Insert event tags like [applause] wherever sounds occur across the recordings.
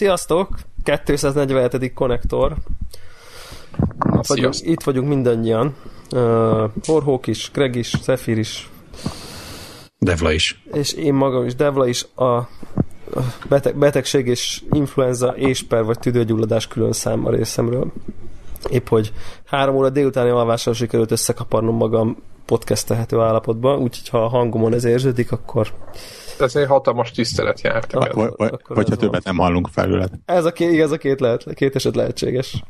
Sziasztok! 247. konnektor. Itt vagyunk, itt vagyunk mindannyian. Uh, Warhawk is, Greg is, Zephyr is. Devla is. És én magam is, Devla is a beteg, betegség és influenza és per vagy tüdőgyulladás külön számmal részemről. Épp, hogy három óra délutáni alvással sikerült összekaparnom magam podcastelhető állapotba, úgyhogy ha a hangomon ez érződik, akkor ez egy hatalmas tisztelet járt. Akkor, vagy, akkor vagy ha többet nem hallunk felőled. Ez a két, ez a két, lehet, két eset lehetséges.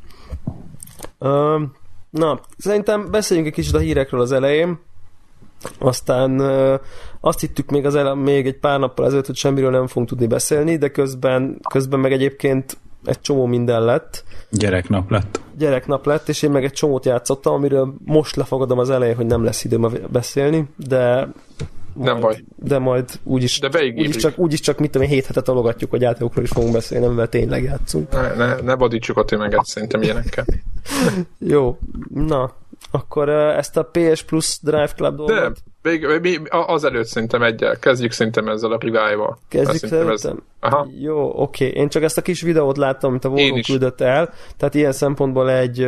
Uh, na, szerintem beszéljünk egy kicsit a hírekről az elején. Aztán uh, azt hittük még, az ele- még egy pár nappal ezelőtt, hogy semmiről nem fogunk tudni beszélni, de közben, közben meg egyébként egy csomó minden lett. Gyereknap lett. Gyereknap lett, és én meg egy csomót játszottam, amiről most lefogadom az elején, hogy nem lesz időm beszélni, de nem baj. De majd úgyis, de úgyis, csak, úgyis csak mit tudom hét hetet alogatjuk, hogy játékokról is fogunk beszélni, amivel tényleg játszunk. Ne, ne, ne badítsuk a tömeget szerintem ilyenekkel. [laughs] Jó, na, akkor ezt a PS Plus Drive Club dolgot... De, még, még, azelőtt szerintem egyel. Kezdjük szerintem ezzel a revival. Kezdjük szerintem? Ez... Aha. Jó, oké. Okay. Én csak ezt a kis videót láttam, amit a Warhawk küldött el, tehát ilyen szempontból egy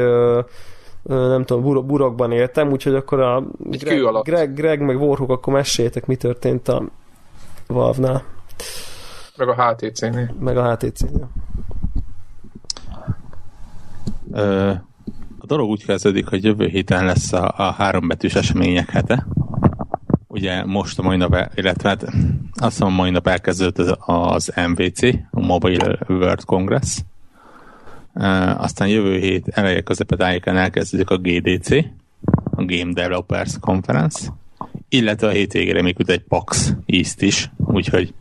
nem tudom, burokban éltem, úgyhogy akkor a Greg, Greg, Greg meg Warhawk, akkor meséljetek, mi történt a Valve-nál. Meg a HTC-nél. Meg a HTC-nél. a dolog úgy kezdődik, hogy jövő héten lesz a, a hárombetűs események hete. Ugye most a mai nap, illetve hát azt mondom, mai nap elkezdődött az MVC, a Mobile World Congress, aztán jövő hét eleje tájéken elkezdődik a GDC, a Game Developers Conference, illetve a hétvégére még egy PAX East is, úgyhogy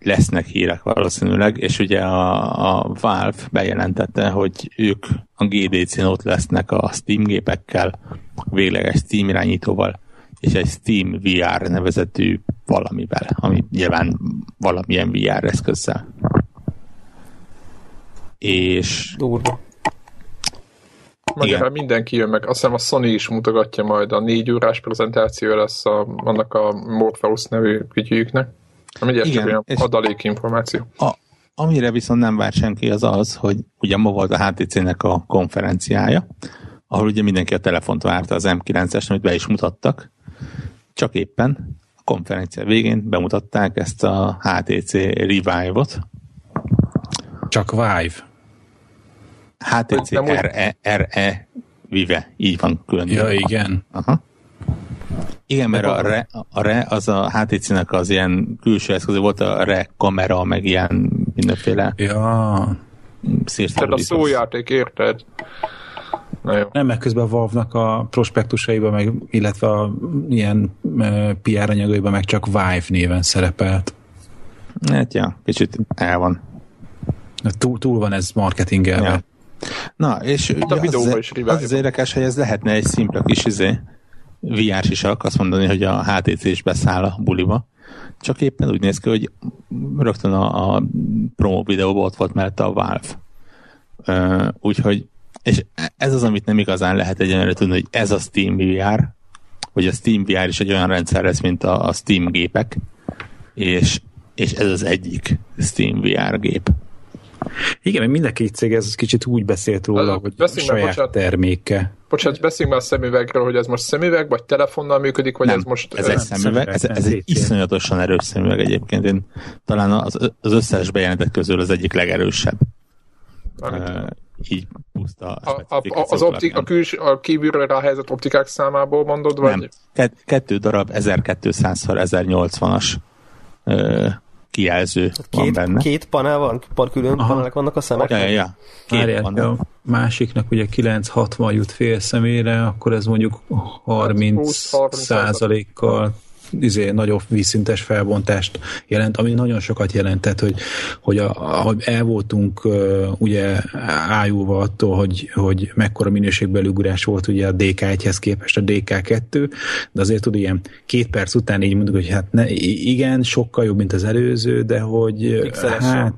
lesznek hírek valószínűleg, és ugye a, a Valve bejelentette, hogy ők a GDC-n ott lesznek a Steam gépekkel, végleges Steam irányítóval, és egy Steam VR nevezetű valamivel, ami nyilván valamilyen VR eszközzel és... Durva. Magyarán mindenki jön meg. Azt hiszem a Sony is mutogatja majd a négy órás prezentáció lesz a, annak a Morpheus nevű ügyüknek. Ami Igen, olyan adalék információ. A, amire viszont nem vár senki az az, hogy ugye ma volt a HTC-nek a konferenciája, ahol ugye mindenki a telefont várta az M9-es, amit be is mutattak, csak éppen a konferencia végén bemutatták ezt a HTC Revive-ot. Csak Vive. HTC RE, RE Vive, így van külön. Ja, igen. Aha. Igen, mert a RE, a RE az a HTC-nek az ilyen külső eszköz, volt a RE kamera, meg ilyen mindenféle ja. Tehát a szójáték, érted? Na jó. Nem, meg közben a Valve-nak a prospektusaiban, meg, illetve a ilyen uh, PR anyagaiban meg csak Vive néven szerepelt. Hát ja, kicsit el van. Túl, túl van ez marketingelve. Ja. Na, és a az, is az, az érdekes, hogy ez lehetne egy szimpla kis izé, VR sisak, azt mondani, hogy a HTC is beszáll a buliba. Csak éppen úgy néz ki, hogy rögtön a, a promo videóban ott volt mellette a Valve. Uh, úgyhogy, és ez az, amit nem igazán lehet egyenlőre tudni, hogy ez a Steam VR, hogy a Steam VR is egy olyan rendszer lesz, mint a, a Steam gépek, és, és ez az egyik Steam VR gép. Igen, mert mind a két cég ez kicsit úgy beszélt róla, hogy a saját bocsánat, terméke. Bocsánat, beszéljünk már a szemüvegről, hogy ez most szemüveg, vagy telefonnal működik, vagy nem, ez most... ez egy szemüveg, ez, ez egy iszonyatosan erős szemüveg egyébként. Én talán az, az összes bejelentett közül az egyik legerősebb. Uh, így puszta a, a, a, az optik, a, küls, a kívülről ráhelyezett optikák számából mondod, vagy? Nem. Kettő darab 1200x1080-as uh, kijelző hát két, van benne. Két panel van? Par külön Aha. panelek vannak a szemek? Ja, ja, ja. Két Várjál, panel. A másiknak ugye 960 jut fél szemére, akkor ez mondjuk 30 hát százalékkal izé, nagyobb vízszintes felbontást jelent, ami nagyon sokat jelentett, hogy, hogy a, ahogy el voltunk uh, ugye ájulva attól, hogy, hogy mekkora minőségbeli ugrás volt ugye a DK1-hez képest a DK2, de azért tud ilyen két perc után így mondjuk, hogy hát ne, igen, sokkal jobb, mint az előző, de hogy hát,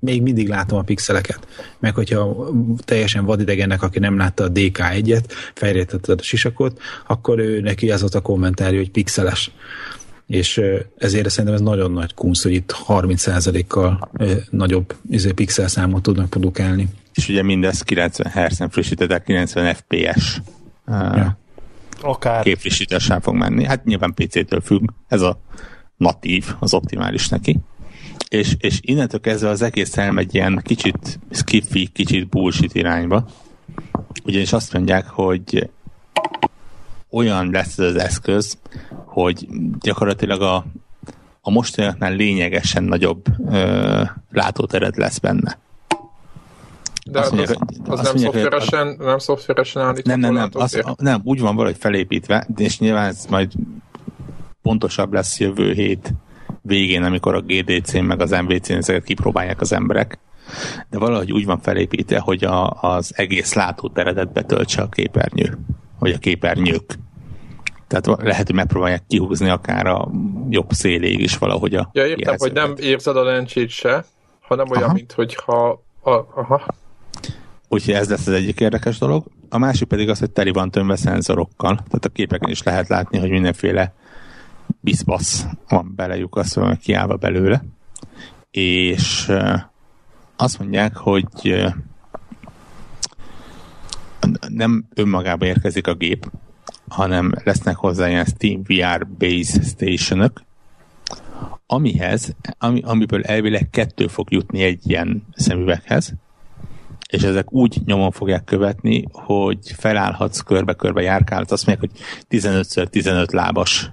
még mindig látom a pixeleket. Meg hogyha teljesen vadidegennek, aki nem látta a DK1-et, fejlesztetted a sisakot, akkor ő neki az volt a kommentárja, hogy pixeles. és ezért szerintem ez nagyon nagy kunsz, hogy itt 30%-kal nagyobb izé, pixel számot tudnak produkálni. És ugye mindez 90 Hz-en frissítettek, 90 FPS ja. Akár. képfrissítéssel fog menni. Hát nyilván PC-től függ, ez a natív, az optimális neki. És, és innentől kezdve az egész elmegy ilyen kicsit skiffy, kicsit bullshit irányba. Ugyanis azt mondják, hogy olyan lesz ez az eszköz, hogy gyakorlatilag a, a mostanaknál lényegesen nagyobb ö, látótered lesz benne. De azt mondják, az, az nem, mondják, szoftveresen, az, nem szoftveresen állítható Nem, nem, nem, az, nem, úgy van valahogy felépítve, és nyilván ez majd pontosabb lesz jövő hét végén, amikor a GDC-n meg az MVC-n ezeket kipróbálják az emberek. De valahogy úgy van felépítve, hogy a, az egész látóteredet betöltse a képernyő, vagy a képernyők. Tehát lehet, hogy megpróbálják kihúzni akár a jobb széléig is valahogy a Ja, értem, hogy nem érzed a lencsét se, hanem olyan, aha. mint hogyha... A, aha. Úgyhogy ez lesz az egyik érdekes dolog. A másik pedig az, hogy teli van tömve szenzorokkal. Tehát a képeken is lehet látni, hogy mindenféle bizbasz van belejukasztva, kiállva belőle. És azt mondják, hogy nem önmagában érkezik a gép, hanem lesznek hozzá ilyen Steam VR Base Stationok, amihez, ami, amiből elvileg kettő fog jutni egy ilyen szemüveghez, és ezek úgy nyomon fogják követni, hogy felállhatsz, körbe-körbe járkálhatsz, azt mondják, hogy 15x15 lábas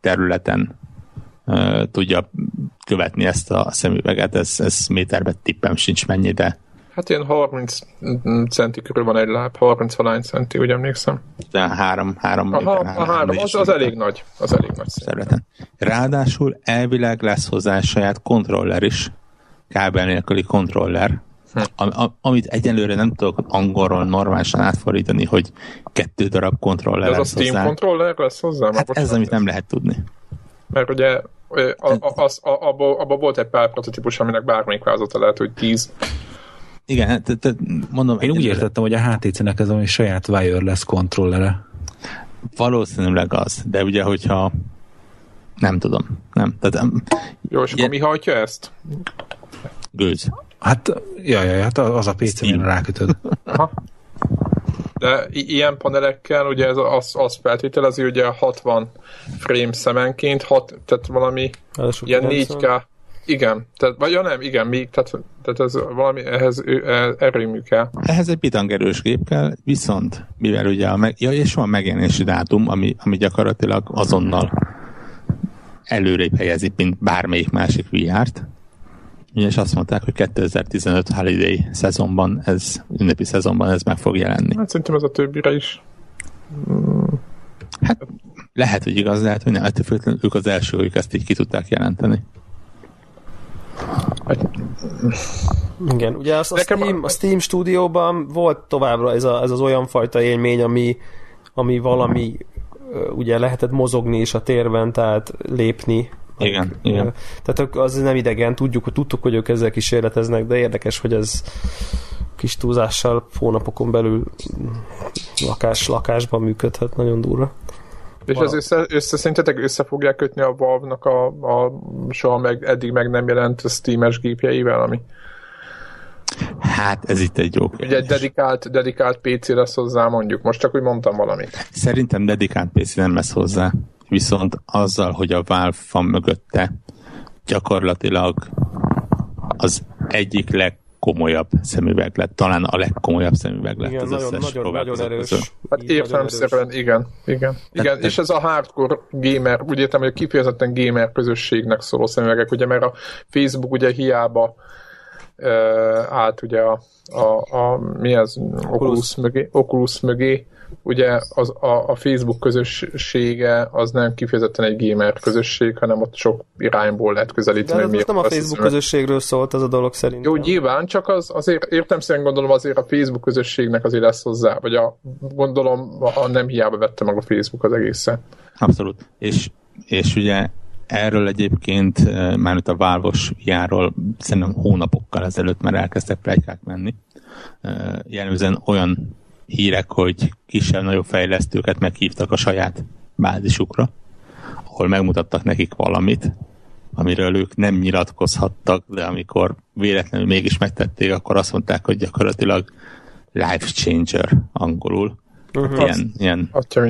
területen uh, tudja követni ezt a szemüveget, ez, ez méterben tippem sincs mennyi, de Hát ilyen 30 centi körül van egy láb, 30 valány centi, úgy emlékszem. De három, három, Aha, méter, három, a három, az, az elég nagy. Az elég nagy területen. Ráadásul elvileg lesz hozzá saját kontroller is, kábel nélküli kontroller, am, amit egyelőre nem tudok angolról normálisan átfordítani, hogy kettő darab kontroller lesz hozzá. Ez a Steam hozzá. kontroller lesz hozzá? Hát ez, amit nem lehet tudni. Mert ugye abban abba volt egy pár prototípus, aminek bármelyik változata lehet, hogy 10 igen, te, hát, te, mondom... Én úgy értettem, hogy a HTC-nek ez a saját wireless kontrollere. Valószínűleg az, de ugye, hogyha nem tudom, nem. Tehát, Jó, és akkor mi hajtja ezt? Gőz. Hát, jaj, jaj, hát az a PC-n rákötöd. Aha. De i- ilyen panelekkel ugye ez az, az feltételezi, ugye 60 frame szemenként, hat, tehát valami ilyen 4K igen, tehát, vagy ja nem, igen, még, tehát, tehát ez valami, ehhez e, erőmű kell. Ehhez egy bitangerős gép kell, viszont mivel ugye a meg, ja, és van megjelenési dátum, ami, ami gyakorlatilag azonnal előrébb helyezi, mint bármelyik másik VR-t, és azt mondták, hogy 2015 holiday szezonban, ez, ünnepi szezonban ez meg fog jelenni. Hát szerintem ez a többire is. Hát lehet, hogy igaz, lehet, hogy nem, ettől függetlenül ők az első, akik ezt így ki tudták jelenteni. Igen, ugye az, a, Steam, a Steam stúdióban volt továbbra ez, a, ez az olyan fajta élmény, ami, ami valami ugye lehetett mozogni is a térben, tehát lépni. Igen, meg, igen. Tehát az nem idegen, tudjuk, hogy tudtuk, hogy ők ezzel kísérleteznek, de érdekes, hogy ez kis túlzással hónapokon belül lakás, lakásban működhet, nagyon durva. És ez össze, össze szerintetek össze fogják kötni a Valve-nak a, a soha meg, eddig meg nem jelent Steam-es gépjeivel, ami Hát ez itt egy jó kérdés. Ugye egy dedikált, dedikált PC lesz hozzá mondjuk, most csak úgy mondtam valamit. Szerintem dedikált PC nem lesz hozzá, viszont azzal, hogy a Valve van mögötte, gyakorlatilag az egyik leg komolyabb szemüveg lett, talán a legkomolyabb szemüveg lett igen, az nagyon, összes nagyon, nagyon erős. Közül. Hát értelemszerűen igen, igen. igen. Hát, és ez a hardcore gamer, úgy értem, hogy a kifejezetten gamer közösségnek szóló szemüvegek, ugye, mert a Facebook ugye hiába uh, állt ugye a, a, a mi az, Oculus, Oculus mögé, Oculus mögé ugye az, a, a Facebook közössége az nem kifejezetten egy gamer közösség, hanem ott sok irányból lehet közelíteni. De ez nem a Facebook közösségről szólt ez a dolog szerint. Jó, nyilván, csak az, azért értem szerint gondolom azért a Facebook közösségnek azért lesz hozzá, vagy a, gondolom a, nem hiába vette meg a Facebook az egészen. Abszolút. És, és ugye erről egyébként eh, már itt a Válvos járól szerintem hónapokkal ezelőtt már elkezdtek plegykák menni. Eh, jellemzően olyan hírek, hogy kisebb-nagyobb fejlesztőket meghívtak a saját bázisukra, ahol megmutattak nekik valamit, amiről ők nem nyilatkozhattak, de amikor véletlenül mégis megtették, akkor azt mondták, hogy gyakorlatilag life changer angolul. Uh-huh. Ilyen, ilyen... Atya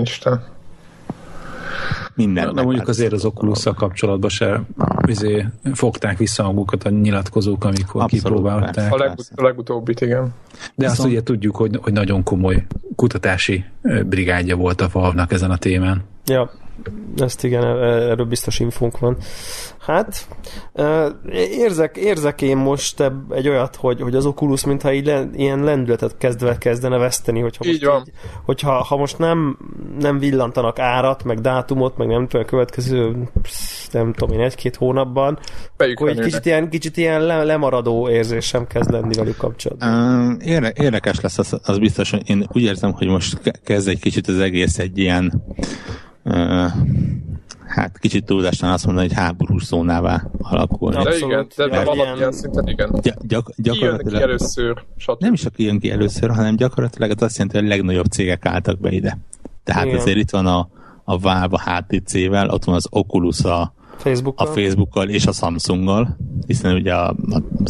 minden. Na, mondjuk azért az oculus kapcsolatban se izé, fogták vissza magukat a nyilatkozók, amikor Abszolút, kipróbálták. A, legut- a legutóbbit, igen. De Viszont... azt ugye tudjuk, hogy, hogy nagyon komoly kutatási brigádja volt a Valve-nak ezen a témán. Ja, ezt igen, e- erről biztos infónk van. Hát, érzek, érzek én most egy olyat, hogy, hogy az Oculus mintha így le, ilyen lendületet kezdve kezdene veszteni, hogyha most, így van. Így, hogyha ha most nem, nem villantanak árat, meg dátumot, meg nem tudom, a következő nem tudom én, egy-két hónapban, Bejük akkor egy kicsit ilyen, kicsit ilyen le, lemaradó érzésem kezd lenni velük kapcsolatban. Érde, érdekes lesz az, az biztos, hogy én úgy érzem, hogy most kezd egy kicsit az egész egy ilyen hát kicsit túlzásan azt mondani, hogy háborús zónává alakulni. De igen, de, de valamilyen szinten igen. Gy- gyak, gyakorlatilag, ki először, stb. Nem is aki jön ki először, hanem gyakorlatilag azt jelenti, hogy a legnagyobb cégek álltak be ide. Tehát igen. azért itt van a, a Valve a HTC-vel, ott van az Oculus a, Facebookkal. a Facebookkal és a Samsunggal, hiszen ugye a,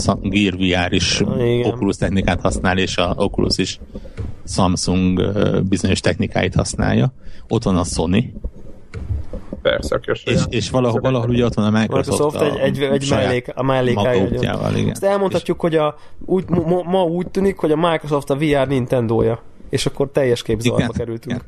a Gear VR is Igen. Oculus technikát használ, és a Oculus is Samsung bizonyos technikáit használja. Ott van a Sony, persze, És, és valahol, valahol ugye ott van a Microsoft, Microsoft a, egy, egy, egy mellék, a mellékája. Igen. Ezt elmondhatjuk, és... hogy a, úgy, ma, ma úgy tűnik, hogy a Microsoft a VR Nintendo-ja és akkor teljes képzavarba kerültünk.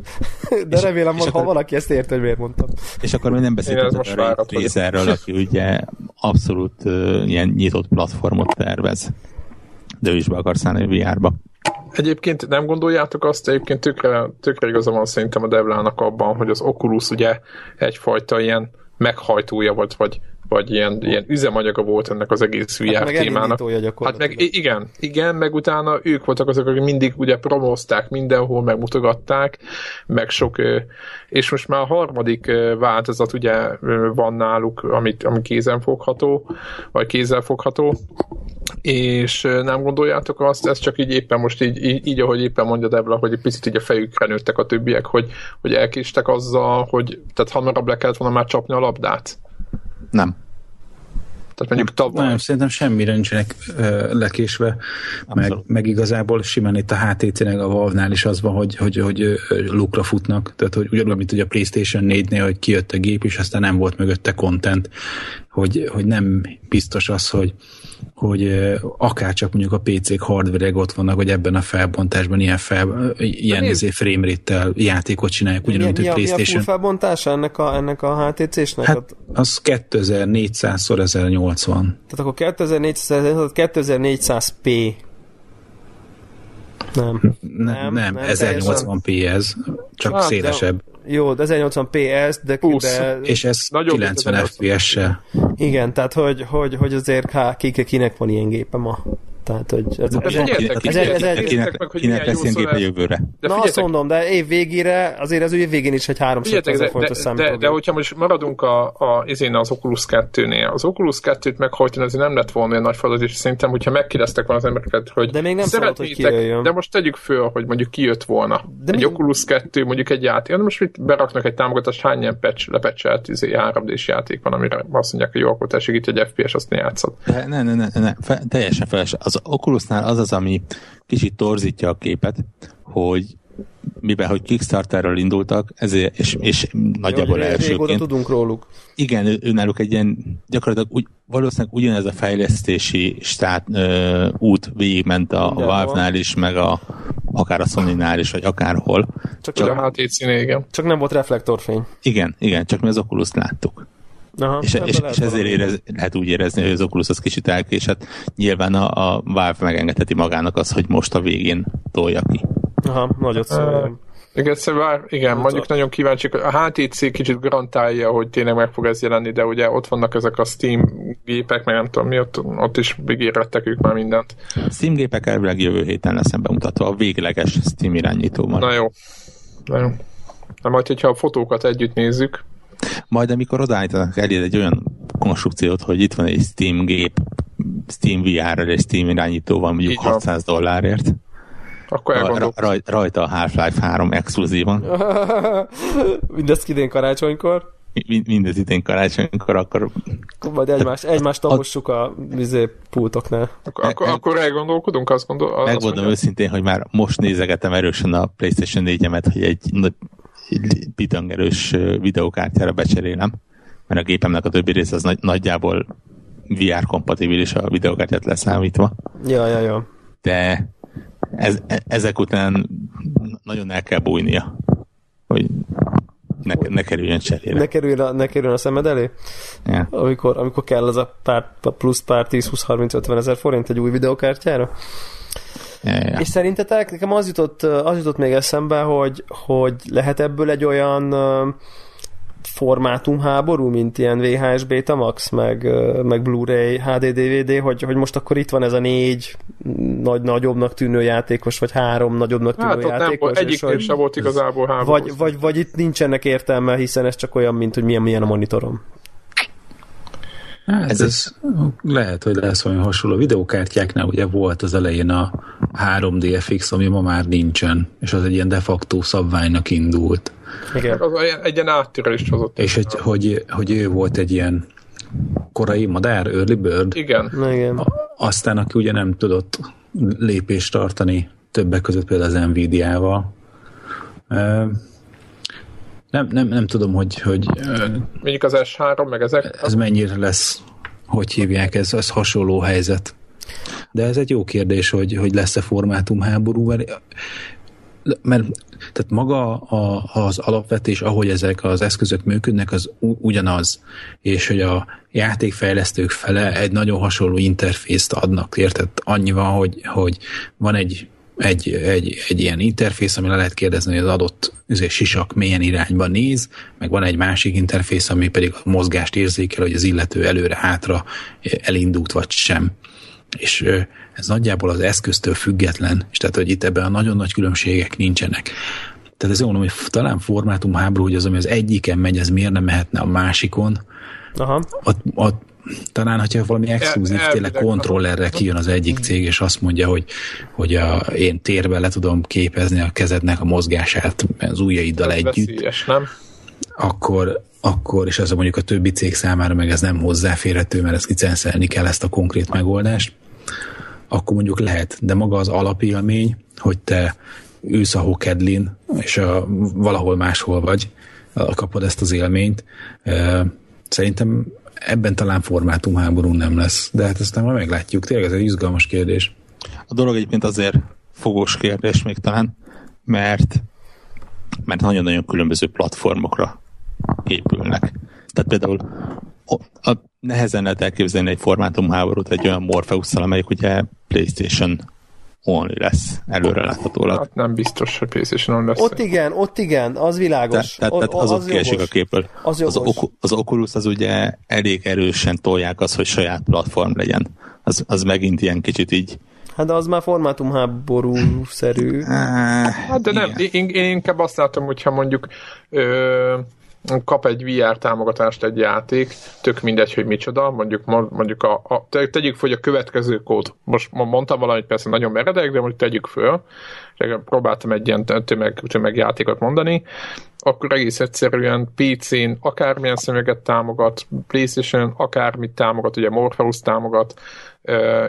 Igen. [laughs] De és, remélem, és ha akkor, valaki ezt ért, hogy miért mondtam. És akkor még nem beszéltünk a Razerről, aki ugye abszolút uh, ilyen nyitott platformot tervez. De ő is be akar szállni a VR-ba. Egyébként nem gondoljátok azt, egyébként tökre, tökre igaza van szerintem a Devlának abban, hogy az Oculus ugye egyfajta ilyen meghajtója volt, vagy vagy ilyen, ilyen üzemanyaga volt ennek az egész VR hát témának. Hát meg igen, igen, meg utána ők voltak azok, akik mindig ugye promózták mindenhol, megmutogatták, meg sok, és most már a harmadik változat ugye van náluk, amit, ami kézenfogható, vagy kézzelfogható, és nem gondoljátok azt, ez csak így éppen most így, így, így ahogy éppen mondja Debla, hogy egy picit így a fejükre nőttek a többiek, hogy, hogy elkéstek azzal, hogy tehát hamarabb le kellett volna már csapni a labdát? Nem. Tehát mondjuk tavaly... Nem, szerintem semmire nincsenek ö, lekésve, meg, meg, igazából simán itt a HTC-nek a Valve-nál is az van, hogy, hogy, hogy lukra futnak, tehát hogy ugyanúgy, mint hogy a PlayStation 4-nél, hogy kijött a gép, és aztán nem volt mögötte content, hogy, hogy nem biztos az, hogy, hogy akár csak mondjuk a PC-k hardware ott vannak, hogy ebben a felbontásban ilyen, fel, ilyen izé frame rate játékot csinálják, ugyanúgy, a PlayStation. Mi a full felbontása ennek a, ennek a HTC-snek? Hát az 2400 x 1080. Tehát akkor 2400, 2400p. Nem. Nem, nem, nem, nem 1080p ez, csak hát, szélesebb. De jó, de 1080p ez, de, de... És ez 90 FPS-sel. Igen, tehát hogy, hogy, hogy azért há, kinek van ilyen gépe ma. Tehát, hogy ez, ez, ez, kinek lesz ilyen gépe jövőre. De Na azt mondom, de év végére, azért az év végén is egy 300 ezer fontos. De, de, de, hogyha most maradunk a, a, izén az Oculus 2-nél, az Oculus 2-t meghajtani azért nem lett volna olyan nagy feladat, és szerintem, hogyha megkérdeztek volna az embereket, hogy de még nem szabad, hogy de most tegyük föl, hogy mondjuk kijött volna. De egy mi? Oculus 2, mondjuk egy játék, de most mit beraknak egy támogatást, hány ilyen patch, lepecselt izé, 3D-s játék van, amire azt mondják, hogy jó, akkor tessék itt egy FPS, azt ne játszod. Ne, ne, ne, ne, ne. Fe, teljesen feles. Az Oculusnál az az, ami kicsit torzítja a képet, hogy mivel hogy Kickstarterről indultak, ezért, és, és nagyjából Jó, elsőként. tudunk róluk. Igen, ő, ő náluk egy ilyen, gyakorlatilag úgy, valószínűleg ugyanez a fejlesztési stát, ö, út végigment a, a Valve-nál is, meg a, akár a Sony-nál is, vagy akárhol. Csak, csak a HTC igen. Csak nem volt reflektorfény. Igen, igen, csak mi az oculus láttuk. Aha, és, és, és ezért érez, lehet úgy érezni, hogy az Oculus az kicsit elkésett. Nyilván a, a Valve megengedheti magának az, hogy most a végén tolja ki. Aha, nagyot szól. Igen, szóval, igen, mondjuk nagyon kíváncsi. A HTC kicsit garantálja, hogy tényleg meg fog ez jelenni, de ugye ott vannak ezek a Steam gépek, meg nem tudom mi, ott, ott is ígérettek ők már mindent. Steam gépek elvileg jövő héten lesz bemutatva a végleges Steam irányítóval. Na jó. Na jó. Na majd, hogyha a fotókat együtt nézzük, majd amikor odaállítanak elé egy olyan konstrukciót, hogy itt van egy Steam gép, Steam VR-rel és Steam irányítóval mondjuk 600 dollárért, akkor raj, rajta a Half-Life 3 exkluzívan. [laughs] Mindezt idén karácsonykor. mindez idén karácsonykor, akkor... Majd egymást, egymást tapossuk a vizé pultoknál. Akkor, akkor, akkor elgondolkodunk, azt gondol... Megmondom őszintén, hogy már most nézegetem erősen a PlayStation 4-emet, hogy egy, egy bitangerős videókártyára becserélem, mert a gépemnek a többi része az nagy, nagyjából VR kompatibilis a videókártyát leszámítva. Ja, ja, ja. De ez, ezek után nagyon el kell bújnia, hogy ne, ne kerüljön cserére. Ne kerüljön a, ne kerüljön a szemed elé? Yeah. Amikor, amikor kell az a pár, plusz pár 10-20-30-50 ezer forint egy új videokártyára? Yeah, yeah. És szerintetek, nekem az jutott, az jutott még eszembe, hogy, hogy lehet ebből egy olyan formátumháború, mint ilyen VHS Betamax, meg, meg Blu-ray, HD, DVD, hogy, hogy most akkor itt van ez a négy nagy, nagyobbnak tűnő játékos, vagy három nagyobbnak tűnő hát, játékos. Nem, egyik sem volt igazából háború. Vagy, vagy, vagy itt nincsenek értelme, hiszen ez csak olyan, mint hogy milyen, milyen a monitorom. Hát ez, ez lehet, hogy lesz olyan hasonló. Videokártyáknál ugye volt az elején a 3DFX, ami ma már nincsen, és az egy ilyen de facto szabványnak indult. Igen. Az egy ilyen áttörést hozott. És hogy, hogy, hogy ő volt egy ilyen korai madár, early bird. Igen. Igen. A, aztán, aki ugye nem tudott lépést tartani többek között például az Nvidia-val. Nem, nem, nem tudom, hogy, hogy Mondjuk az S3, meg ezek. Ez mennyire lesz, hogy hívják, ez, ez hasonló helyzet. De ez egy jó kérdés, hogy, hogy lesz-e formátumháború, mert, mert tehát maga a, az alapvetés, ahogy ezek az eszközök működnek, az ugyanaz, és hogy a játékfejlesztők fele egy nagyon hasonló interfészt adnak, érted? Annyi van, hogy, hogy van egy egy, egy, egy ilyen interfész, ami le lehet kérdezni, hogy az adott üzé, sisak milyen irányba néz, meg van egy másik interfész, ami pedig a mozgást érzékel, hogy az illető előre-hátra elindult vagy sem. És ez nagyjából az eszköztől független, és tehát, hogy itt ebben a nagyon nagy különbségek nincsenek. Tehát ez mondom, hogy talán formátum háború, hogy az, ami az egyiken megy, ez miért nem mehetne a másikon. Aha. Ott, ott talán, hogyha valami exkluzív, el, tényleg kontrollerre kijön az egyik cég, és azt mondja, hogy, hogy a, én térben le tudom képezni a kezednek a mozgását az ujjaiddal ez együtt. Veszélyes, nem? Akkor, akkor, és az a mondjuk a többi cég számára meg ez nem hozzáférhető, mert ezt licenszelni kell ezt a konkrét megoldást, akkor mondjuk lehet, de maga az alapélmény, hogy te ülsz a hokedlin, és a, valahol máshol vagy, kapod ezt az élményt, szerintem ebben talán formátumháború nem lesz, de hát aztán majd meglátjuk. Tényleg ez egy izgalmas kérdés. A dolog egyébként azért fogós kérdés még talán, mert mert nagyon-nagyon különböző platformokra épülnek. Tehát például a, a, nehezen lehet elképzelni egy formátumháborút egy olyan morpheus amelyik ugye PlayStation only lesz, előre láthatólag. Hát nem biztos, hogy PlayStation only lesz. Ott igen, ott igen, az világos. Tehát, tehát az, az kiesik a képből. Az, az, az Oculus az ugye elég erősen tolják az, hogy saját platform legyen. Az, az megint ilyen kicsit így Hát de az már formátumháború-szerű. Hát de nem, én, én inkább azt látom, hogyha mondjuk ö, kap egy VR támogatást egy játék, tök mindegy, hogy micsoda, mondjuk, mondjuk a, a tegyük föl, hogy a következő kód, most mondtam valamit persze nagyon meredek, de mondjuk tegyük föl, próbáltam egy ilyen tömeg, tömegjátékot mondani, akkor egész egyszerűen PC-n akármilyen szemüveget támogat, PlayStation akármit támogat, ugye Morpheus támogat,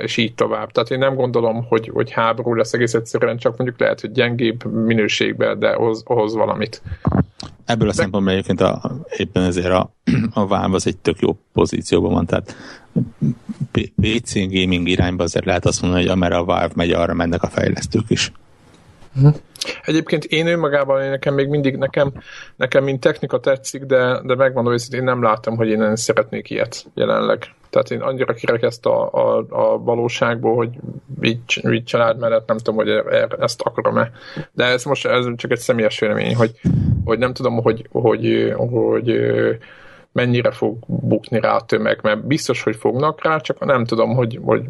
és így tovább. Tehát én nem gondolom, hogy, hogy háború lesz egész egyszerűen, csak mondjuk lehet, hogy gyengébb minőségben, de hoz, hoz valamit. Ebből a de... szempontból egyébként a, éppen ezért a, a Valve az egy tök jó pozícióban van, tehát PC gaming irányba azért lehet azt mondani, hogy amerre a Valve megy, arra mennek a fejlesztők is. Uh-huh. Egyébként én önmagában, én nekem még mindig, nekem, nekem mint technika tetszik, de, de megmondom, hogy én nem látom, hogy én szeretnék ilyet jelenleg. Tehát én annyira ezt a, a, a valóságból, hogy így, így család mellett nem tudom, hogy e, ezt akarom-e. De ez most ez csak egy személyes vélemény, hogy, hogy nem tudom, hogy, hogy, hogy mennyire fog bukni rá a tömeg, mert biztos, hogy fognak rá, csak nem tudom, hogy, hogy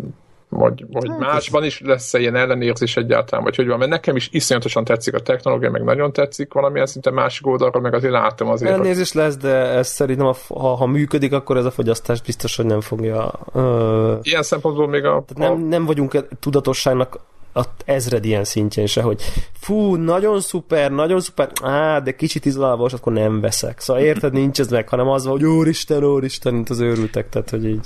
vagy, vagy hát másban is lesz-e ilyen ellenérzés egyáltalán, vagy hogy van, mert nekem is iszonyatosan tetszik a technológia, meg nagyon tetszik valamilyen szinte másik oldalra, meg azért látom azért. Ellenérzés hogy... lesz, de ez szerintem, ha, ha működik, akkor ez a fogyasztás biztos, hogy nem fogja... Uh... Ilyen szempontból még a... Tehát nem, nem vagyunk tudatosságnak a ezred ilyen szintjén se, hogy fú, nagyon szuper, nagyon szuper, á, de kicsit izgalmas, akkor nem veszek. Szóval érted, nincs ez meg, hanem az van, hogy úristen, úristen, mint az őrültek, tehát, hogy így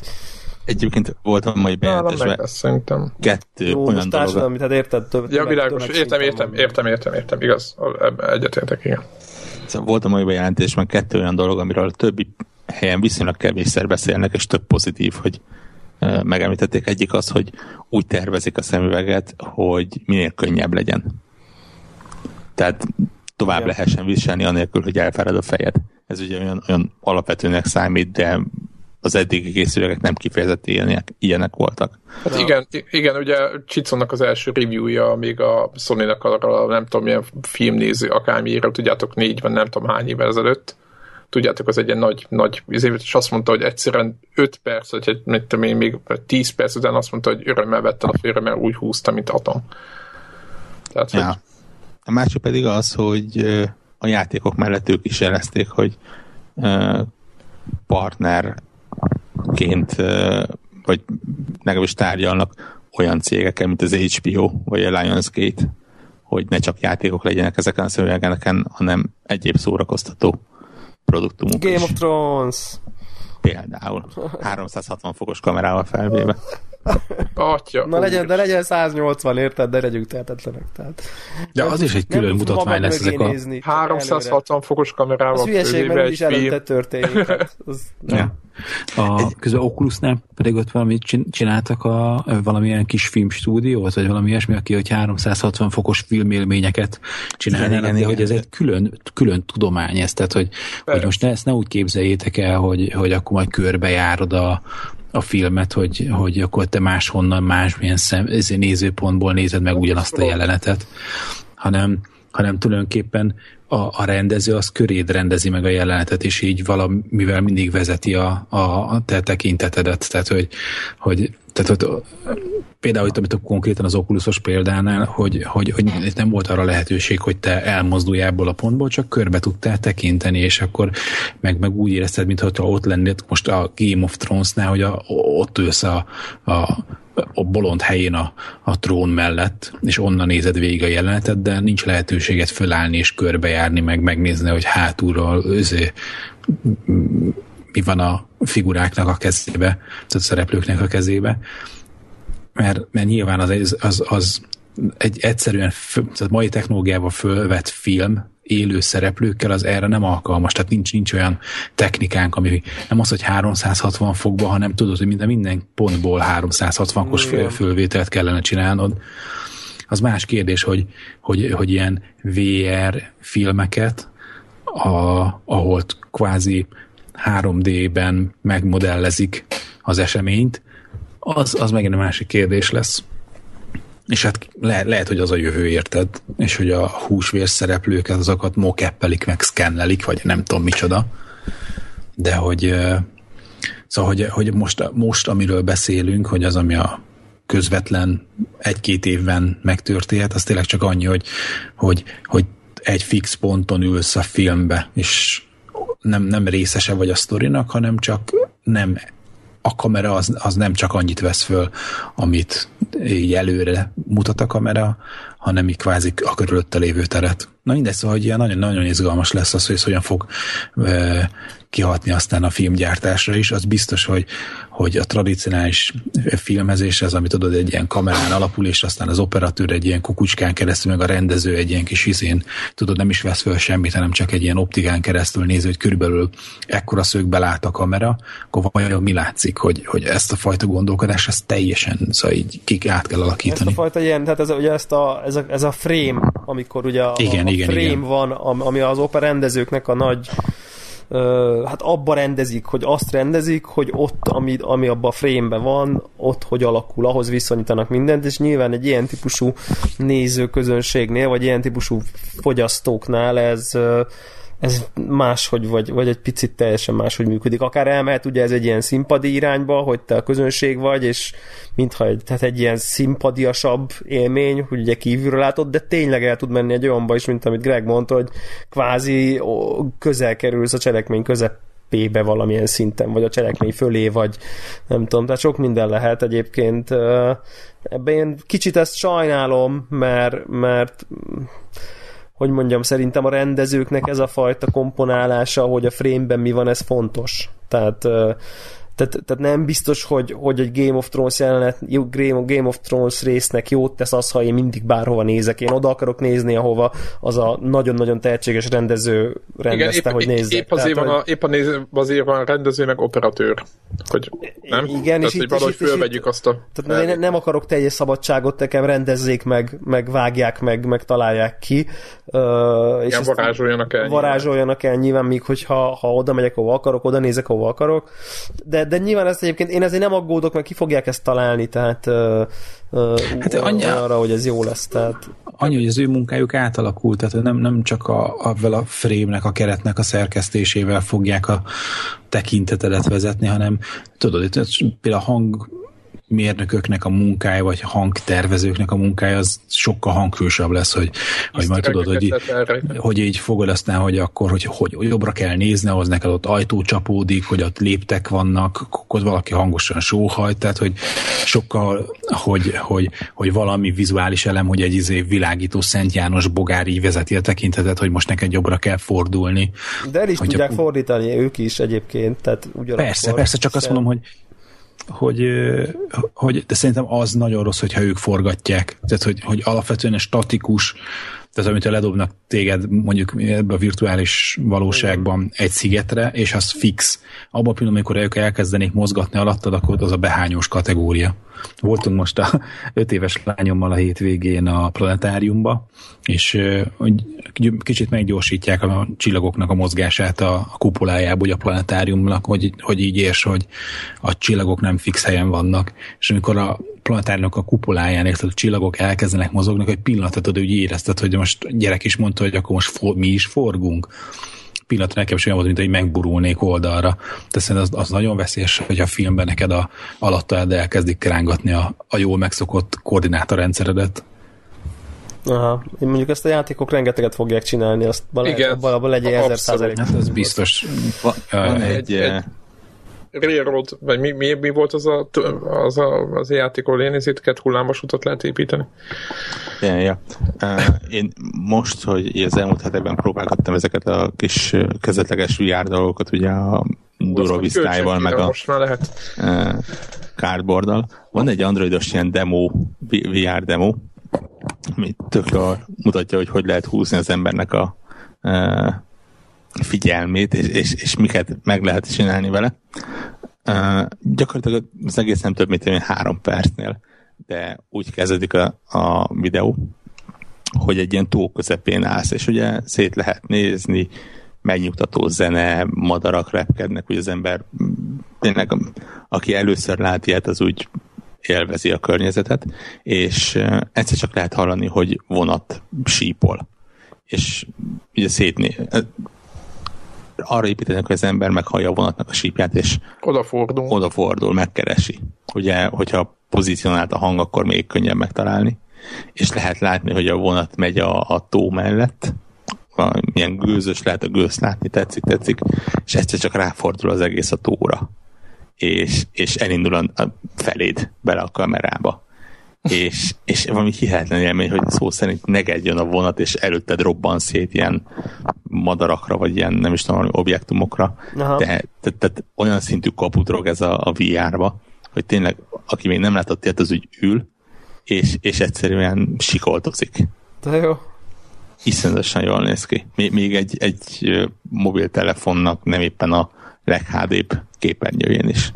Egyébként volt a mai bejelentésben szerintem. kettő Jó, olyan most dolog. társadalmi, tehát érted? Több, Ja, világos, értem, értem, értem, értem, értem, igaz, egyetértek, igen. Szóval volt a mai bejelentésben kettő olyan dolog, amiről a többi helyen viszonylag kevésszer beszélnek, és több pozitív, hogy megemlítették. Egyik az, hogy úgy tervezik a szemüveget, hogy minél könnyebb legyen. Tehát tovább Igen. lehessen viselni anélkül, hogy elfárad a fejed. Ez ugye olyan, olyan alapvetőnek számít, de az eddigi készülékek nem kifejezett ilyenek, ilyenek voltak. Hát igen, i- igen, ugye Csicónak az első reviewja még a Sony-nak arra, nem tudom, milyen filmnéző akármiről, tudjátok, négy vagy nem tudom hány évvel ezelőtt. Tudjátok, az egy ilyen nagy, nagy, izé- és azt mondta, hogy egyszerűen 5 perc, vagy egy, mit tudom én, még 10 perc után azt mondta, hogy örömmel vette a félre, mert úgy húzta, mint atom. Tehát, hogy, Ja. A másik pedig az, hogy a játékok mellett ők is jelezték, hogy ö, ö, vagy legalábbis tárgyalnak olyan cégekkel, mint az HBO vagy a Lionsgate, hogy ne csak játékok legyenek ezeken a szövegeken, hanem egyéb szórakoztató produktumok Game is. of Thrones. Például 360 fokos kamerával felvéve. [laughs] Atya, Na legyen, de legyen 180, érted? De legyünk tehetetlenek. Tehát. De az is egy külön mutatvány lesz ezek a... nézni, csak előre. 360 fokos kamerával Az hülyeség, mert egy úgyis előtte történik. Hát, az, Ja. A, közben Oculusnál pedig ott valamit csin- csináltak a, valamilyen kis filmstúdiót, vagy valami ilyesmi, aki hogy 360 fokos filmélményeket csinálnának, Igen, igen, hogy ez egy külön, külön tudomány ez, tehát hogy, hogy most ne, ezt ne úgy képzeljétek el, hogy, hogy akkor majd körbejárod a, a filmet, hogy, hogy akkor te máshonnan, másmilyen szem, nézőpontból nézed meg ugyanazt a jelenetet, hanem, hanem tulajdonképpen a, a rendező az köréd rendezi meg a jelenetet, és így valamivel mindig vezeti a, a, a te tekintetedet. Tehát, hogy, hogy tehát, hogy például itt, amit a konkrétan az okulusos példánál, hogy, hogy, hogy nem volt arra lehetőség, hogy te elmozdulj ebből a pontból, csak körbe tudtál tekinteni, és akkor meg, meg úgy érezted, mintha ott lennél most a Game of Thrones-nál, hogy a, ott ülsz a, a a bolond helyén a, a trón mellett, és onnan nézed végig a jelenetet, de nincs lehetőséget fölállni és körbejárni, meg megnézni, hogy hátulról özé, mi van a figuráknak a kezébe, tehát a szereplőknek a kezébe. Mert, mert nyilván az, az, az egy egyszerűen tehát mai technológiával fölvett film élő szereplőkkel az erre nem alkalmas, tehát nincs, nincs olyan technikánk, ami nem az, hogy 360 fokba, hanem tudod, hogy minden, minden pontból 360-os föl, fölvételt kellene csinálnod. Az más kérdés, hogy, hogy, hogy ilyen VR filmeket, a, ahol kvázi 3D-ben megmodellezik az eseményt, az, az megint a másik kérdés lesz. És hát le, lehet, hogy az a jövő, érted? És hogy a húsvér szereplőket, azokat mokeppelik, meg szkennelik, vagy nem tudom micsoda. De hogy szóval, hogy, hogy most, most, amiről beszélünk, hogy az, ami a közvetlen egy-két évben megtörténhet, az tényleg csak annyi, hogy, hogy, hogy egy fix ponton ülsz a filmbe, és nem, nem részese vagy a sztorinak, hanem csak nem a kamera az, az nem csak annyit vesz föl, amit így előre mutat a kamera, hanem így kvázi a körülötte lévő teret. Na mindegy, szóval hogy ilyen nagyon-nagyon izgalmas lesz az, hogy ez hogyan fog e, kihatni aztán a filmgyártásra is. Az biztos, hogy, hogy a tradicionális filmezés az, amit tudod, egy ilyen kamerán alapul, és aztán az operatőr egy ilyen kukucskán keresztül, meg a rendező egy ilyen kis izén, tudod, nem is vesz föl semmit, hanem csak egy ilyen optikán keresztül néző, hogy körülbelül ekkora szögbe lát a kamera, akkor vajon mi látszik, hogy, hogy ezt a fajta gondolkodás, ezt teljesen, szóval így kik át kell alakítani. Ezt a fajta ilyen, tehát ez, ugye ezt a, ez, a, ez a frame, amikor ugye a, Igen, a, a igen, frame igen. van, am- ami az opera rendezőknek a nagy hát abba rendezik, hogy azt rendezik, hogy ott, ami, ami abban a frame-ben van, ott hogy alakul, ahhoz viszonyítanak mindent, és nyilván egy ilyen típusú nézőközönségnél, vagy ilyen típusú fogyasztóknál ez ez máshogy, vagy, vagy egy picit teljesen máshogy működik. Akár elmehet ugye ez egy ilyen színpadi irányba, hogy te a közönség vagy, és mintha egy, tehát egy ilyen színpadiasabb élmény, hogy ugye kívülről látod, de tényleg el tud menni egy olyanba is, mint amit Greg mondta, hogy kvázi közel kerülsz a cselekmény közep be valamilyen szinten, vagy a cselekmény fölé, vagy nem tudom, tehát sok minden lehet egyébként. Ebben én kicsit ezt sajnálom, mert, mert hogy mondjam, szerintem a rendezőknek ez a fajta komponálása, hogy a frame-ben mi van, ez fontos. Tehát tehát, tehát nem biztos, hogy, hogy egy Game of Thrones jelenet, Game of Thrones résznek jót tesz az, ha én mindig bárhova nézek. Én oda akarok nézni, ahova az a nagyon-nagyon tehetséges rendező rendezte, Igen, épp, hogy nézzek. Épp azért, Tehát, van, a, épp azért van a rendező meg operatőr. Hogy, nem? Igen, Tehát, és hogy itt, valahogy fölvegyük azt a... Tehát én nem akarok teljes szabadságot, nekem rendezzék meg, meg vágják meg, meg találják ki. Uh, és Igen, varázsoljanak el. Varázsoljanak el nyilván, míg hogyha ha oda megyek, ahova akarok, oda nézek, ahova akarok. De, de nyilván ezt egyébként én ezért nem aggódok, mert ki fogják ezt találni, tehát uh, hát annyi, arra, hogy ez jó lesz. Tehát... Annyi, hogy az ő munkájuk átalakult, tehát nem, nem csak a, a, a frame-nek, a keretnek a szerkesztésével fogják a tekintetedet vezetni, hanem tudod, itt például a hang mérnököknek a munkája, vagy hangtervezőknek a munkája, az sokkal hangsúlyosabb lesz, hogy, hogy majd tudod, hogy, hogy így fogod aztán, hogy akkor, hogy, hogy jobbra kell nézni, ahhoz neked ott ajtó csapódik, hogy ott léptek vannak, akkor valaki hangosan sóhajt, tehát hogy sokkal, hogy, hogy, hogy valami vizuális elem, hogy egy izé világító Szent János bogár így vezeti a tekintetet, hogy most neked jobbra kell fordulni. De el is tudják a... fordítani ők is egyébként, tehát ugyanakkor. Persze, persze, csak azt mondom, hogy hogy, hogy de szerintem az nagyon rossz, hogyha ők forgatják. Tehát, hogy, hogy alapvetően statikus, tehát amit ledobnak téged mondjuk ebbe a virtuális valóságban egy szigetre, és az fix. Abban a pillanatban, amikor ők elkezdenék mozgatni alattad, akkor az a behányós kategória. Voltunk most a öt éves lányommal a hétvégén a planetáriumba, és kicsit meggyorsítják a csillagoknak a mozgását a, a kupolájába, hogy a planetáriumnak, hogy, hogy így érts, hogy a csillagok nem fix helyen vannak. És amikor a planetáriumnak a kupoláján, érted, a csillagok elkezdenek mozogni, hogy pillanatot úgy érezted, hogy most gyerek is mondta, hogy akkor most for, mi is forgunk pillanatra nekem is olyan volt, mint hogy megburulnék oldalra. De szerintem az, az nagyon veszélyes, hogy a filmben neked a alatta elkezdik rángatni a, a jól megszokott koordinátorrendszeredet. Aha, én mondjuk ezt a játékok rengeteget fogják csinálni, azt abban, abban legyen ezer százalék. Hát ez biztos. Van, van egy, egy, Railroad, vagy mi, mi, mi volt az a, az, a, az a játék, ahol én két hullámos utat lehet építeni? Ja, ja. Én most, hogy az elmúlt hetekben próbálgattam ezeket a kis kezdetleges VR dolgokat, ugye a Durovisztájval, meg a most már lehet. Cardboarddal. Van egy androidos ilyen demo, VR demo, ami tök jól mutatja, hogy hogy lehet húzni az embernek a figyelmét, és, és, és miket meg lehet csinálni vele. Uh, gyakorlatilag az egész nem több, mint én három percnél, de úgy kezdődik a, a videó, hogy egy ilyen tó közepén állsz, és ugye szét lehet nézni, megnyugtató zene, madarak repkednek, hogy az ember tényleg, aki először lát ilyet, az úgy élvezi a környezetet, és egyszer csak lehet hallani, hogy vonat sípol. És ugye szétné, arra építenek, hogy az ember meghallja a vonatnak a sípját, és odafordul. odafordul, megkeresi. Ugye, hogyha pozícionált a hang, akkor még könnyebb megtalálni. És lehet látni, hogy a vonat megy a, a tó mellett, milyen gőzös lehet a gőzt látni, tetszik, tetszik, és egyszer csak ráfordul az egész a tóra. És, és elindul a, a feléd bele a kamerába és, és valami hihetetlen élmény, hogy szó szerint negedjön a vonat, és előtted robban szét ilyen madarakra, vagy ilyen nem is tudom, objektumokra. Tehát te, te, te, olyan szintű kaputrog ez a, a VR-ba, hogy tényleg, aki még nem látott ilyet, az úgy ül, és, és egyszerűen sikoltozik. De jó. Iszonyatosan jól néz ki. Még egy, egy mobiltelefonnak nem éppen a leghádébb képernyőjén is.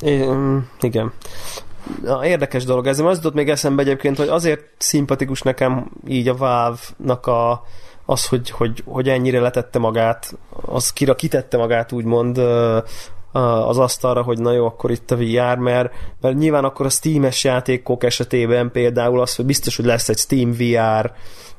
É, igen. Na, érdekes dolog ez. Az jutott még eszembe egyébként, hogy azért szimpatikus nekem így a Valve-nak a, az, hogy, hogy, hogy ennyire letette magát, az kira kitette magát úgymond az asztalra, hogy na jó, akkor itt a VR, mert, mert nyilván akkor a Steam-es játékok esetében például az, hogy biztos, hogy lesz egy Steam VR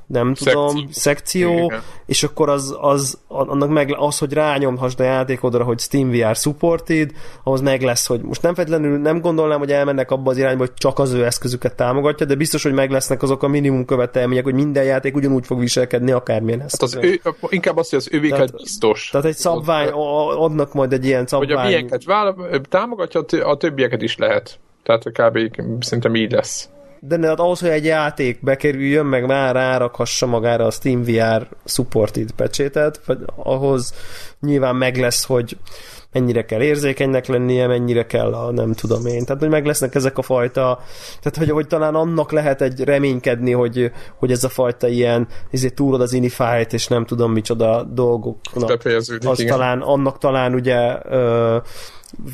nem tudom, szekció, szekció és akkor az, az, annak meg, az, hogy rányomhassd a játékodra, hogy Steam VR supported, ahhoz meg lesz, hogy most nem feltétlenül nem gondolnám, hogy elmennek abba az irányba, hogy csak az ő eszközüket támogatja, de biztos, hogy meg lesznek azok a minimum követelmények, hogy minden játék ugyanúgy fog viselkedni, akármilyen eszköz. Hát az ő, inkább azt, hogy az övéket tehát, biztos. Tehát egy szabvány, adnak majd egy ilyen szabvány. Hogy a milyenket támogatja, a többieket is lehet. Tehát kb. szerintem így lesz de hát ahhoz, hogy egy játék bekerüljön, meg már rárakhassa magára a Steam VR supported pecsétet, vagy ahhoz nyilván meg lesz, hogy mennyire kell érzékenynek lennie, mennyire kell a nem tudom én. Tehát, hogy meg lesznek ezek a fajta, tehát, hogy, hogy talán annak lehet egy reménykedni, hogy, hogy ez a fajta ilyen, ezért túlod az inifájt, és nem tudom micsoda dolgoknak. Az igen. talán, annak talán ugye ö,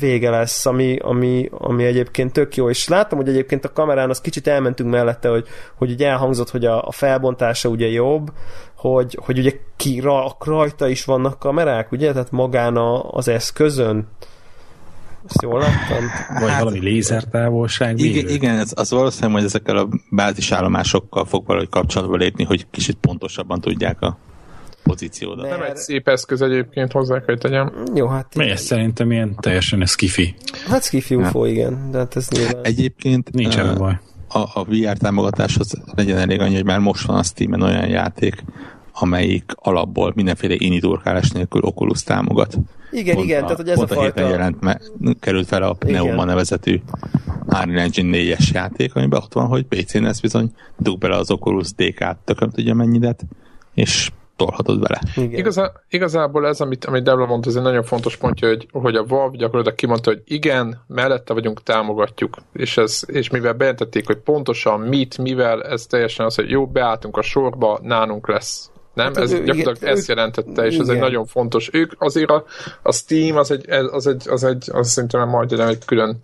vége lesz, ami, ami, ami egyébként tök jó, és láttam, hogy egyébként a kamerán az kicsit elmentünk mellette, hogy, hogy ugye elhangzott, hogy a, a felbontása ugye jobb, hogy, hogy ugye ki, ra, rajta is vannak kamerák, ugye? Tehát magán a, az eszközön. Ezt jól láttam? Vagy hát, valami lézertávolság. Igen, igen ez, az valószínűleg, hogy ezekkel a bázisállomásokkal fog valahogy kapcsolatba lépni, hogy kicsit pontosabban tudják a pozíciódat. Nem egy szép eszköz egyébként hozzá kell tegyem. Jó, hát... Mely ez szerintem ilyen teljesen skifi. Hát skifi UFO, ja. igen. De hát ez nyilván... Egyébként... Nincs uh, baj. A, a VR támogatáshoz legyen elég annyi, hogy már most van a Steam-en olyan játék, amelyik alapból mindenféle initurkálás nélkül Oculus támogat. Igen, pont igen, a, tehát hogy ez pont a, a fajta... jelent, mert került fel a Pneuma igen. nevezetű Unreal Engine 4-es játék, amiben ott van, hogy PC-n ez bizony dug bele az Oculus DK-t, tököm tudja mennyidet, és tolhatod vele. Igen. Igazá, igazából ez, amit, amit Debla mondta, ez egy nagyon fontos pontja, hogy, hogy a Valve gyakorlatilag kimondta, hogy igen, mellette vagyunk, támogatjuk, és, ez, és mivel bejelentették, hogy pontosan mit, mivel, ez teljesen az, hogy jó, beálltunk a sorba, nálunk lesz nem? Hát, ez ő, gyakorlatilag igen, ezt jelentette, és igen. ez egy nagyon fontos. Ők azért a, a Steam az egy, az egy, az egy, az szerintem majd egy külön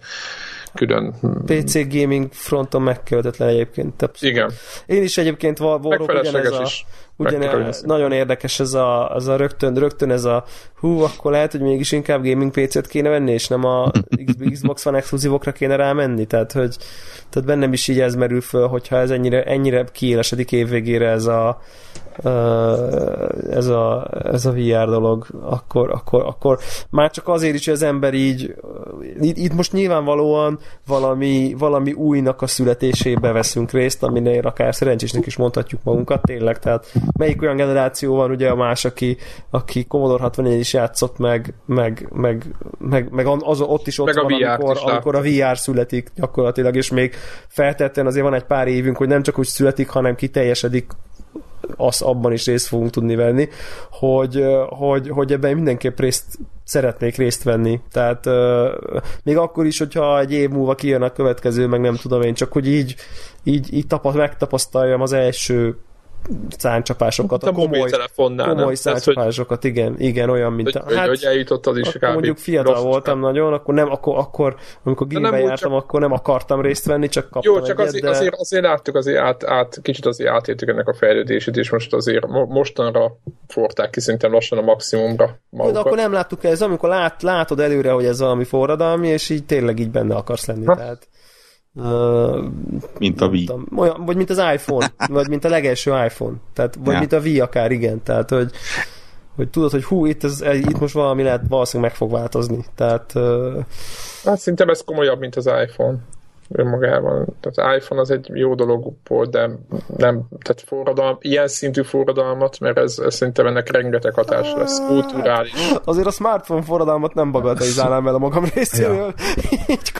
külön... PC gaming fronton megkövetetlen egyébként. Többször. Igen. Én is egyébként valóban ugyanez a, is. Ugyan, nagyon érdekes ez a, az a rögtön, rögtön ez a hú, akkor lehet, hogy mégis inkább gaming PC-t kéne venni, és nem a [laughs] Xbox One exkluzívokra kéne rámenni, tehát hogy tehát bennem is így ez merül föl, hogyha ez ennyire, ennyire kiélesedik évvégére ez a, ez a, ez a VR dolog, akkor, akkor, akkor már csak azért is, hogy az ember így itt, most nyilvánvalóan valami, valami újnak a születésébe veszünk részt, aminél akár szerencsésnek is mondhatjuk magunkat, tényleg, tehát melyik olyan generáció van ugye a más, aki, aki Commodore 64 is játszott meg, meg, meg, meg, meg az, ott is ott meg van, amikor, is amikor a VR születik gyakorlatilag, és még feltetően azért van egy pár évünk, hogy nem csak úgy születik, hanem kiteljesedik az abban is részt fogunk tudni venni, hogy, hogy, hogy ebben mindenképp részt szeretnék részt venni. Tehát még akkor is, hogyha egy év múlva kijön a következő, meg nem tudom én, csak hogy így, így, így tapaszt, megtapasztaljam az első száncsapásokat, a komoly, komoly száncsapásokat, igen, igen, olyan, mint a, hát, hogy eljutottad is akkor mondjuk fiatal voltam csak. nagyon, akkor nem, akkor, akkor amikor gimbe jártam, csak... akkor nem akartam részt venni, csak kaptam Jó, csak egyet, azért, de... azért, azért láttuk, azért át, át, kicsit azért átértük ennek a fejlődését, és most azért mostanra forták ki szerintem lassan a maximumra magukat. De akkor nem láttuk ez, amikor lát, látod előre, hogy ez valami forradalmi, és így tényleg így benne akarsz lenni. Ha? Tehát Uh, mint a Wii. Tudom, olyan, vagy mint az iPhone, [laughs] vagy mint a legelső iPhone. Tehát, vagy ja. mint a Wii akár, igen. Tehát, hogy, hogy tudod, hogy hú, itt, ez, itt most valami lehet, valószínűleg meg fog változni. Tehát, uh, hát szerintem ez komolyabb, mint az iPhone önmagában. Tehát iPhone az egy jó dolog volt, de nem, tehát forradalom, ilyen szintű forradalmat, mert ez, ez szerintem ennek rengeteg hatás lesz, kulturális. Azért a smartphone forradalmat nem bagatelizálnám el a magam részéről.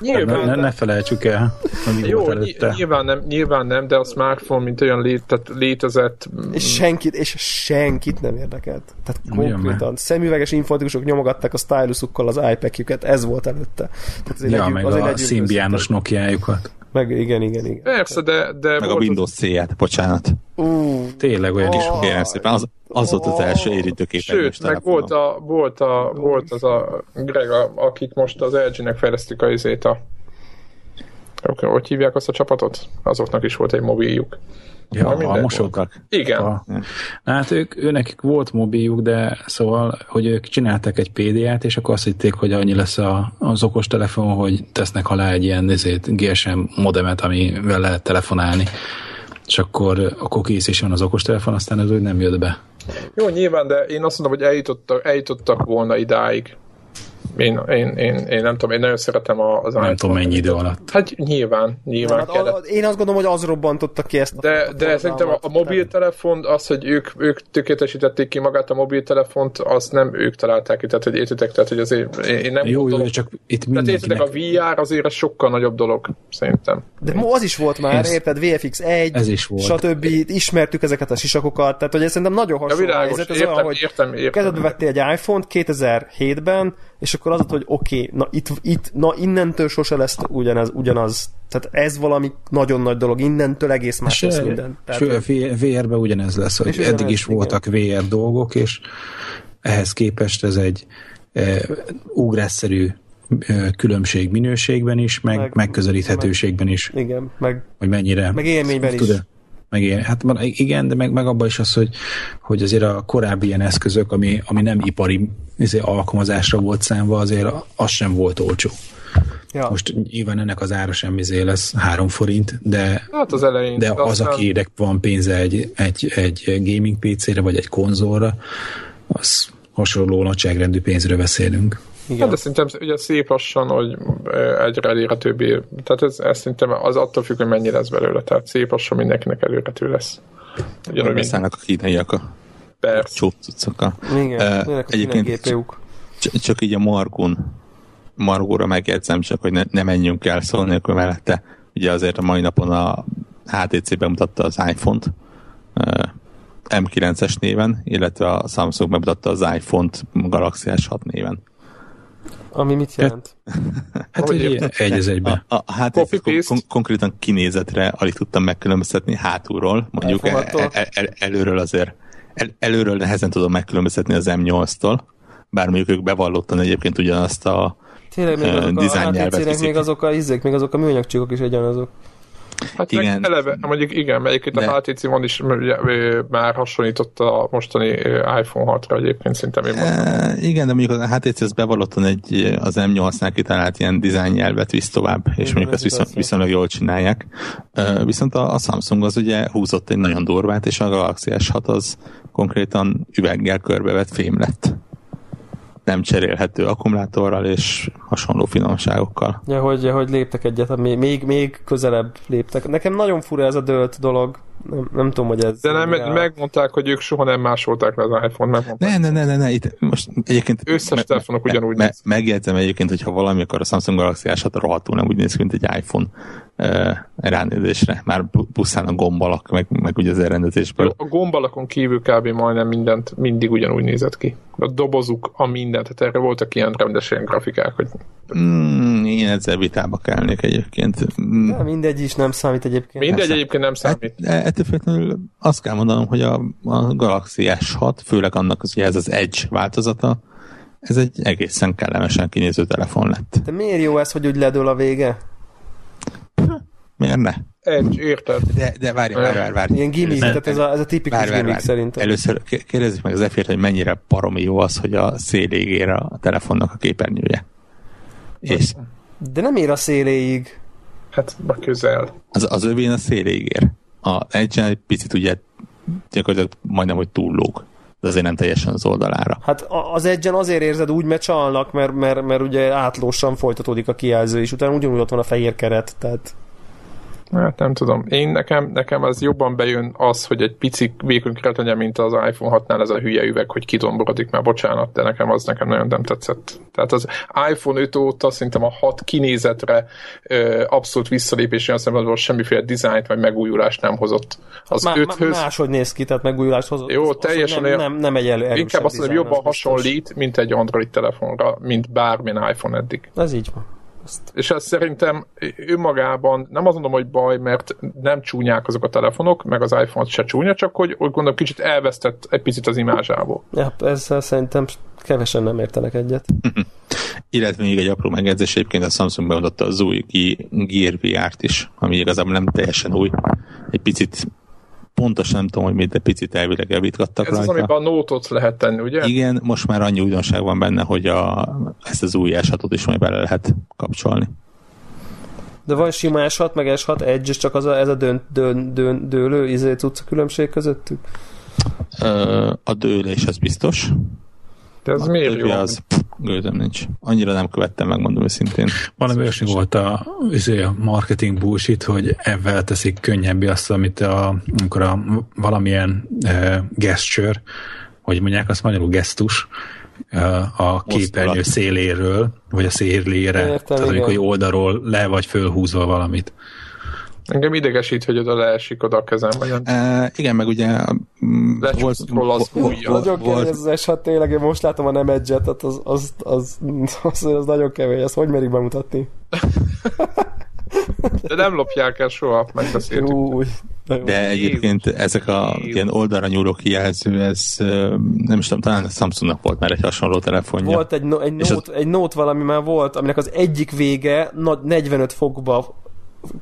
Ja. ne, ne, ne felejtsük el, ami Jó. Nyilván nem, nyilván nem, de a smartphone, mint olyan lé, tehát létezett. És senkit, és senkit nem érdekelt. Tehát konkrétan szemüveges informatikusok nyomogatták a stylusukkal az iPad-jüket, ez volt előtte. Tehát az ja, egy, meg az a szimbiános nokia játékokat. Meg igen, igen, igen. Persze, de... de meg a Windows C-ját, bocsánat. Uh, Tényleg olyan is van. Kérem szépen, az, az volt az első érítőkép. Sőt, meg volt, a, volt, a, volt az a Greg, a, akik most az LG-nek fejlesztik a izét a hogy hívják azt a csapatot? Azoknak is volt egy mobiljuk. Ja, a mosókak. Igen. A, hát ők, őnek volt mobiljuk, de szóval, hogy ők csináltak egy PDA-t, és akkor azt hitték, hogy annyi lesz a, az okos telefon, hogy tesznek alá egy ilyen ezért, GSM modemet, amivel lehet telefonálni és akkor, akkor kész is van az okostelefon, aztán ez úgy nem jött be. Jó, nyilván, de én azt mondom, hogy eljutottak, eljutottak volna idáig, én, én, én, én nem tudom, én nagyon szeretem az Nem tudom mennyi idő alatt. Hát nyilván, nyilván hát, a, én azt gondolom, hogy az robbantotta ki ezt. De, a de szerintem a, a mobiltelefon, az, hogy ők, ők tökéletesítették ki magát a mobiltelefont, azt nem ők találták ki, tehát hogy értitek, tehát hogy azért én nem jó, gondolom, jó, csak itt mindenkinek... Tehát értitek, a VR azért az sokkal nagyobb dolog, szerintem. De az is volt már, ez, érted, VFX 1, ez is volt. stb. Ismertük ezeket a sisakokat, tehát hogy ez szerintem nagyon hasonló ja, világos, helyzet, ez értem, olyan, hogy értem, értem, kezedbe vettél egy iPhone-t 2007-ben, és akkor az, hogy oké, okay, na itt, itt, na innentől sose lesz ugyanaz, ugyanaz. Tehát ez valami nagyon nagy dolog, innentől egész más lesz minden. Tehát, VR-ben ugyanez lesz, hogy eddig is igen. voltak VR dolgok, és ehhez képest ez egy e, ugrásszerű különbség minőségben is, meg, meg megközelíthetőségben is. Igen, meg, hogy mennyire. Meg élményben is. Meg ilyen, hát igen, de meg, meg abban is az, hogy, hogy azért a korábbi ilyen eszközök, ami, ami nem ipari azért alkalmazásra volt számva, azért az sem volt olcsó. Ja. Most nyilván ennek az ára sem izé lesz három forint, de, hát az elején, de az, aztán... akinek van pénze egy, egy, egy gaming PC-re, vagy egy konzolra, az hasonló nagyságrendű pénzről beszélünk. Igen. Hát de szerintem ugye szép lassan, hogy egyre elérhetőbbé, tehát ez, ez szerintem az attól függ, hogy mennyi lesz belőle, tehát szép lassan mindenkinek elérhető lesz. Ugyanúgy beszállnak a kínaiak a Persze. Igen, uh, egyébként csak, csak így a Margun Margóra megjegyzem, csak hogy ne, ne menjünk el szó nélkül mellette. Ugye azért a mai napon a HTC bemutatta az iPhone-t uh, M9-es néven, illetve a Samsung bemutatta az iPhone-t Galaxy S6 néven. Ami mit jelent? [laughs] hát hogy egy az egyben. A, a, hát kon- kon- konkrétan kinézetre alig tudtam megkülönböztetni hátulról, mondjuk el, el, el, előről azért el, előről nehezen tudom megkülönböztetni az M8-tól, bár mondjuk ők bevallottan egyébként ugyanazt a Tényleg még azok a, a még azok a izzék, még azok a műanyagcsíkok is egyenazok. Hát igen. eleve, mondjuk igen, melyiket a HTC van is már hasonlított a mostani iPhone 6-ra egyébként szinte még e, Igen, de mondjuk a HTC az bevallottan egy az M8-nál kitalált ilyen dizájn nyelvet visz tovább, és igen, mondjuk ezt viszont, viszonylag jól csinálják. Viszont a, a Samsung az ugye húzott egy nagyon durvát, és a Galaxy S6 az konkrétan üveggel körbevett fém lett nem cserélhető akkumulátorral és hasonló finomságokkal. Ja, hogy, hogy léptek egyet, még, még közelebb léptek. Nekem nagyon fura ez a dölt dolog. Nem, nem tudom, hogy ez... De nem, rá... megmondták, hogy ők soha nem másolták le az iPhone-t. Ne, ne, ne, ne, ne, itt most egyébként... Összes me, telefonok ugyanúgy me, néz. Megjegyzem egyébként, hogyha valami, akkor a Samsung Galaxy S6 rohadtul nem úgy néz ki, mint egy iPhone uh, ránézésre. Már pusztán a gombalak, meg, meg ugye az elrendezésből. A gombalakon kívül kb. majdnem mindent mindig ugyanúgy nézett ki. A dobozuk, a mindent. Tehát erre voltak ilyen rendes ilyen grafikák, hogy... Mm, én ezzel vitába kellnék egyébként. Mm. De mindegy is nem számít egyébként. Mindegy egyébként nem számít. Et, ettől függetlenül azt kell mondanom, hogy a, a Galaxy S6, főleg annak az, ez az Edge változata, ez egy egészen kellemesen kinéző telefon lett. De miért jó ez, hogy úgy ledől a vége? Miért ne? Egy, érted? De, de várj, várj, várj, várj. Ilyen gimmick, tehát ez a, ez a tipikus várj, várj, gimmick szerintem. Először kérdezzük meg az efért, hogy mennyire paromi jó az, hogy a széléig ér a telefonnak a képernyője. És... De nem ér a széléig. Hát, ma közel. Az, az övén a széléig ér. A edge egy picit ugye gyakorlatilag majdnem, hogy túllóg de azért nem teljesen az oldalára. Hát az egyen azért érzed úgy, mert csalnak, mert, mert, mert ugye átlósan folytatódik a kijelző, és utána ugyanúgy ott van a fehér keret, tehát Hát nem tudom. Én nekem, nekem az jobban bejön az, hogy egy pici vékony keret legyen, mint az iPhone 6-nál ez a hülye üveg, hogy kidomborodik, már bocsánat, de nekem az nekem nagyon nem tetszett. Tehát az iPhone 5 óta szerintem a 6 kinézetre ö, abszolút visszalépés olyan szempontból semmiféle dizájnt vagy megújulást nem hozott. Az Má, 5-höz... Máshogy néz ki, tehát megújulást hozott. Jó, teljesen nem, nem, nem egy elő, Inkább azt mondom, jobban hasonlít, mint egy Android telefonra, mint bármilyen iPhone eddig. Ez így van. Ezt. És ez szerintem önmagában nem azt mondom, hogy baj, mert nem csúnyák azok a telefonok, meg az iPhone se csúnya, csak hogy úgy gondolom kicsit elvesztett egy picit az imázsából. Ja, ezzel szerintem kevesen nem értenek egyet. [laughs] Illetve még egy apró megjegyzés, egyébként a Samsung bemutatta az új Gear VR-t is, ami igazából nem teljesen új. Egy picit pontosan nem tudom, hogy mit, de picit elvileg javítgattak Ez rajta. az, amiben a nótot lehet tenni, ugye? Igen, most már annyi újdonság van benne, hogy a, ezt az új esetot is majd bele lehet kapcsolni. De van sima S6, meg S6 Edge, és csak az a, ez a dön, dön, dön, dőlő izé tudsz a különbség közöttük? Ö, a dőlés az biztos. De ez a miért jó? Az, gőzöm nincs. Annyira nem követtem, megmondom őszintén. Valami olyasmi volt a, izé, a marketing bullshit, hogy ebben teszik könnyebbé azt, amit a, amikor a valamilyen e, gesture, hogy mondják azt magyarul gesztus, a képernyő széléről, vagy a szélére, Értem, tehát amikor oldalról le vagy fölhúzva valamit. Engem idegesít, hogy oda leesik oda a kezem. Vagy e, igen, meg ugye volt, az ujja. Nagyon az S6, tényleg, én most látom a nem edge tehát az, az, az, az, az, nagyon kemény, ezt hogy merik bemutatni? De nem lopják el soha, megbeszéltük. Új, de egyébként ezek a ilyen oldalra nyúló kijelző, ez nem is tudom, talán a Samsungnak volt már egy hasonló telefonja. Volt egy, no, egy, note, az... egy note valami már volt, aminek az egyik vége 45 fokba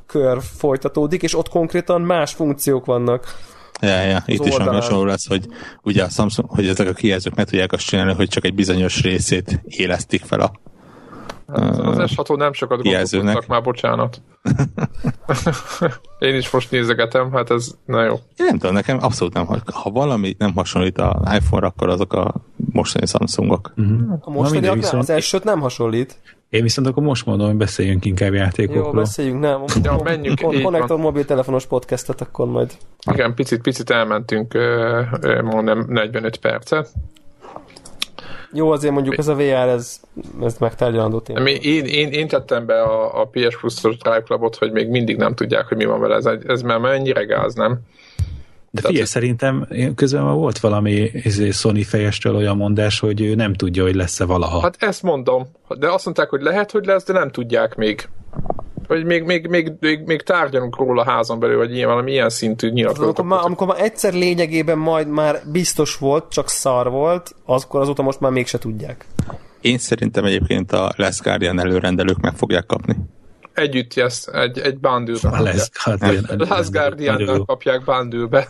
kör folytatódik, és ott konkrétan más funkciók vannak. Ja, ja, itt is van hasonló lesz, hogy ugye a Samsung, hogy ezek a kijelzők meg tudják azt csinálni, hogy csak egy bizonyos részét élesztik fel a Hát az S6 nem sokat gondolkodtak már, bocsánat. [laughs] Én is most nézegetem, hát ez na jó. Én nem tudom, nekem abszolút nem, ha valami nem hasonlít az iPhone-ra, akkor azok a mostani Samsungok. Uh-huh. A mostani viszont... az s nem hasonlít. Én viszont akkor most mondom, hogy beszéljünk inkább játékokról. Jó, beszéljünk, nem. [laughs] Ja, menjünk. Konnektor mobiltelefonos podcastet, akkor majd. Igen, picit, picit elmentünk, mondom, 45 percet. Jó, azért mondjuk ez a VR, ez, ez megtárgyalandó téma. Én, én, én tettem be a, a PS Plus-os Drive Clubot, hogy még mindig nem tudják, hogy mi van vele. Ez, ez már mennyire gáz, nem? De figyelj, Tehát, szerintem közben már volt valami izé, Sony fejestől olyan mondás, hogy ő nem tudja, hogy lesz-e valaha. Hát ezt mondom. De azt mondták, hogy lehet, hogy lesz, de nem tudják még vagy még, még, még, még, még tárgyalunk róla házon belül, vagy ilyen, valami ilyen szintű nyilatkozatot. Amikor, már, amikor már egyszer lényegében majd már biztos volt, csak szar volt, akkor azóta most már mégse tudják. Én szerintem egyébként a Last Guardian előrendelők meg fogják kapni. Együtt yes, egy, egy bundle A Last Guardian. Last guardian kapják bundle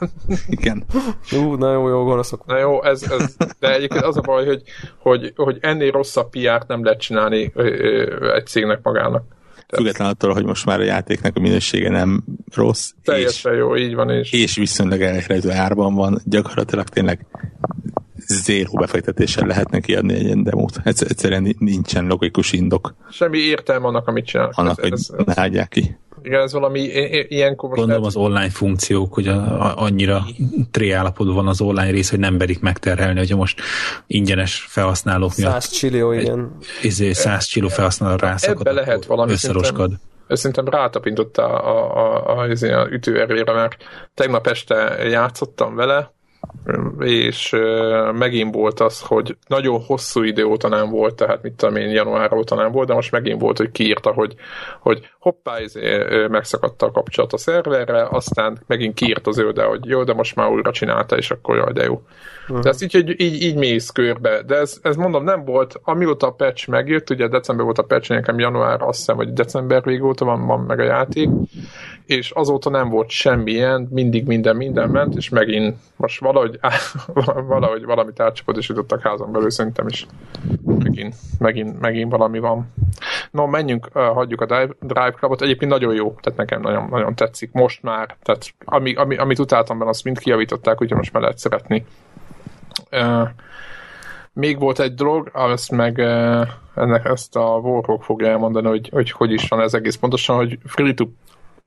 Igen. Ú, na jó, jó, gonoszok. Na jó, ez, ez, de egyébként az a baj, hogy, hogy, hogy ennél rosszabb piát nem lehet csinálni egy cégnek magának. Független attól, hogy most már a játéknak a minősége nem rossz. Teljesen és, jó, így van. És, és viszonylag elhelyező árban van, gyakorlatilag tényleg zéró befektetéssel lehetne kiadni egy ilyen demót. Egyszerűen nincsen logikus indok. Semmi értelme annak, amit csinálnak. Annak, ez, hogy ez, ne hagyják ki. Igen, ez valami ilyenkor most Gondolom lehet... az online funkciók, hogy a, a, annyira triállapodó van az online rész, hogy nem berik megterhelni, hogyha most ingyenes felhasználók miatt 100 csillió, igen. Izé, 100 csillió felhasználó rászakad. Ebbe lehet valami összeroskad. Szerintem rátapintotta a, a, a, a, izé, a ütőerére, mert tegnap este játszottam vele, és megint volt az, hogy nagyon hosszú idő óta nem volt, tehát mit tudom én, január óta nem volt, de most megint volt, hogy kiírta, hogy, hogy hoppá, izé, megszakadta a kapcsolat a szerverre, aztán megint kiírt az ő, de hogy jó, de most már újra csinálta, és akkor jaj, de jó. Uh-huh. De ez így, így, így, így mész körbe, de ez, ez mondom nem volt, amióta a patch megjött, ugye december volt a patch, nekem január, azt hiszem, hogy december végóta van, van meg a játék, és azóta nem volt semmilyen, mindig minden, minden ment, és megint most valahogy, [laughs] valahogy valamit átcsapadosítottak házon belül, szerintem is megint, megint, megint valami van. No, menjünk, hagyjuk a Drive, drive Clubot, egyébként nagyon jó, tehát nekem nagyon, nagyon tetszik most már, tehát ami, ami, amit utáltam benne, azt mind kijavították, úgyhogy most már lehet szeretni. Még volt egy dolog, azt meg ennek ezt a Warhawk fogja elmondani, hogy, hogy hogy is van ez egész pontosan, hogy free to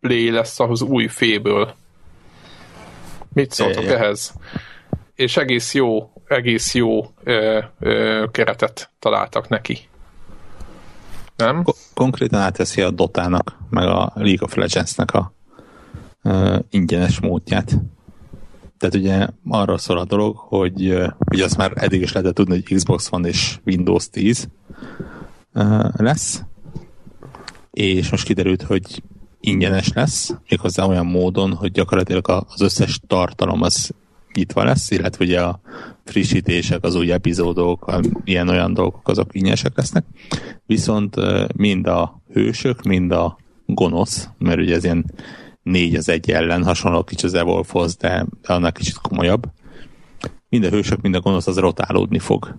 Play lesz az új féből. Mit szóltok é, ehhez? És egész jó, egész jó ö, ö, keretet találtak neki. Nem? Ko- konkrétan átteszi a Dotának, meg a League of Legends-nek a ö, ingyenes módját. Tehát ugye arra szól a dolog, hogy ugye azt már eddig is lehetett tudni, hogy Xbox van és Windows 10 lesz, és most kiderült, hogy ingyenes lesz, méghozzá olyan módon, hogy gyakorlatilag az összes tartalom az nyitva lesz, illetve ugye a frissítések, az új epizódok, ilyen-olyan dolgok, azok ingyenesek lesznek. Viszont mind a hősök, mind a gonosz, mert ugye ez ilyen négy az egy ellen, hasonló kicsit az Evolve-hoz, de, annak kicsit komolyabb. Mind a hősök, mind a gonosz az rotálódni fog.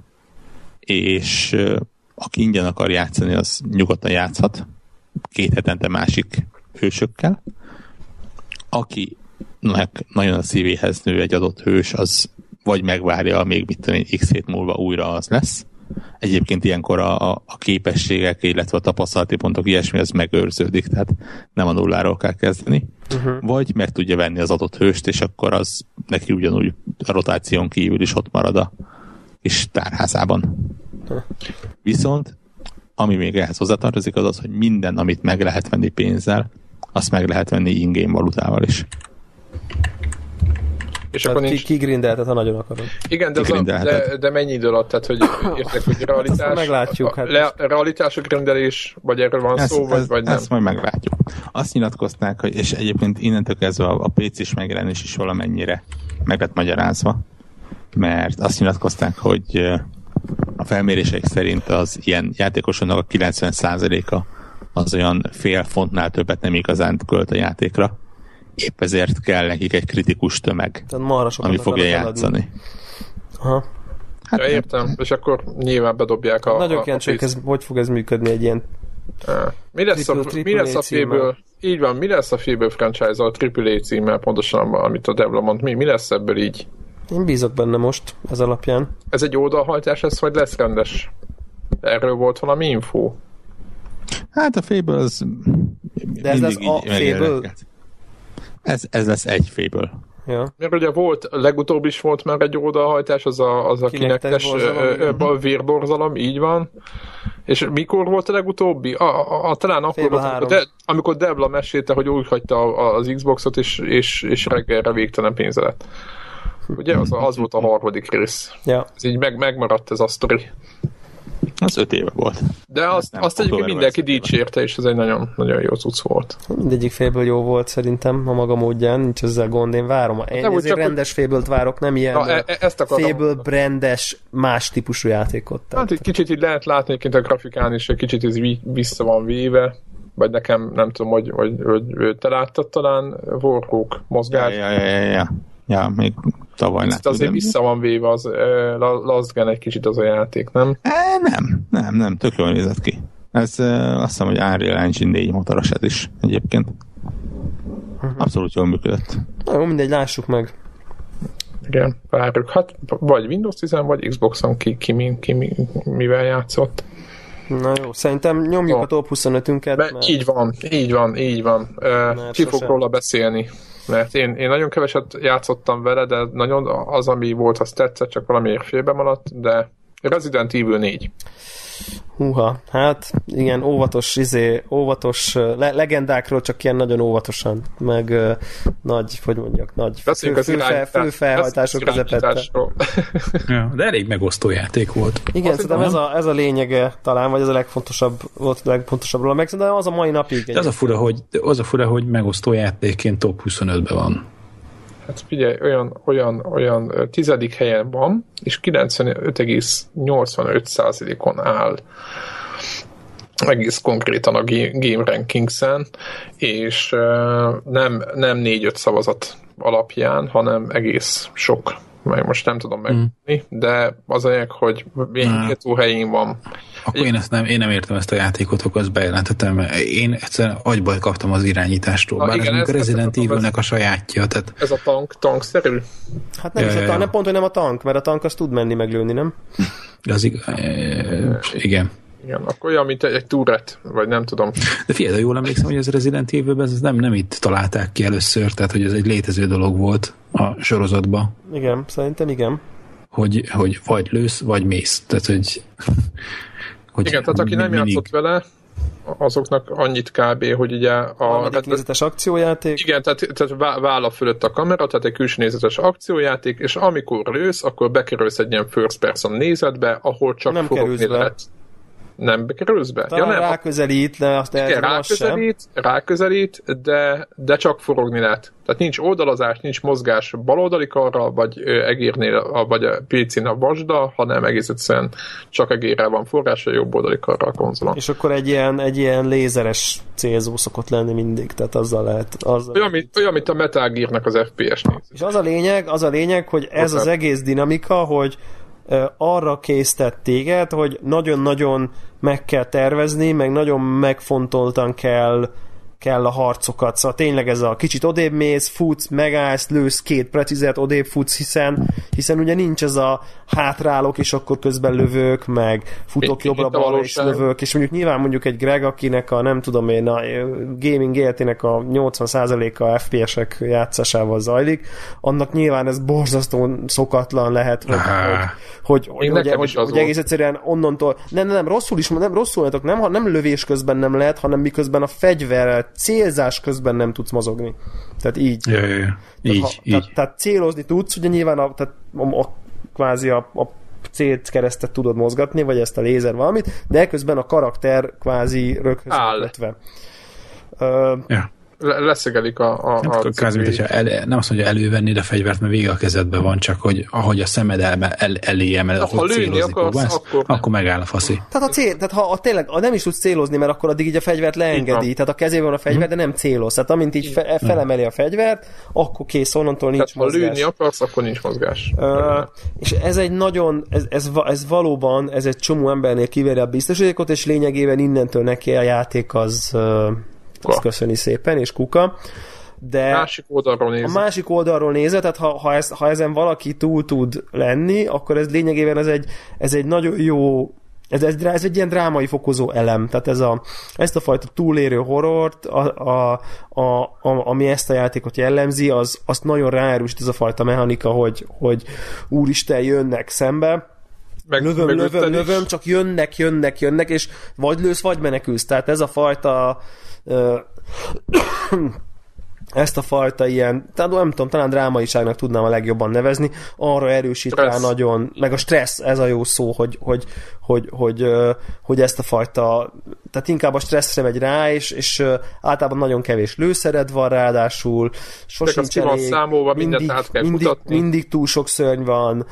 És aki ingyen akar játszani, az nyugodtan játszhat, két hetente másik hősökkel. Aki nagyon a szívéhez nő egy adott hős, az vagy megvárja, még mit tudom x hét múlva újra az lesz. Egyébként ilyenkor a, a képességek, illetve a tapasztalati pontok ilyesmi, az megőrződik, tehát nem a nulláról kell kezdeni. Uh-huh. Vagy meg tudja venni az adott hőst, és akkor az neki ugyanúgy a rotáción kívül is ott marad a kis tárházában. Viszont ami még ehhez hozzátartozik, az az, hogy minden, amit meg lehet venni pénzzel, azt meg lehet venni ingame valutával is. És tehát akkor nincs... kigrindeltet, ha nagyon akarod. Igen, de, az a, de, de mennyi idő alatt? Tehát, hogy értek, hogy [laughs] realitás... meglátjuk. Hát le, realitás a grindelés, vagy erről van ez, szó, vagy, ez, vagy nem? Ezt majd meglátjuk. Azt nyilatkozták, hogy, és egyébként innentől kezdve a, a PC-s megjelenés is valamennyire meg lett magyarázva, mert azt nyilatkozták, hogy a felmérések szerint az ilyen játékosoknak a 90%-a az olyan fél fontnál többet nem igazán költ a játékra. Épp ezért kell nekik egy kritikus tömeg, ami fogja játszani. Aha. Hát ja, értem, és akkor nyilván bedobják a... Nagyon kíváncsi, hogy ez, hogy fog ez működni egy ilyen mi lesz, triple, a, triple mi lesz a féből, így van, mi lesz a Fable franchise a AAA címmel, pontosan amit a Devla mond, mi, mi lesz ebből így? Én bízok benne most, ez alapján. Ez egy oldalhajtás, ez vagy lesz rendes? Erről volt valami info? Hát a Fable az De ez lesz a Fable? Ez, ez lesz egy Fable. Ja. Mert ugye volt, legutóbb is volt már egy oldalhajtás, az a, az a kinektes vérborzalom, így van. És mikor volt a legutóbbi? A, a, a talán akkor volt, amikor, de, amikor Debla mesélte, hogy úgy hagyta az Xboxot, és, és, és reggelre végtelen pénze lett. Ugye az, az volt a harmadik rész. Ja. Ez így meg, megmaradt ez a sztori. Az öt éve volt. De azt, azt egyébként mindenki dicsérte, és ez egy nagyon, nagyon jó cucc volt. Mindegyik félből jó volt szerintem a maga módján, nincs ezzel gond, én várom. Én nem, ezért rendes hogy... félből várok, nem ilyen Na, e, e- ezt félből brandes, más típusú játékot. Tehát. Hát egy kicsit így lehet látni, hogy a grafikán is egy kicsit ez vissza van véve, vagy nekem nem tudom, hogy, hogy, hogy, hogy te láttad talán Warhawk mozgás. Ja, ja, ja, ja. Ja, még tavaly nem. azért vissza van véve az uh, Last Gen egy kicsit az a játék, nem? E, nem, nem, nem, tök jól nézett ki. Ez uh, azt hiszem, hogy Unreal Engine 4 motoros ez is egyébként. Uh-huh. Abszolút jól működött. Na jó, mindegy, lássuk meg. Igen, várjuk. Hát vagy Windows 10 vagy Xbox-on ki, ki, ki, ki mivel játszott. Na jó, szerintem nyomjuk oh. a top 25-ünket. Mert... Így van, így van, így van. Uh, ki fog róla beszélni mert én, én nagyon keveset játszottam vele, de nagyon az, ami volt, az tetszett, csak valamiért félbe maradt, de Resident Evil 4. Húha, hát igen, óvatos, izé, óvatos le- legendákról csak ilyen nagyon óvatosan, meg uh, nagy, hogy mondjak, nagy fő, fő, fő felhajtások közepette. ja, de elég megosztó játék volt. Igen, szerintem ez a, ez a lényege talán, vagy ez a legfontosabb, volt a legfontosabb róla, meg szerintem az a mai napig. De az a fura, hogy, az a fura, hogy megosztó játékként top 25-ben van. Hát figyelj, olyan, olyan, olyan tizedik helyen van, és 95,85%-on áll egész konkrétan a Game Rankings-en, és nem, nem 4-5 szavazat alapján, hanem egész sok meg most nem tudom megmondani, mm. de az anyag, hogy milyen helyén van. Akkor én, ezt nem, én nem értem ezt a játékot, akkor azt bejelentettem, mert én egyszerűen agyból kaptam az irányítástól, Na, bár igen, ez, ez Resident Evil-nek a sajátja. Tehát... Ez a tank, tankszerű? Hát nem, ja, is a tank, nem pont, hogy nem a tank, mert a tank az tud menni meglőni, nem? Az ig- [laughs] e, igen. Igen, akkor olyan, mint egy, egy túret, vagy nem tudom. De figyelj, jól emlékszem, hogy az Resident evil ez nem, nem itt találták ki először, tehát hogy ez egy létező dolog volt a sorozatban. Igen, szerintem igen. Hogy, hogy vagy lősz, vagy mész. Tehát, hogy, hogy igen, tehát aki nem mindig... játszott vele, azoknak annyit kb., hogy ugye a... A nézetes akciójáték. Igen, tehát, tehát válla fölött a kamera, tehát egy külső nézetes akciójáték, és amikor lősz, akkor bekerülsz egy ilyen first person nézetbe, ahol csak nem fogok lehet nem kerülsz be? Talán ja, nem, ráközelít, de azt igen, ráközelít, sem. ráközelít, de, de csak forogni lehet. Tehát nincs oldalazás, nincs mozgás baloldali karra, vagy egérnél, vagy a PC-n a vasda, hanem egész egyszerűen csak egérrel van forrása, jobb oldali karra a konzolon. És akkor egy ilyen, egy ilyen lézeres célzó szokott lenni mindig, tehát azzal lehet. Azzal olyan, mint, olyan, mint a Metal Gear-nek az FPS néz. És az a lényeg, az a lényeg, hogy ez az egész dinamika, hogy arra késztet téged, hogy nagyon-nagyon meg kell tervezni, meg nagyon megfontoltan kell kell a harcokat. Szóval tényleg ez a kicsit odébb mész, futsz, megállsz, lősz két precizet, odébb futsz, hiszen, hiszen ugye nincs ez a hátrálok, és akkor közben lövök, meg futok jobbra-balra, és lövök, és mondjuk nyilván mondjuk egy Greg, akinek a nem tudom én, a gaming életének a 80%-a FPS-ek játszásával zajlik, annak nyilván ez borzasztó szokatlan lehet, hogy, hogy, hogy, hogy, hogy, hogy, hogy egész egyszerűen onnantól, nem, nem, nem, rosszul is, nem rosszul nem, nem lövés közben nem lehet, hanem miközben a fegyver célzás közben nem tudsz mozogni. Tehát így. Ja, ja, ja. Így, tehát, ha, így. Tehát, tehát célozni tudsz, ugye nyilván a, tehát a, a, kvázi a, a célt keresztet tudod mozgatni, vagy ezt a lézer valamit, de közben a karakter kvázi röghöz kötve. Uh, ja leszegelik a, a, nem, a kázi, mint, el, nem azt mondja elővenni a fegyvert, mert vége a kezedben van, csak hogy ahogy a szemed el, el, elé emel, ha hogy célozni akarsz, próbálsz, akkor, akkor megáll a faszi. Tehát, a cél, tehát ha a, tényleg ha nem is tudsz célozni, mert akkor addig így a fegyvert leengedi, tehát a kezében van a fegyver, de nem céloz. Tehát amint így fe, felemeli a fegyvert, akkor kész, onnantól nincs tehát, mozgás. ha lőni akarsz, akkor nincs mozgás. Uh, és ez egy nagyon, ez, ez, ez valóban, ez egy csomó embernél kiveri a biztosítékot, és lényegében innentől neki a játék az uh, azt köszöni szépen, és kuka. De másik oldalról nézve. A másik oldalról nézve, tehát ha, ha, ez, ha ezen valaki túl tud lenni, akkor ez lényegében ez egy, ez egy nagyon jó ez, ez, ez egy ilyen drámai fokozó elem, tehát ez a, ezt a fajta túlérő horrort, a, a, a, a, ami ezt a játékot jellemzi, az, azt nagyon ráerősít ez a fajta mechanika, hogy, hogy úristen jönnek szembe, meg, lövöm, meg lövöm, lövöm, csak jönnek, jönnek, jönnek, és vagy lősz, vagy menekülsz. Tehát ez a fajta [coughs] ezt a fajta ilyen, tehát nem tudom, talán drámaiságnak tudnám a legjobban nevezni, arra erősít stressz. rá nagyon, meg a stressz, ez a jó szó, hogy, hogy, hogy, hogy, hogy ezt a fajta, tehát inkább a stresszre megy rá, és, és általában nagyon kevés lőszered van ráadásul, sosincs elég, számolva, mindig, át kell mindig, mindig túl sok szörny van,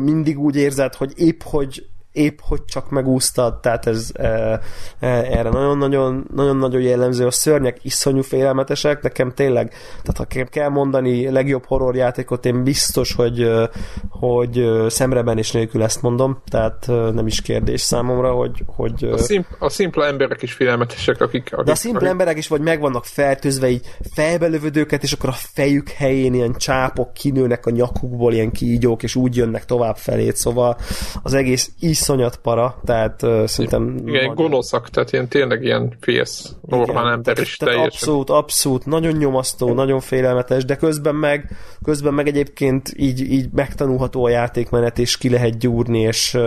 mindig úgy érzed, hogy épp hogy épp hogy csak megúsztad, tehát ez e, e, erre nagyon-nagyon nagyon-nagyon jellemző. A szörnyek iszonyú félelmetesek, nekem tényleg, tehát ha kell mondani legjobb horrorjátékot, én biztos, hogy, hogy szemreben és nélkül ezt mondom, tehát nem is kérdés számomra, hogy... hogy a, szimp- a szimpla emberek is félelmetesek, akik... akik de a szimpla akik... emberek is vagy meg vannak fertőzve, így felbelövödőket, és akkor a fejük helyén ilyen csápok kinőnek a nyakukból, ilyen kígyók, és úgy jönnek tovább felét, szóval az egész is iszonyat para, tehát uh, szerintem... Igen, nagy... gonoszak, tehát ilyen tényleg ilyen félsz, normál ember is tehát teljesen. Abszolút, abszolút, nagyon nyomasztó, nagyon félelmetes, de közben meg, közben meg egyébként így, így megtanulható a játékmenet, és ki lehet gyúrni, és,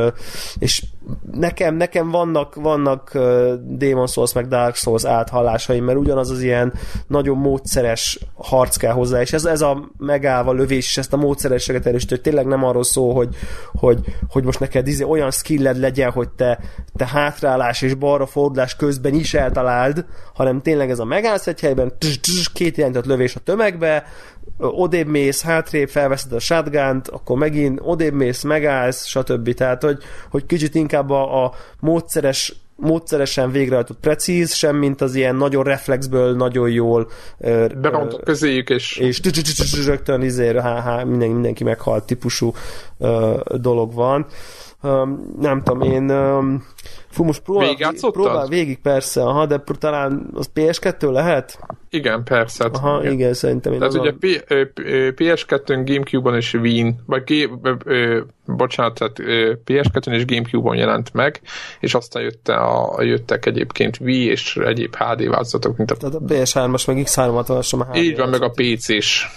és nekem, nekem vannak, vannak Demon Souls meg Dark Souls áthallásaim, mert ugyanaz az ilyen nagyon módszeres harc kell hozzá, és ez, ez a megállva lövés, és ezt a módszerességet erősítő, hogy tényleg nem arról szól, hogy, hogy, hogy most neked izé olyan skilled legyen, hogy te, te hátrálás és balra fordulás közben is eltaláld, hanem tényleg ez a megállsz egy helyben, két jelentett lövés a tömegbe, odébb mész, hátrébb felveszed a shotgun akkor megint odébb mész, megállsz, stb. Tehát, hogy, hogy kicsit inkább a, a módszeres módszeresen végrehajtott precíz, sem mint az ilyen nagyon reflexből nagyon jól berontott közéjük, és és rögtön izé, mindenki, mindenki meghalt típusú dolog van um, nem tudom, én um, fú, most próbál, próbál végig persze, aha, de talán az PS2 lehet? Igen, persze. Hát, aha, igen, igen szerintem én Tehát ugye PS2-n, Gamecube-on és Wien, vagy G, bocsánat, tehát PS2-n és Gamecube-on jelent meg, és aztán jötte a, jöttek egyébként Wii és egyéb HD változatok, mint a... Tehát a PS3-as, meg X3-as sem a HD Így van, meg a PC-s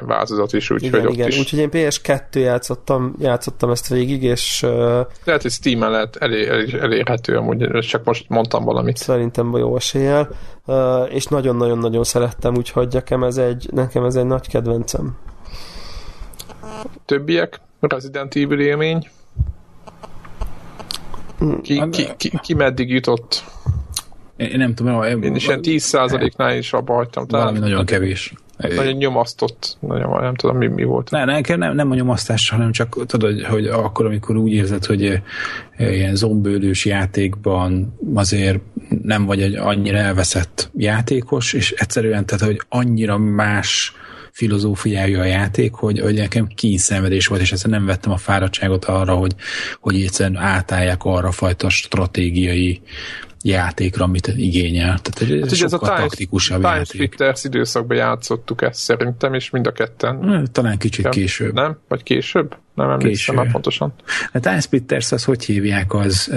változat is, úgyhogy igen, igen. is. Úgyhogy én PS2 játszottam, játszottam ezt végig, és... Lehet, hogy Steam-en lehet elé, elé, elérhető, amúgy csak most mondtam valamit. Szerintem jó eséllyel, és nagyon-nagyon-nagyon szerettem, úgyhogy nekem ez egy, nekem ez egy nagy kedvencem. Többiek? Resident Evil élmény? Ki, ki, ki, ki meddig jutott? Én nem tudom. Én is ilyen 10%-nál is abba hagytam. Valami nagyon kevés. Nagyon nyomasztott, nagyon, nem tudom, mi, mi volt. Ne, ne, nem, nem a nyomasztás, hanem csak tudod, hogy akkor, amikor úgy érzed, hogy eh, ilyen zombőlős játékban azért nem vagy egy annyira elveszett játékos, és egyszerűen, tehát, hogy annyira más filozófiája a játék, hogy, hogy nekem kényszenvedés volt, és ezzel nem vettem a fáradtságot arra, hogy, hogy egyszerűen átállják arra fajta stratégiai játékra, amit igényel. Tehát ez, hát, ez a taktikusabb Time játék. Splitters időszakban játszottuk ezt szerintem, és mind a ketten. Talán kicsit ja, később. Nem? Vagy később? Nem emlékszem már pontosan. A Time Splitters az hogy hívják az?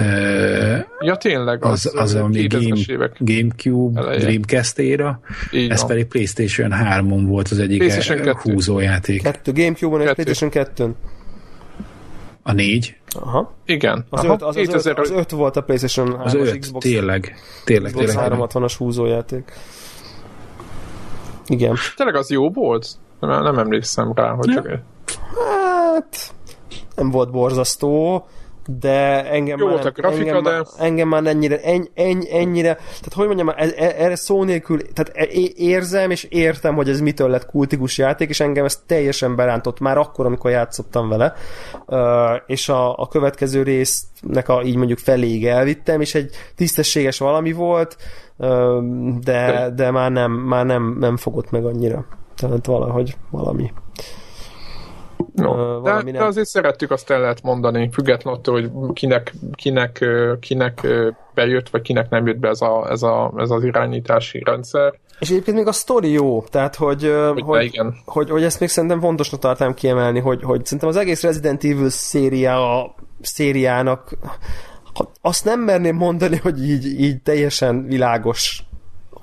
Ja tényleg. Az, az, az ami Game, évek Gamecube, eleje. Dreamcast éra. ez van. pedig Playstation 3-on volt az egyik húzójáték. Kettő, Gamecube-on és Playstation 2 a négy? Aha. Igen. Az, Aha. Öt, az, az, öt, az öt volt a PlayStation 3 az, az öt, Xbox. Tényleg. Tényleg. Xbox tényleg. 360-as húzójáték. Igen. Tényleg az jó volt? Nem, nem emlékszem rá, hogy csak... Hát... Nem volt borzasztó de engem Jó már, volt a grafika, engem, de... engem már ennyire, en, en, ennyire, tehát hogy mondjam, e, erre szó nélkül, tehát érzem és értem, hogy ez mitől lett kultikus játék, és engem ez teljesen berántott már akkor, amikor játszottam vele, uh, és a, a következő résznek a, így mondjuk feléig elvittem, és egy tisztességes valami volt, uh, de, de már nem, már nem, nem fogott meg annyira. Tehát valahogy valami. No, de, de azért szerettük, azt el lehet mondani, függetlenül attól, hogy kinek, kinek, kinek bejött, vagy kinek nem jött be ez, a, ez, a, ez az irányítási rendszer. És egyébként még a sztori jó, tehát hogy, hogy, hogy, igen. hogy, hogy ezt még szerintem fontosnak tartám kiemelni, hogy, hogy szerintem az egész Resident Evil széria, a szériának azt nem merném mondani, hogy így, így teljesen világos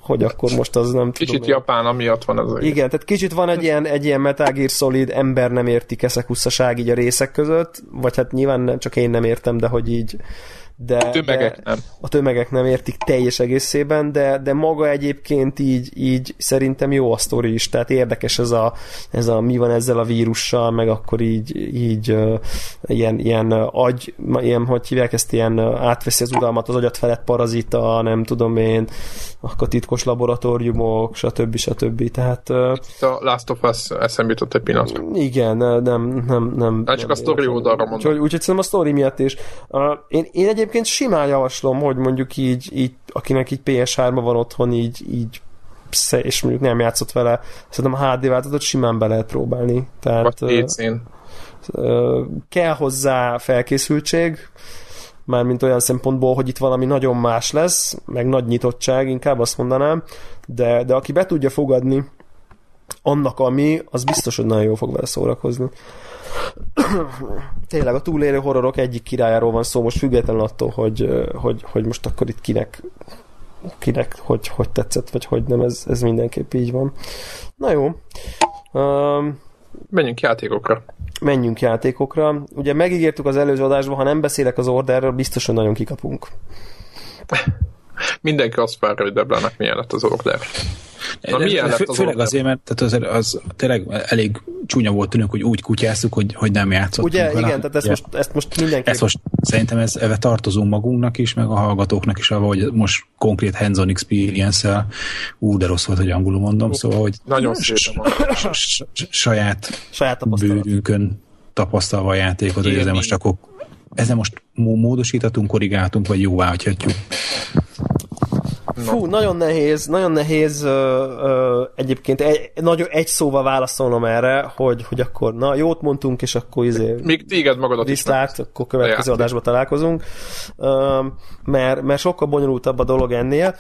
hogy akkor most az nem kicsit tudom. Kicsit japán amiatt van az. Igen, tehát kicsit van egy ilyen, egy ilyen Metal Gear Solid ember nem érti keszekusszaság így a részek között, vagy hát nyilván nem, csak én nem értem, de hogy így de, a tömegek de, nem. A tömegek nem értik teljes egészében, de, de maga egyébként így, így szerintem jó a sztori is, tehát érdekes ez a, ez a mi van ezzel a vírussal, meg akkor így, így uh, ilyen, ilyen agy, ilyen, hogy hívják ezt, ilyen átveszi az uralmat az agyat felett parazita, nem tudom én, akkor titkos laboratóriumok, stb. stb. Tehát, uh, a Last of Us eszembe jutott egy pillanat. Igen, nem, nem, nem. Hát csak nem a sztori oldalra mondom. Úgyhogy, úgyhogy szerintem a sztori miatt is. Uh, én, én egyébként egyébként simán javaslom, hogy mondjuk így, így akinek így PS3-ban van otthon, így, így és mondjuk nem játszott vele, szerintem a HD változatot simán be lehet próbálni. Tehát, Vagy kell hozzá felkészültség, mármint olyan szempontból, hogy itt valami nagyon más lesz, meg nagy nyitottság, inkább azt mondanám, de, de aki be tudja fogadni annak, ami, az biztos, hogy nagyon jó fog vele szórakozni. Tényleg a túlélő horrorok egyik királyáról van szó, most függetlenül attól, hogy, hogy, hogy most akkor itt kinek kinek hogy, hogy tetszett, vagy hogy nem, ez, ez mindenképp így van. Na jó. Um, menjünk játékokra. Menjünk játékokra. Ugye megígértük az előző adásban, ha nem beszélek az orderről, biztos, hogy nagyon kikapunk. [laughs] Mindenki azt várja, hogy Deblának milyen lett az order. Na, de, milyen de, lett az főleg order? azért, mert tehát az, az tényleg elég csúnya volt tűnünk, hogy úgy kutyáztuk, hogy, hogy nem játszottunk Ugye, vele. igen, tehát ezt, ja. most, ezt most mindenki... Ezt most szerintem ez, ebbe tartozunk magunknak is, meg a hallgatóknak is, hogy most konkrét hands-on experience-el, ú, de rossz volt, hogy angolul mondom, szóval, hogy nagyon saját, saját bőrünkön tapasztalva a játékot, hogy ezzel most akkor ezzel most módosítatunk, korrigáltunk, vagy jóvá hagyhatjuk. Fú, nagyon nehéz, nagyon nehéz ö, ö, egyébként egy, nagyon egy szóval válaszolnom erre, hogy, hogy akkor na, jót mondtunk, és akkor izé... Még téged magadat viszlát, is akkor következő ja. adásban találkozunk, ö, mert, mert sokkal bonyolultabb a dolog ennél.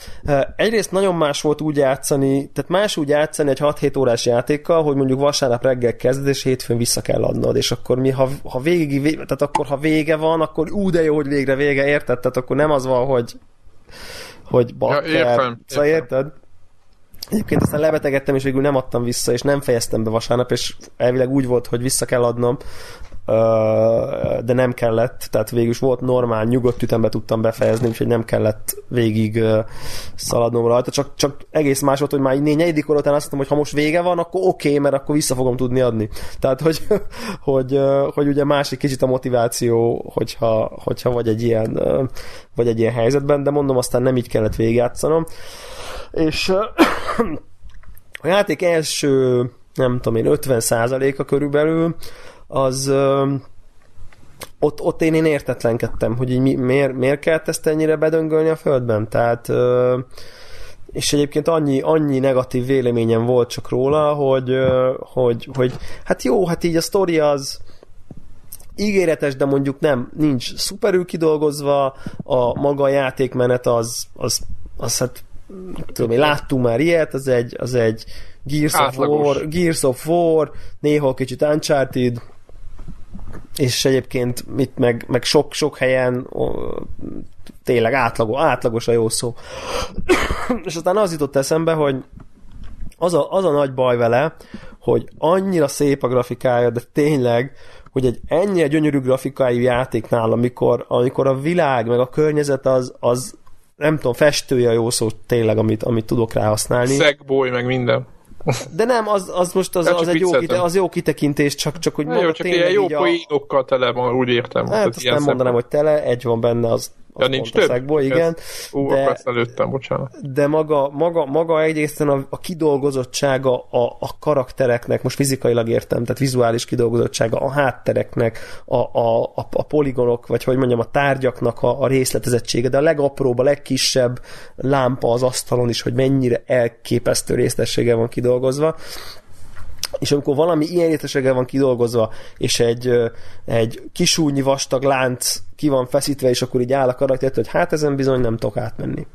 Egyrészt nagyon más volt úgy játszani, tehát más úgy játszani egy 6-7 órás játékkal, hogy mondjuk vasárnap reggel kezded, és hétfőn vissza kell adnod, és akkor mi, ha, ha végig, tehát akkor ha vége van, akkor ú, de jó, hogy végre vége, érted? Tehát akkor nem az van, hogy hogy bakker. Ja, értem, szóval érted? Egyébként aztán lebetegedtem, és végül nem adtam vissza, és nem fejeztem be vasárnap, és elvileg úgy volt, hogy vissza kell adnom, de nem kellett, tehát végül is volt normál, nyugodt ütembe tudtam befejezni, úgyhogy nem kellett végig szaladnom rajta, csak, csak egész más volt, hogy már így negyedik óra után azt mondtam, hogy ha most vége van, akkor oké, okay, mert akkor vissza fogom tudni adni. Tehát, hogy, [laughs] hogy, hogy ugye másik kicsit a motiváció, hogyha, hogyha vagy egy ilyen vagy egy ilyen helyzetben, de mondom, aztán nem így kellett végigjátszanom. És [clears throat] a játék első nem tudom én, 50%-a körülbelül az ott, ott én, én értetlenkedtem, hogy így mi, miért, miért kellett ezt ennyire bedöngölni a földben. Tehát és egyébként annyi, annyi negatív véleményem volt csak róla, hogy, hogy, hogy hát jó, hát így a sztori az ígéretes, de mondjuk nem, nincs szuperül kidolgozva, a maga a játékmenet az, az, az hát tudom én, láttunk már ilyet, az egy, az egy Gears of, War, Gears of War, néha kicsit Uncharted, és egyébként mit meg, meg sok, sok helyen ó, tényleg átlagos, átlagos a jó szó. [coughs] és aztán az jutott eszembe, hogy az a, az a nagy baj vele, hogy annyira szép a grafikája, de tényleg, hogy egy ennyire gyönyörű grafikájú játéknál, amikor, amikor a világ, meg a környezet az, az nem tudom, festője a jó szó tényleg, amit, amit tudok rá használni. Szegboly, meg minden. De nem, az, az most az, az egy jó, kite, az jó kitekintés, csak, csak hogy maga jó, csak ilyen jó poénokkal tele van, úgy értem. Hát azt nem mondanám, hogy tele, egy van benne, az, Ja, nincs több? Szegból, igen. Ú, de, ezt előttem, bocsánat. De maga, maga, maga egyrészt a, a kidolgozottsága a, a karaktereknek, most fizikailag értem, tehát vizuális kidolgozottsága a háttereknek, a, a, a, a poligonok, vagy hogy mondjam, a tárgyaknak a, a részletezettsége, de a legapróbb, a legkisebb lámpa az asztalon is, hogy mennyire elképesztő részletessége van kidolgozva és amikor valami ilyen érteséggel van kidolgozva, és egy, egy kisúnyi vastag lánc ki van feszítve, és akkor így áll a karakter, hogy hát ezen bizony nem tudok átmenni.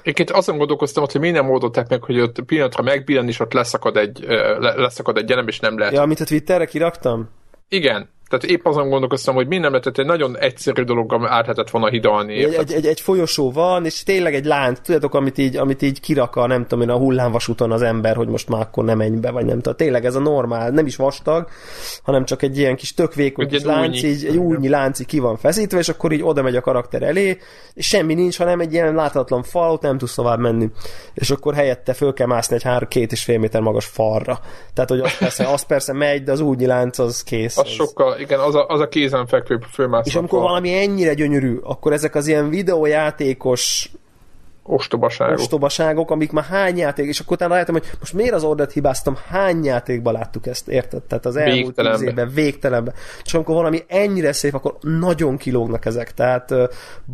Egyébként azon gondolkoztam, hogy miért nem oldották meg, hogy ott pillanatra megbillen, és ott leszakad egy, leszakad egy gyerem, és nem lehet. Ja, amit a Twitterre kiraktam? Igen, tehát épp azon gondolkoztam, hogy minden lehetett egy nagyon egyszerű dologgal át lehetett volna hidalni. Egy, egy, egy, egy, folyosó van, és tényleg egy lánc, tudjátok, amit így, amit így kirak a, nem tudom én, a hullámvasúton az ember, hogy most már akkor nem menj be, vagy nem tudom. Tényleg ez a normál, nem is vastag, hanem csak egy ilyen kis tök vékony kis lánc, újnyi. így, egy újnyi lánc így ki van feszítve, és akkor így oda megy a karakter elé, és semmi nincs, hanem egy ilyen láthatatlan fal, ott nem tudsz tovább menni. És akkor helyette föl kell mászni egy három, két és fél méter magas falra. Tehát, hogy az persze, az persze megy, de az újnyi lánc az kész. Az, az... sokkal, igen, az a, az a kézenfekvő főmászat. És amikor valami ennyire gyönyörű, akkor ezek az ilyen videójátékos ostobaságok. ostobaságok, amik már hány játék, és akkor utána rájöttem, hogy most miért az ordert hibáztam, hány játékban láttuk ezt, érted? Tehát az elmúlt tíz évben, végtelenben. És amikor valami ennyire szép, akkor nagyon kilógnak ezek. Tehát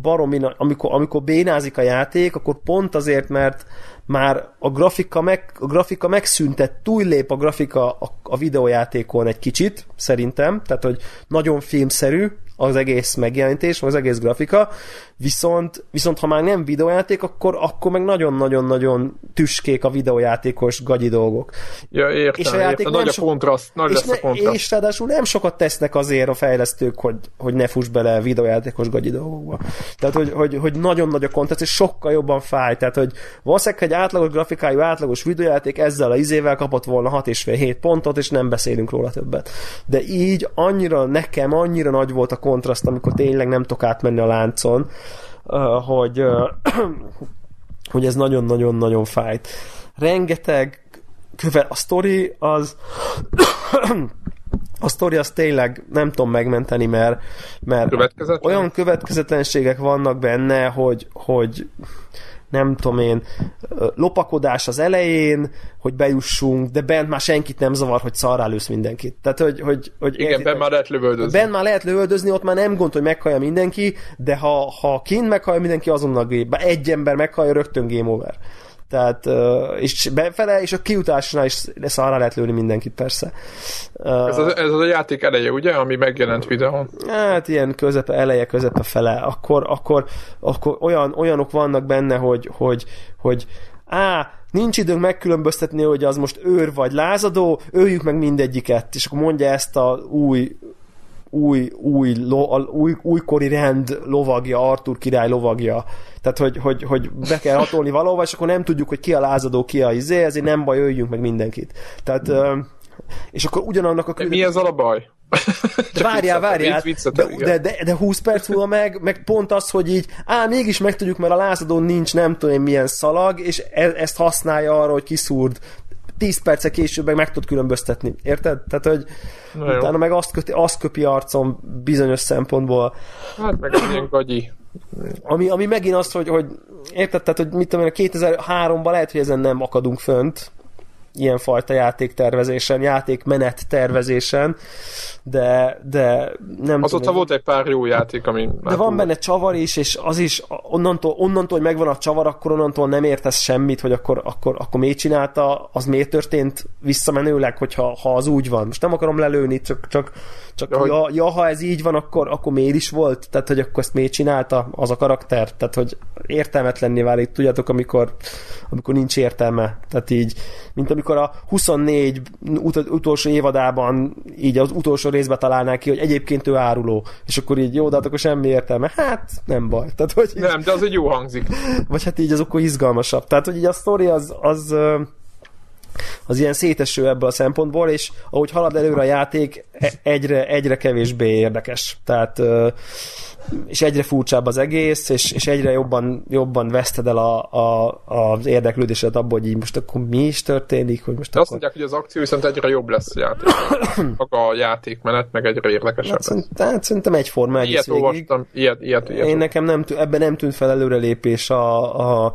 baromi, amikor, amikor bénázik a játék, akkor pont azért, mert már a grafika, meg, a grafika megszűntett, túllép a grafika a, a videójátékon egy kicsit, szerintem, tehát hogy nagyon filmszerű, az egész megjelenítés, az egész grafika, viszont, viszont ha már nem videójáték, akkor, akkor meg nagyon-nagyon-nagyon tüskék a videójátékos gagyi dolgok. Ja, értem, és a játék értem. nagy a kontraszt, nagy és, lesz a kontraszt. És ráadásul nem sokat tesznek azért a fejlesztők, hogy, hogy ne fuss bele videójátékos gagyi dolgokba. Tehát, hogy, hogy, hogy nagyon nagy a kontraszt, és sokkal jobban fáj. Tehát, hogy valószínűleg egy átlagos grafikájú, átlagos videójáték ezzel a izével kapott volna 6,5-7 pontot, és nem beszélünk róla többet. De így annyira, nekem annyira nagy volt a kontraszt, amikor tényleg nem tudok átmenni a láncon, hogy, [clears throat] hogy ez nagyon-nagyon-nagyon fájt. Rengeteg köve, a sztori az [clears throat] a sztori az tényleg nem tudom megmenteni, mert, mert olyan következetlenségek vannak benne, hogy, hogy nem tudom én, lopakodás az elején, hogy bejussunk, de bent már senkit nem zavar, hogy szarrá lősz mindenkit. Tehát, hogy, hogy, hogy Igen, bent már lehet lövöldözni. Bent már lehet lövöldözni, ott már nem gond, hogy meghallja mindenki, de ha, ha kint meghallja mindenki, azonnal game. Egy ember meghallja, rögtön game over. Tehát, és befele, és a kiutásnál is arra lehet lőni mindenkit, persze. Ez az, ez az a játék eleje, ugye, ami megjelent videón? Hát ilyen közepe, eleje, közepe fele. Akkor, akkor, akkor olyan, olyanok vannak benne, hogy, hogy, hogy á, nincs időnk megkülönböztetni, hogy az most őr vagy lázadó, öljük meg mindegyiket, és akkor mondja ezt a új új, új, lo, új, újkori rend lovagja, Artur király lovagja. Tehát, hogy, hogy, hogy be kell hatolni valahova, és akkor nem tudjuk, hogy ki a lázadó, ki a izé, ezért nem baj, öljünk meg mindenkit. Tehát, és akkor ugyanannak a különböző... Mi ez a baj? De várjál, várjál, de, de, de, de 20 perc múlva meg, meg pont az, hogy így, á, mégis megtudjuk, mert a lázadón nincs nem tudom én milyen szalag, és e, ezt használja arra, hogy kiszúrd 10 perce később meg meg tud különböztetni. Érted? Tehát, hogy Na utána jó. meg azt, köti, azt köpi arcom bizonyos szempontból. Hát meg ilyen gagyi. Ami, ami megint azt, hogy, hogy érted, tehát, hogy mit tudom én, 2003-ban lehet, hogy ezen nem akadunk fönt, ilyenfajta játéktervezésen, játékmenet tervezésen, de, de nem Azóta tudom, volt egy pár jó játék, ami... De van benne csavar is, és az is onnantól, onnantól, hogy megvan a csavar, akkor onnantól nem értesz semmit, hogy akkor, akkor, akkor miért csinálta, az miért történt visszamenőleg, hogyha ha az úgy van. Most nem akarom lelőni, csak, csak, csak ja, ja, ja, ha ez így van, akkor, akkor miért is volt? Tehát, hogy akkor ezt miért csinálta az a karakter? Tehát, hogy értelmetlenné válik, tudjátok, amikor, amikor nincs értelme. Tehát így, mint amikor a 24 ut- utolsó évadában így az utolsó részbe találnák ki, hogy egyébként ő áruló, és akkor így jó, de hát akkor semmi értelme. Hát, nem baj. Tehát, hogy így, nem, de az egy jó hangzik. Vagy hát így az akkor izgalmasabb. Tehát, hogy így a sztori az, az az ilyen széteső ebből a szempontból, és ahogy halad előre a játék, e- egyre, egyre kevésbé érdekes. Tehát és egyre furcsább az egész, és, és egyre jobban, jobban veszted el a, a, az érdeklődésedet abból, hogy így most akkor mi is történik, hogy most De akkor... azt mondják, hogy az akció viszont egyre jobb lesz a játék. [coughs] Maga a játékmenet meg egyre érdekesebb hát, lesz. Tehát szerintem egyforma egész ilyet végig. Olvastam, ilyet, ilyet, ilyet Én nekem nem, ebben nem tűnt fel előrelépés a, a,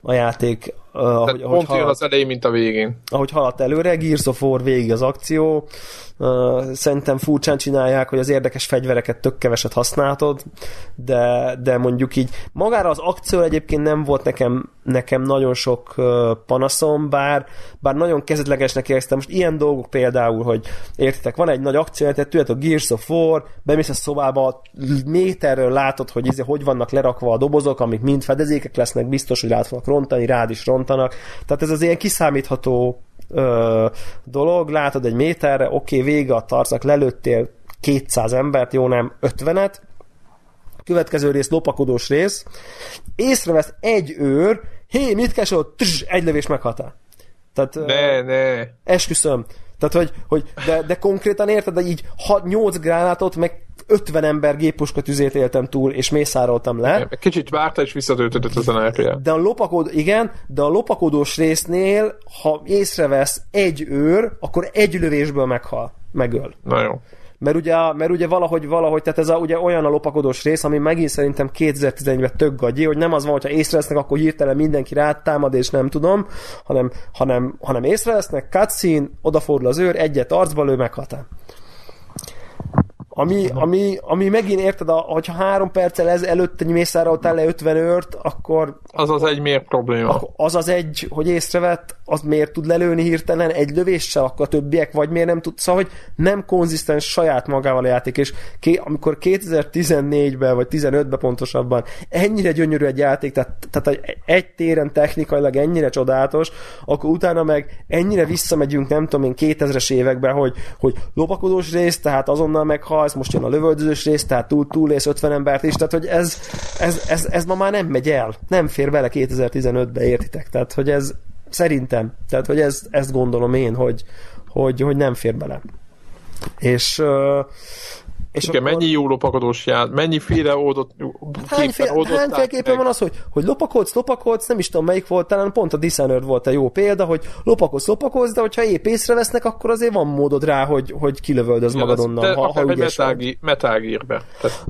a játék Uh, ahogy, ahogy pont halad, az elején, mint a végén. Ahogy haladt előre, Gears of War végig az akció, uh, szerintem furcsán csinálják, hogy az érdekes fegyvereket tök keveset használhatod, de, de mondjuk így magára az akció egyébként nem volt nekem, nekem nagyon sok uh, panaszom, bár, bár nagyon kezdetlegesnek éreztem. Most ilyen dolgok például, hogy értitek, van egy nagy akció, tehát tudjátok, Gears of War, bemész a szobába, méterről látod, hogy izé, hogy vannak lerakva a dobozok, amik mind fedezékek lesznek, biztos, hogy lát fognak rontani, rád is rontanak. Tehát ez az ilyen kiszámítható ö, dolog, látod egy méterre, oké, okay, vége a tarcnak, lelőttél 200 embert, jó nem, 50-et, következő rész lopakodós rész, észrevesz egy őr, hé, mit keresel, egy lövés meghatál. Tehát, ne, ne. Esküszöm. Tehát, hogy, hogy de, de konkrétan érted, hogy így 6, 8 gránátot, meg 50 ember géppuska tüzét éltem túl, és mészároltam le. Kicsit várta, és visszatöltötött az energiát. De a lopakod, igen, de a lopakodós résznél, ha észrevesz egy őr, akkor egy lövésből meghal, megöl. Na jó mert ugye, mert ugye valahogy, valahogy, tehát ez a, ugye olyan a lopakodós rész, ami megint szerintem 2011-ben tök gagyi, hogy nem az van, hogyha észrevesznek, akkor hirtelen mindenki rátámad, és nem tudom, hanem, hanem, hanem észrevesznek, cutscene, odafordul az őr, egyet arcba lő, meghatál. Ami, ami, ami megint érted, a, hogyha három perccel ez előtt egy mészároltál le 50 őrt, akkor... Az az egy miért probléma? Az az egy, hogy észrevett, az miért tud lelőni hirtelen egy lövéssel, akkor a többiek, vagy miért nem tud. Szóval, hogy nem konzisztens saját magával a játék, és ké, amikor 2014-ben, vagy 15-ben pontosabban ennyire gyönyörű egy játék, tehát, tehát egy téren technikailag ennyire csodálatos, akkor utána meg ennyire visszamegyünk, nem tudom én, 2000-es években, hogy, hogy lopakodós rész, tehát azonnal meghal, ez most jön a lövöldözős rész, tehát túl, túlész 50 embert is, tehát hogy ez, ez, ez, ez ma már nem megy el, nem fér bele 2015-be, értitek? Tehát, hogy ez szerintem, tehát, hogy ez, ezt gondolom én, hogy, hogy, hogy nem fér bele. És és Igen, akkor... mennyi jó lopakodós jár, mennyiféle oldott, hányféle, hányféleképpen van az, hogy, hogy lopakodsz, lopakodsz, nem is tudom melyik volt, talán pont a Dishonored volt a jó példa, hogy lopakodsz, lopakodsz, de hogyha épp észrevesznek, akkor azért van módod rá, hogy, hogy kilövöldöz magad onnan, ha, ha ügyes vagy. Metal Gear-be.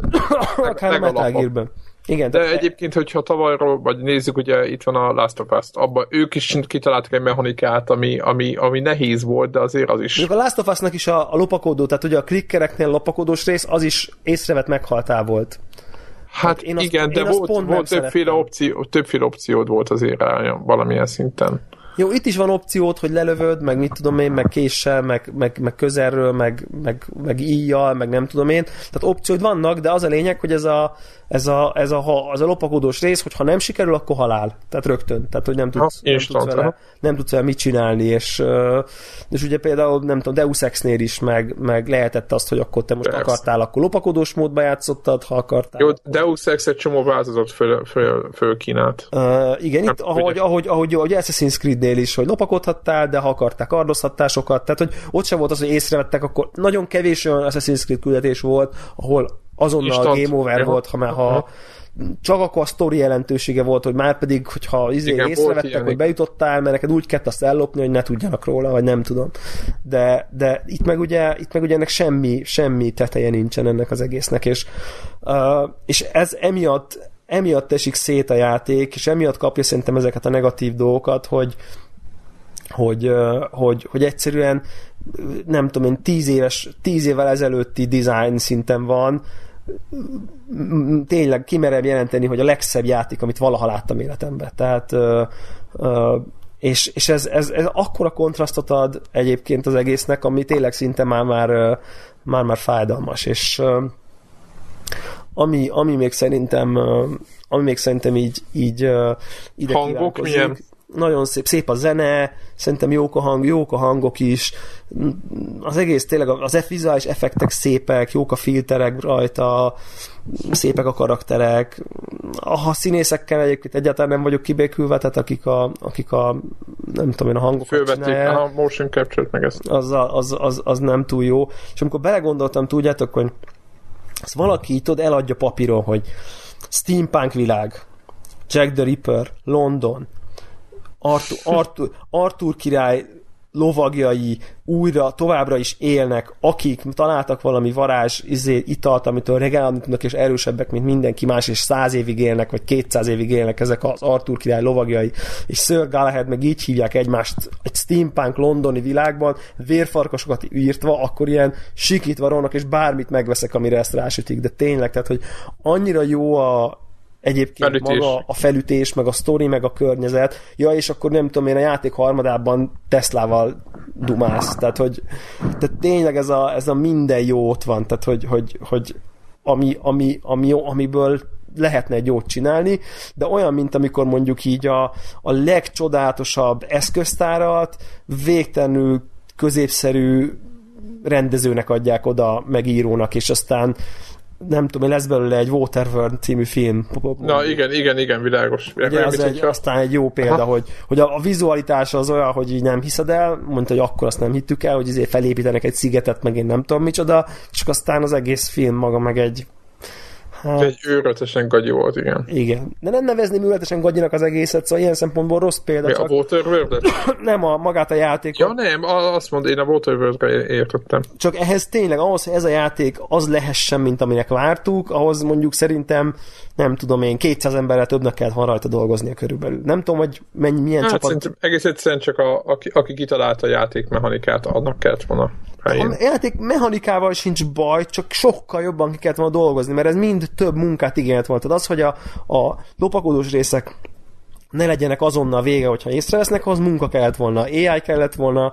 [coughs] akár a Metal Gear-be. Igen, de tehát... egyébként, hogyha tavalyról, vagy nézzük, ugye itt van a Last of Us, abban ők is kitaláltak egy mechanikát, ami, ami, ami nehéz volt, de azért az is. a Last of Us-nak is a, a lopakodó, tehát ugye a klikkereknél lopakodós rész, az is észrevett meghaltá volt. Hát én azt, igen, de volt, volt többféle, opció, többféle opciód volt azért valamilyen szinten. Jó, itt is van opciót, hogy lelövöd, meg mit tudom én, meg késsel, meg, meg, meg közelről, meg, meg, meg íjjal, meg nem tudom én. Tehát opcióid vannak, de az a lényeg, hogy ez a, ez a, ez a, ha, az a lopakodós rész, hogy ha nem sikerül, akkor halál. Tehát rögtön. Tehát, hogy nem tudsz, ha, nem tudsz, vele, nem tudsz vele mit csinálni, és, és ugye például, nem tudom, Deus Ex-nél is meg, meg lehetett azt, hogy akkor te most Persze. akartál, akkor lopakodós módba játszottad, ha akartál. Jó, Deus Ex egy csomó változat föl, föl, föl kínált. Uh, igen, hát, itt, ahogy, ahogy, ahogy, ahogy Assassin's Creed-nél is, hogy lopakodhattál, de ha akarták, kardozhattál sokat, tehát hogy ott sem volt az, hogy észrevettek, akkor nagyon kevés olyan Assassin's Creed küldetés volt, ahol azonnal Instant. game over ja. volt, ha, ha csak akkor a sztori jelentősége volt, hogy már pedig, hogyha izé Igen, észrevettek, hogy bejutottál, mert neked úgy kellett azt ellopni, hogy ne tudjanak róla, vagy nem tudom. De, de itt meg ugye, itt meg ugye ennek semmi, semmi teteje nincsen ennek az egésznek, és, uh, és ez emiatt, emiatt esik szét a játék, és emiatt kapja szerintem ezeket a negatív dolgokat, hogy, hogy, hogy, hogy egyszerűen nem tudom én, tíz, éves, tíz évvel ezelőtti design szinten van, tényleg kimerem jelenteni, hogy a legszebb játék, amit valaha láttam életemben. Tehát és, és ez, ez, ez akkora kontrasztot ad egyébként az egésznek, ami tényleg szinte már már, már, már fájdalmas, és ami, ami még szerintem ami még szerintem így, így ide Hangok milyen? Nagyon szép, szép a zene, szerintem jók a hang, jók a hangok is, az egész tényleg az vizuális effektek szépek, jók a filterek rajta, szépek a karakterek, a színészekkel egyébként egyáltalán nem vagyok kibékülve, tehát akik a, akik a nem tudom én, a hangokat Fölvették a motion capture meg ezt. Az, az, az, az, nem túl jó. És amikor belegondoltam, tudjátok, hogy ezt valaki itt eladja papíron, hogy steampunk világ, Jack the Ripper, London, Arthur, Arthur, Arthur király lovagjai újra, továbbra is élnek, akik találtak valami varázs izé, italt, amitől regálni tudnak, és erősebbek, mint mindenki más, és száz évig élnek, vagy kétszáz évig élnek ezek az Arthur király lovagjai, és Sir Galahad meg így hívják egymást egy steampunk londoni világban, vérfarkasokat írtva, akkor ilyen sikítva vannak, és bármit megveszek, amire ezt rásütik, de tényleg, tehát, hogy annyira jó a, egyébként felütés. maga a felütés, meg a sztori, meg a környezet. Ja, és akkor nem tudom én, a játék harmadában Teslával dumász. Tehát, hogy tehát tényleg ez a, ez a minden jó ott van. Tehát, hogy, hogy, hogy ami, ami, ami jó, amiből lehetne egy jót csinálni, de olyan, mint amikor mondjuk így a, a legcsodálatosabb eszköztárat végtelenül középszerű rendezőnek adják oda, megírónak, és aztán nem tudom, lesz belőle egy Waterworld című film. Na igen, igen, igen, világos. Ugye az egy, aztán egy jó példa, Aha. hogy, hogy a, a vizualitása az olyan, hogy így nem hiszed el, mondta, hogy akkor azt nem hittük el, hogy izé felépítenek egy szigetet, meg én nem tudom micsoda, csak aztán az egész film maga meg egy Hát, egy őrületesen gagyi volt, igen. Igen. De nem nevezném őrületesen gagyinak az egészet, szóval ilyen szempontból rossz példa. Mi, csak... a waterworld [clears throat] nem, a, magát a játékot. Ja nem, azt mondom, én a waterworld értettem. Csak ehhez tényleg, ahhoz, hogy ez a játék az lehessen, mint aminek vártuk, ahhoz mondjuk szerintem, nem tudom én, 200 emberrel többnek kellett van rajta dolgoznia körülbelül. Nem tudom, hogy mennyi, milyen hát, csapat... egész egyszerűen csak a, aki, aki kitalálta a játékmechanikát, annak kellett volna. A játék mechanikával sincs baj, csak sokkal jobban ki kellett volna dolgozni, mert ez mind több munkát igényelt volt. Tehát az, hogy a, a lopakodós részek ne legyenek azonnal vége, hogyha észrevesznek, az munka kellett volna, AI kellett volna,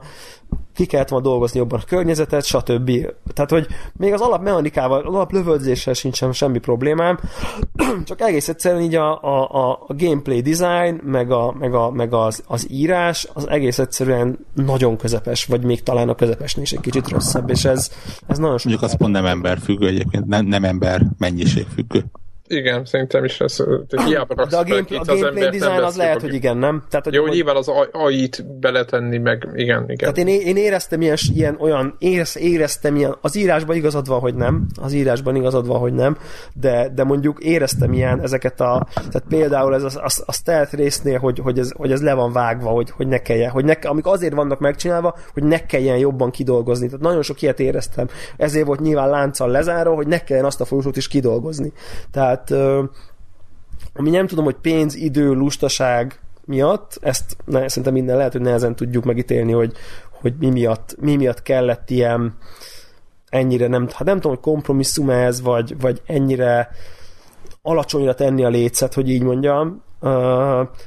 ki kellett volna dolgozni jobban a környezetet, stb. Tehát, hogy még az alapmechanikával, az alaplövöldéssel sincsen semmi problémám, [clears throat] csak egész egyszerűen így a, a, a gameplay design, meg, a, meg, a, meg az, az írás, az egész egyszerűen nagyon közepes, vagy még talán a közepesnél is egy kicsit rosszabb, és ez, ez nagyon sok. Mondjuk az pont nem ember függő egyébként, nem, nem ember mennyiség függő. Igen, szerintem is ez, hiába De a, game, a gameplay design az lehet, hogy igen, nem? Tehát, hogy Jó, hogy nyilván az AI-t beletenni, meg igen, igen. Tehát én, én éreztem ilyen, ilyen olyan, érez, éreztem ilyen, az írásban igazad van, hogy nem, az írásban igazad van, hogy nem, de, de mondjuk éreztem ilyen ezeket a, tehát például ez a, a, a stealth résznél, hogy, hogy, ez, hogy ez le van vágva, hogy, hogy ne kelljen, hogy ne, amik azért vannak megcsinálva, hogy ne kelljen jobban kidolgozni. Tehát nagyon sok ilyet éreztem. Ezért volt nyilván lánccal lezáró, hogy ne kelljen azt a folyosót is kidolgozni. Tehát tehát ami nem tudom, hogy pénz, idő, lustaság miatt, ezt ne, szerintem minden lehet, hogy nehezen tudjuk megítélni, hogy, hogy mi miatt, mi miatt kellett ilyen ennyire nem, hát nem tudom, hogy kompromisszum ez, vagy, vagy ennyire alacsonyra tenni a lécet, hogy így mondjam,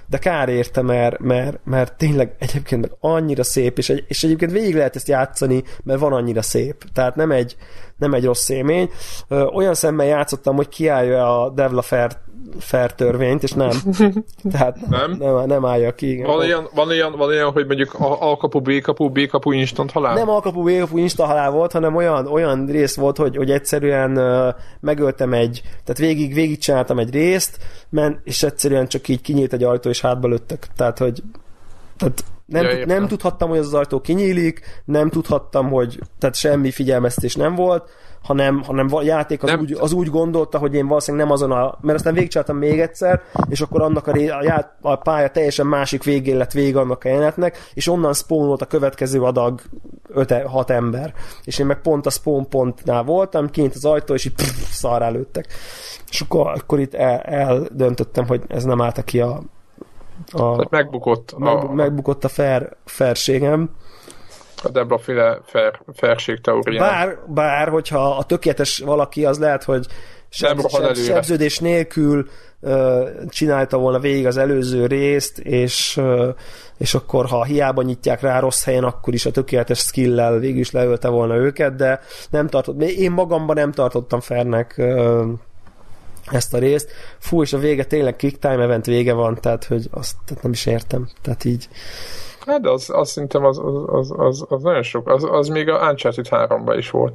de kár érte, mert, mert, mert tényleg egyébként annyira szép, és, egy, és egyébként végig lehet ezt játszani, mert van annyira szép. Tehát nem egy, nem egy rossz élmény. Olyan szemmel játszottam, hogy kiállja a Devla Fair fair törvényt, és nem. [laughs] Tehát nem, nem, nem állja ki. Van olyan, van, olyan, van olyan, hogy mondjuk A kapu, B kapu, B kapu instant halál? Nem A kapu, B kapu instant halál volt, hanem olyan, olyan rész volt, hogy, hogy egyszerűen megöltem egy, tehát végig, végig csináltam egy részt, men, és egyszerűen csak így kinyílt egy ajtó, és hátba lőttek. Tehát, hogy tehát nem, ja, nem tudhattam, hogy az ajtó kinyílik, nem tudhattam, hogy tehát semmi figyelmeztés nem volt, hanem, hanem a játék az, nem. úgy, az úgy gondolta, hogy én valószínűleg nem azon a... Mert aztán végigcsináltam még egyszer, és akkor annak a, ré, a, ját, a pálya teljesen másik végén lett vége annak a jelenetnek, és onnan spawnolt a következő adag 5-6 ember. És én meg pont a spawn pontnál voltam, kint az ajtó, és így pff, szarrá lőttek. És akkor, akkor itt el, eldöntöttem, hogy ez nem állt ki a a, megbukott a, megbukott a fair, fairségem. A Debra féle fair, fairség teórián. Bár, bár, hogyha a tökéletes valaki, az lehet, hogy seb, seb, sebződés nélkül uh, csinálta volna végig az előző részt, és, uh, és akkor, ha hiába nyitják rá rossz helyen, akkor is a tökéletes skill-lel végül is leölte volna őket, de nem tartott, én magamban nem tartottam fernek uh, ezt a részt. Fú, és a vége tényleg quick time event vége van, tehát hogy azt tehát nem is értem. Tehát így Hát de az, azt szerintem az, az, az, az, az nagyon sok. Az, az még a Uncharted 3 is volt.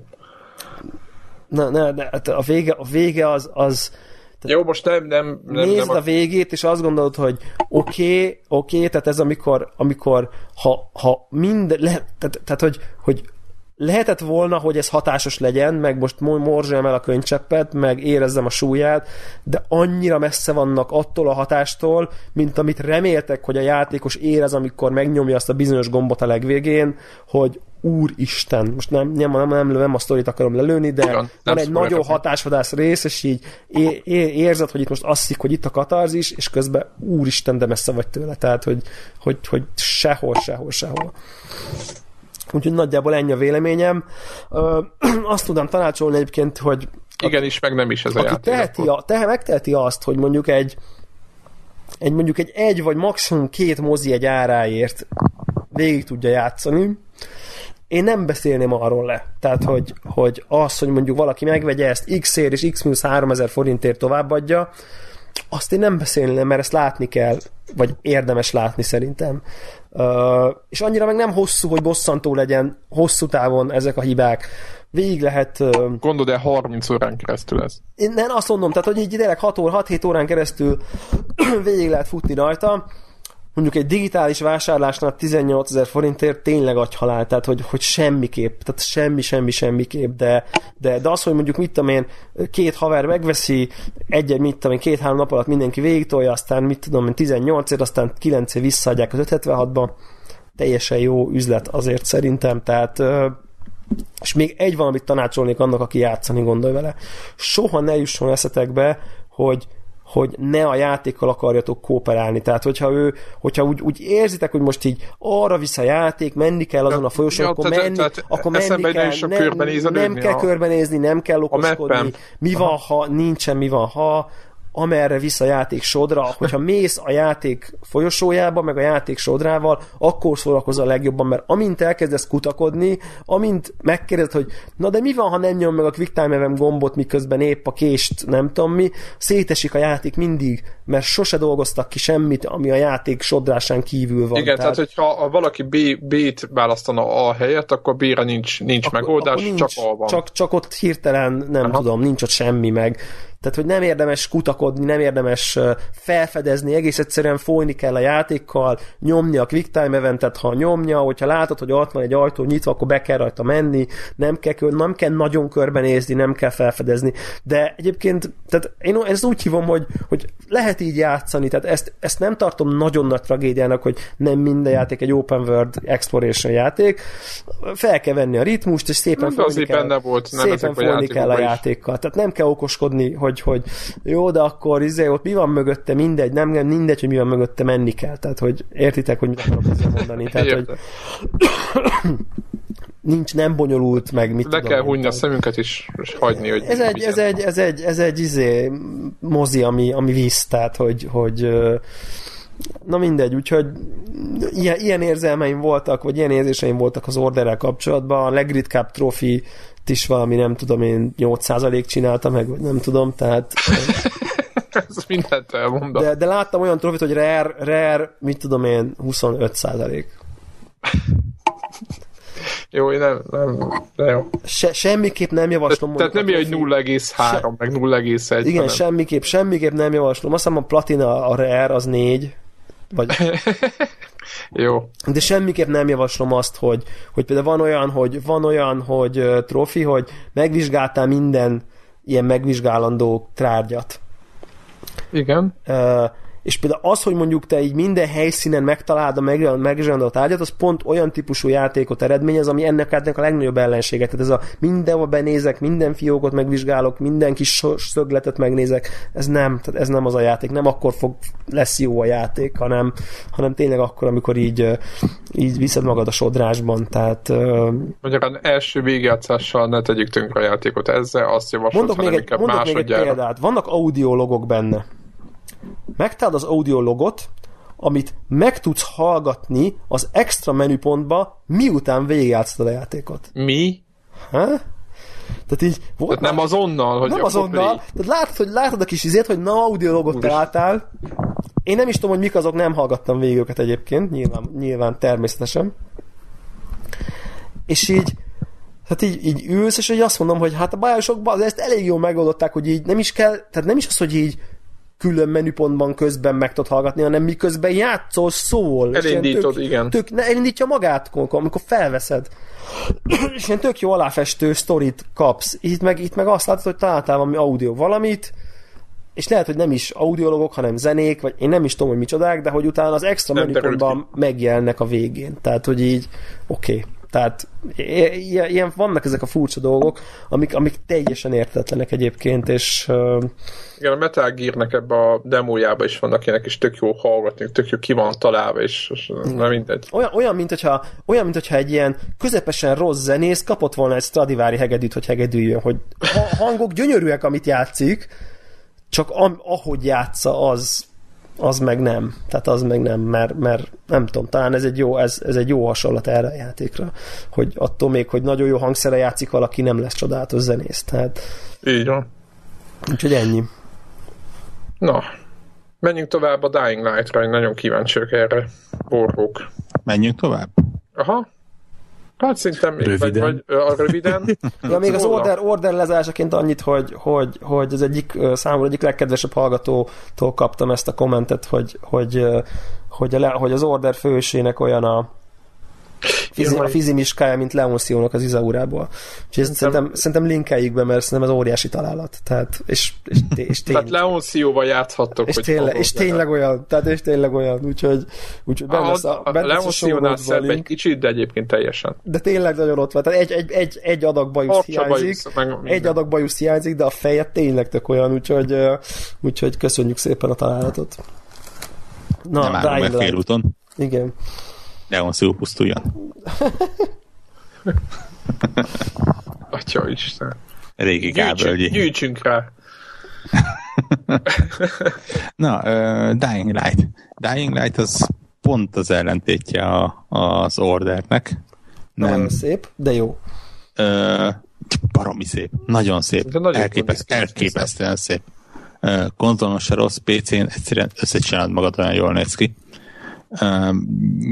Na, na, de hát a vége, a vége az, az tehát Jó, most nem, nem, nem Nézd nem a... a végét, és azt gondolod, hogy oké, okay, oké, okay, tehát ez amikor, amikor ha, ha minden, le, tehát, tehát hogy, hogy lehetett volna, hogy ez hatásos legyen, meg most morzsálom el a könycseppet, meg érezzem a súlyát, de annyira messze vannak attól a hatástól, mint amit reméltek, hogy a játékos érez, amikor megnyomja azt a bizonyos gombot a legvégén, hogy úristen, most nem, nem, nem, nem, nem a sztorit akarom lelőni, de Igen, van egy nagyon hatásvadász rész, és így é, é, érzed, hogy itt most asszik, hogy itt a katarzis, és közben úristen, de messze vagy tőle, tehát, hogy, hogy, hogy sehol, sehol, sehol. Úgyhogy nagyjából ennyi a véleményem. Ö, [clears throat] azt tudom tanácsolni egyébként, hogy igen is, meg nem is ez a játék. Teheti a, te, megteheti azt, hogy mondjuk egy, egy mondjuk egy egy vagy maximum két mozi egy áráért végig tudja játszani, én nem beszélném arról le. Tehát, hogy, hogy az, hogy mondjuk valaki megvegye ezt X-ért és X-3000 forintért továbbadja, azt én nem beszélném, mert ezt látni kell, vagy érdemes látni szerintem. Uh, és annyira meg nem hosszú, hogy bosszantó legyen hosszú távon ezek a hibák. Végig lehet... Uh, Gondolod, de 30 órán keresztül ez? Én nem azt mondom, tehát hogy így tényleg 6 óra, 6-7 órán keresztül [clears throat] végig lehet futni rajta, mondjuk egy digitális vásárlásnál 18 ezer forintért tényleg agyhalál, tehát hogy, hogy semmiképp, tehát semmi, semmi, semmiképp, de, de, de az, hogy mondjuk mit tudom én, két haver megveszi, egy, mit tudom én, két-három nap alatt mindenki végigtolja, aztán mit tudom én, 18 ért, aztán 9 ér visszaadják az 576-ba, teljesen jó üzlet azért szerintem, tehát és még egy valamit tanácsolnék annak, aki játszani gondol vele. Soha ne jusson eszetekbe, hogy hogy ne a játékkal akarjatok kooperálni. Tehát, hogyha ő, hogyha úgy, úgy érzitek, hogy most így arra visz a játék, menni kell azon a folyosón, ja, akkor menni, tehát, akkor menni kell, nem, nem kell körbenézni, nem kell okoskodni. Mi van, ha nincsen, mi van, ha amerre visz a játék sodra, hogyha mész a játék folyosójába, meg a játék sodrával, akkor szórakozol a legjobban, mert amint elkezdesz kutakodni, amint megkérdezed, hogy na de mi van, ha nem nyom meg a Quick Time Event gombot, miközben épp a kést nem tudom mi, szétesik a játék mindig, mert sose dolgoztak ki semmit, ami a játék sodrásán kívül van. Igen, tehát, tehát hogyha valaki B, B-t választana A helyett, akkor B-re nincs, nincs akkor, megoldás, akkor nincs, csak A van. Csak, csak ott hirtelen, nem Aha. tudom, nincs ott semmi meg. Tehát, hogy nem érdemes kutakodni, nem érdemes felfedezni, egész egyszerűen folyni kell a játékkal, nyomni a quick time eventet, ha nyomja, hogyha látod, hogy ott van egy ajtó nyitva, akkor be kell rajta menni, nem kell, nem kell nagyon körbenézni, nem kell felfedezni. De egyébként, tehát én ezt úgy hívom, hogy, hogy lehet így játszani, tehát ezt, ezt nem tartom nagyon nagy tragédiának, hogy nem minden játék egy open world exploration játék. Fel kell venni a ritmust, és szépen folyni kell, benne volt, nem szépen folyni kell a játékkal. Tehát nem kell okoskodni, hogy hogy, hogy jó, de akkor izé, ott mi van mögötte, mindegy, nem mindegy, hogy mi van mögötte, menni kell. Tehát, hogy értitek, hogy mit akarok ezzel mondani. [laughs] Tehát, hogy [coughs] nincs, nem bonyolult, meg mit Le kell hunyni a szemünket is, és hagyni, hogy ez egy, ez egy, ez egy, ez egy izé, mozi, ami, ami visz, tehát, hogy, hogy na mindegy, úgyhogy ilyen, ilyen érzelmeim voltak, vagy ilyen érzéseim voltak az orderrel kapcsolatban. A legritkább trófi is valami, nem tudom én, 8% csinálta meg, vagy nem tudom, tehát... [laughs] Ez mindent elmondom. De, de láttam olyan trofit, hogy rare, rare, mit tudom én, 25%. jó, én nem, nem, de jó. Se, semmiképp nem javaslom. Te, tehát nem hogy 0,3, se, meg 0,1. Igen, hanem. semmiképp, semmiképp nem javaslom. Azt hiszem a platina, a rare az 4, vagy [laughs] Jó. De semmiképp nem javaslom azt, hogy, hogy például van olyan, hogy van olyan, hogy uh, trofi, hogy megvizsgáltál minden ilyen megvizsgálandó trágyat. Igen. Uh, és például az, hogy mondjuk te így minden helyszínen megtaláld a megzsendelt tárgyat, az pont olyan típusú játékot eredményez, ami ennek, ennek a legnagyobb ellensége. Tehát ez a mindenhol benézek, minden fiókot megvizsgálok, minden kis szögletet megnézek, ez nem, tehát ez nem az a játék, nem akkor fog, lesz jó a játék, hanem, hanem tényleg akkor, amikor így, így viszed magad a sodrásban, tehát... Magyarán első végjátszással ne tegyük tönkre a játékot ezzel, azt javaslom, mondok még egy, mondok még egy példát, vannak audiologok benne. Megtaláld az audiologot, amit meg tudsz hallgatni az extra menüpontba, miután végigjátszod a játékot. Mi? Ha? Tehát így... Tehát nem azonnal, hogy Nem azonnal. Tehát látod, hogy látod a kis izét, hogy na audiologot találtál. Én nem is tudom, hogy mik azok, nem hallgattam végig őket egyébként, nyilván, nyilván természetesen. És így, hát így, így ülsz, és így azt mondom, hogy hát a Bioshockban ezt elég jól megoldották, hogy így nem is kell, tehát nem is az, hogy így külön menüpontban közben meg tudod hallgatni, hanem miközben játszol, szól. Elindítod, tök, igen. Tök, ne, elindítja magát, amikor felveszed. [clears throat] és ilyen tök jó aláfestő sztorit kapsz. Itt meg, itt meg azt látod, hogy találtál valami audio valamit, és lehet, hogy nem is audiologok, hanem zenék, vagy én nem is tudom, hogy micsodák, de hogy utána az extra menüpontban megjelennek a végén. Tehát, hogy így, oké. Okay. Tehát ilyen, vannak ezek a furcsa dolgok, amik, amik teljesen értetlenek egyébként, és... Uh... Igen, a Metal Gear-nek ebbe a demójába is vannak ilyenek, és tök jó hallgatni, tök jó ki van találva, és, és nem mindegy. Olyan, olyan, mint hogyha, olyan, mint hogyha egy ilyen közepesen rossz zenész kapott volna egy Stradivari hegedűt, hogy hegedűjön, hogy a hangok gyönyörűek, amit játszik, csak am, ahogy játsza, az az meg nem. Tehát az meg nem, mert, mert nem tudom, talán ez egy, jó, ez, ez egy jó hasonlat erre a játékra, hogy attól még, hogy nagyon jó hangszere játszik valaki, nem lesz csodálatos zenész. Tehát... Így van. Úgyhogy ennyi. Na, menjünk tovább a Dying Light-ra, én nagyon kíváncsiak erre. Borhók. Menjünk tovább? Aha. Hát szerintem röviden. Vagy, vagy, a röviden. [laughs] ja, még az order, order lezárásaként annyit, hogy, hogy, hogy az egyik számomra egyik legkedvesebb hallgatótól kaptam ezt a kommentet, hogy, hogy, hogy, a, hogy az order fősének olyan a, Fizi, a fizimiskája, mint Leonciónak az Izaurából. Úgyhogy ezt szerintem, szerintem linkeljük be, mert szerintem ez óriási találat. Tehát, és, és, és tény... tehát Leoncióval játszhattok. És, tényleg, és tényleg olyan, tehát és tényleg olyan, úgyhogy, úgyhogy benne a, a, a Leonciónál szebb egy kicsit, de egyébként teljesen. De tényleg nagyon ott van. Tehát egy, egy, egy, egy adag bajusz hiányzik, bajusz, egy adag bajusz hiányzik, de a feje tényleg tök olyan, úgyhogy, úgyhogy köszönjük szépen a találatot. Na, Nem meg félúton. Igen. Neon szó pusztuljon. Atya Isten. Régi kábelgyi. Gyűjtsünk rá. [laughs] Na, uh, Dying Light. Dying Light az pont az ellentétje a, az ordernek. Nem nagyon szép, de jó. Uh, baromi szép. Nagyon szép. Elképeszt, elképesztően szép. Uh, konzolon se rossz, PC-n egyszerűen összecsinálod magad olyan jól néz ki. Uh,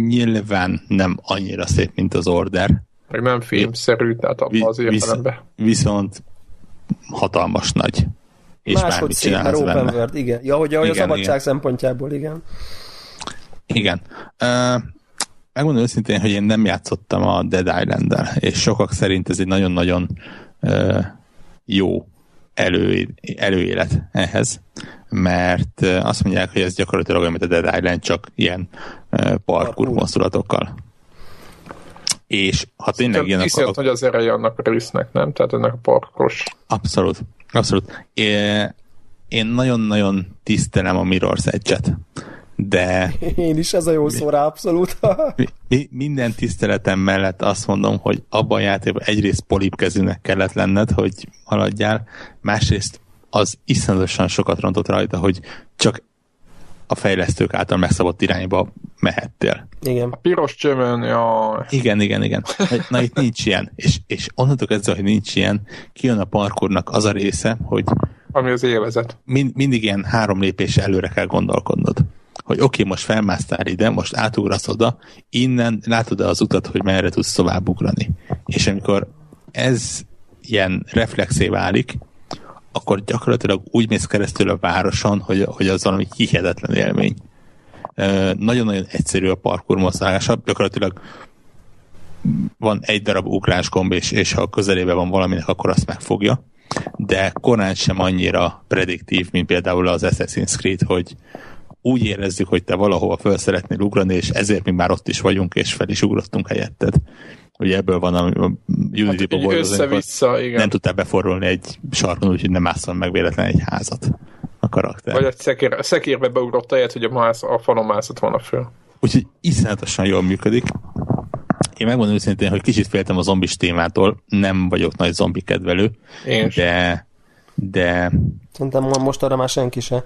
nyilván nem annyira szép, mint az Order. Meg nem filmszerű, tehát abban az értelemben. Viszont hatalmas nagy. És Máshogy szép, mert open world, igen. Ja, hogy ahogy igen, a szabadság igen. szempontjából, igen. Igen. Uh, megmondom őszintén, hogy én nem játszottam a Dead Island-del, és sokak szerint ez egy nagyon-nagyon uh, jó elő, előélet ehhez, mert azt mondják, hogy ez gyakorlatilag olyan, mint a Dead Island, csak ilyen parkour mozdulatokkal. És ha tényleg ilyen... Akkor... hogy az ereje annak a résznek, nem? Tehát ennek a parkos. Abszolút. Abszolút. Én nagyon-nagyon tisztelem a Mirror's Edge-et de... Én is, ez a jó szó rá, abszolút. mi, minden tiszteletem mellett azt mondom, hogy abban a játékban egyrészt polipkezűnek kellett lenned, hogy haladjál, másrészt az iszonyatosan sokat rontott rajta, hogy csak a fejlesztők által megszabott irányba mehettél. Igen. A piros csövön, ja. Igen, igen, igen. Na itt nincs ilyen. És, és onnantól kezdve, hogy nincs ilyen, kijön a parkurnak az a része, hogy ami az élvezet. Mind, mindig ilyen három lépés előre kell gondolkodnod hogy oké, okay, most felmásztál ide, most átugrasz oda, innen látod az utat, hogy merre tudsz tovább. És amikor ez ilyen reflexé válik, akkor gyakorlatilag úgy mész keresztül a városon, hogy, hogy az valami hihetetlen élmény. Nagyon-nagyon egyszerű a parkour mozgása, gyakorlatilag van egy darab ugrásgomb, és, és ha közelébe van valaminek, akkor azt megfogja, de korán sem annyira prediktív, mint például az Assassin's Creed, hogy, úgy érezzük, hogy te valahova föl szeretnél ugrani, és ezért mi már ott is vagyunk, és fel is ugrottunk helyetted. Ugye ebből van a Unity-ba hát, össze-vissza, igen. Nem tudtál beforulni egy sarkon, úgyhogy nem mászol meg véletlen egy házat a karakter. Vagy egy szekér, szekérbe beugrott helyet, hogy a, mász, a falon mászott volna föl. Úgyhogy iszonyatosan jól működik. Én megmondom őszintén, hogy kicsit féltem a zombis témától, nem vagyok nagy zombi kedvelő, Én de, de... Szerintem most arra már senki se.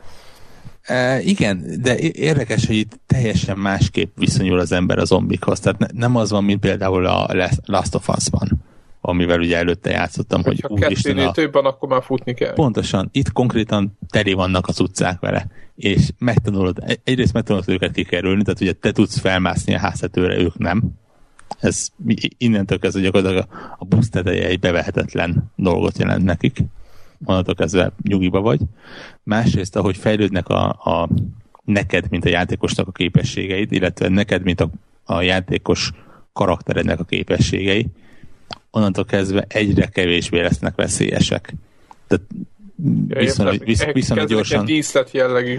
E, igen, de érdekes, hogy itt teljesen másképp viszonyul az ember a zombikhoz. Tehát ne, nem az van, mint például a Last of Us-ban, amivel ugye előtte játszottam, hogy, hogy úristen a... több van, akkor már futni kell. Pontosan, itt konkrétan teli vannak az utcák vele, és megtanulod, egyrészt megtanulod őket kikerülni, tehát ugye te tudsz felmászni a háztetőre, ők nem, ez innentől kezdve gyakorlatilag a busz teteje egy bevehetetlen dolgot jelent nekik. Onnantól kezdve nyugiba vagy. Másrészt, ahogy fejlődnek a, a neked, mint a játékosnak a képességeid, illetve neked, mint a, a játékos karakterednek a képességei, onnantól kezdve egyre kevésbé lesznek veszélyesek. Tehát viszonylag, visz, viszonylag gyorsan... díszlet jellegű.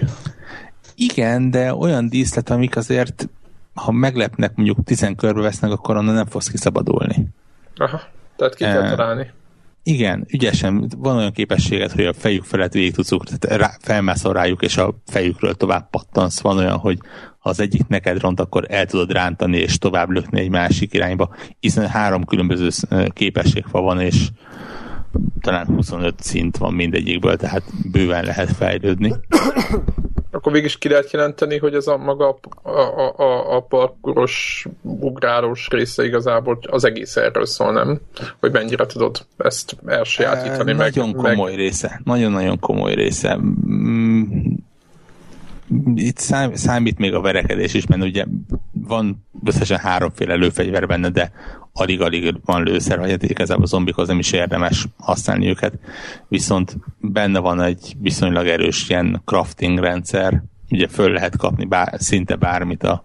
Igen, de olyan díszlet, amik azért ha meglepnek, mondjuk tizen körbe vesznek, akkor onnan nem fogsz kiszabadulni. Aha, tehát ki kell találni. Igen, ügyesen, van olyan képességet, hogy a fejük felett végig tudsz tehát rá, felmászol rájuk, és a fejükről tovább pattansz. Van olyan, hogy ha az egyik neked ront, akkor el tudod rántani, és tovább lökni egy másik irányba. Hiszen három különböző képességfa van, és talán 25 szint van mindegyikből, tehát bőven lehet fejlődni. [coughs] Akkor végig is ki lehet jelenteni, hogy ez a maga a, a, a, a parkuros, ugrálós része igazából az egész erről szól, nem? Hogy mennyire tudod ezt elsajátítani. E, meg, nagyon komoly meg... része. Nagyon-nagyon komoly része. Mm, itt szám, számít még a verekedés is, mert ugye van összesen háromféle lőfegyver benne, de alig-alig van lőszer, vagy igazából a zombikhoz nem is érdemes használni őket. Viszont benne van egy viszonylag erős ilyen crafting rendszer, ugye föl lehet kapni bár, szinte bármit a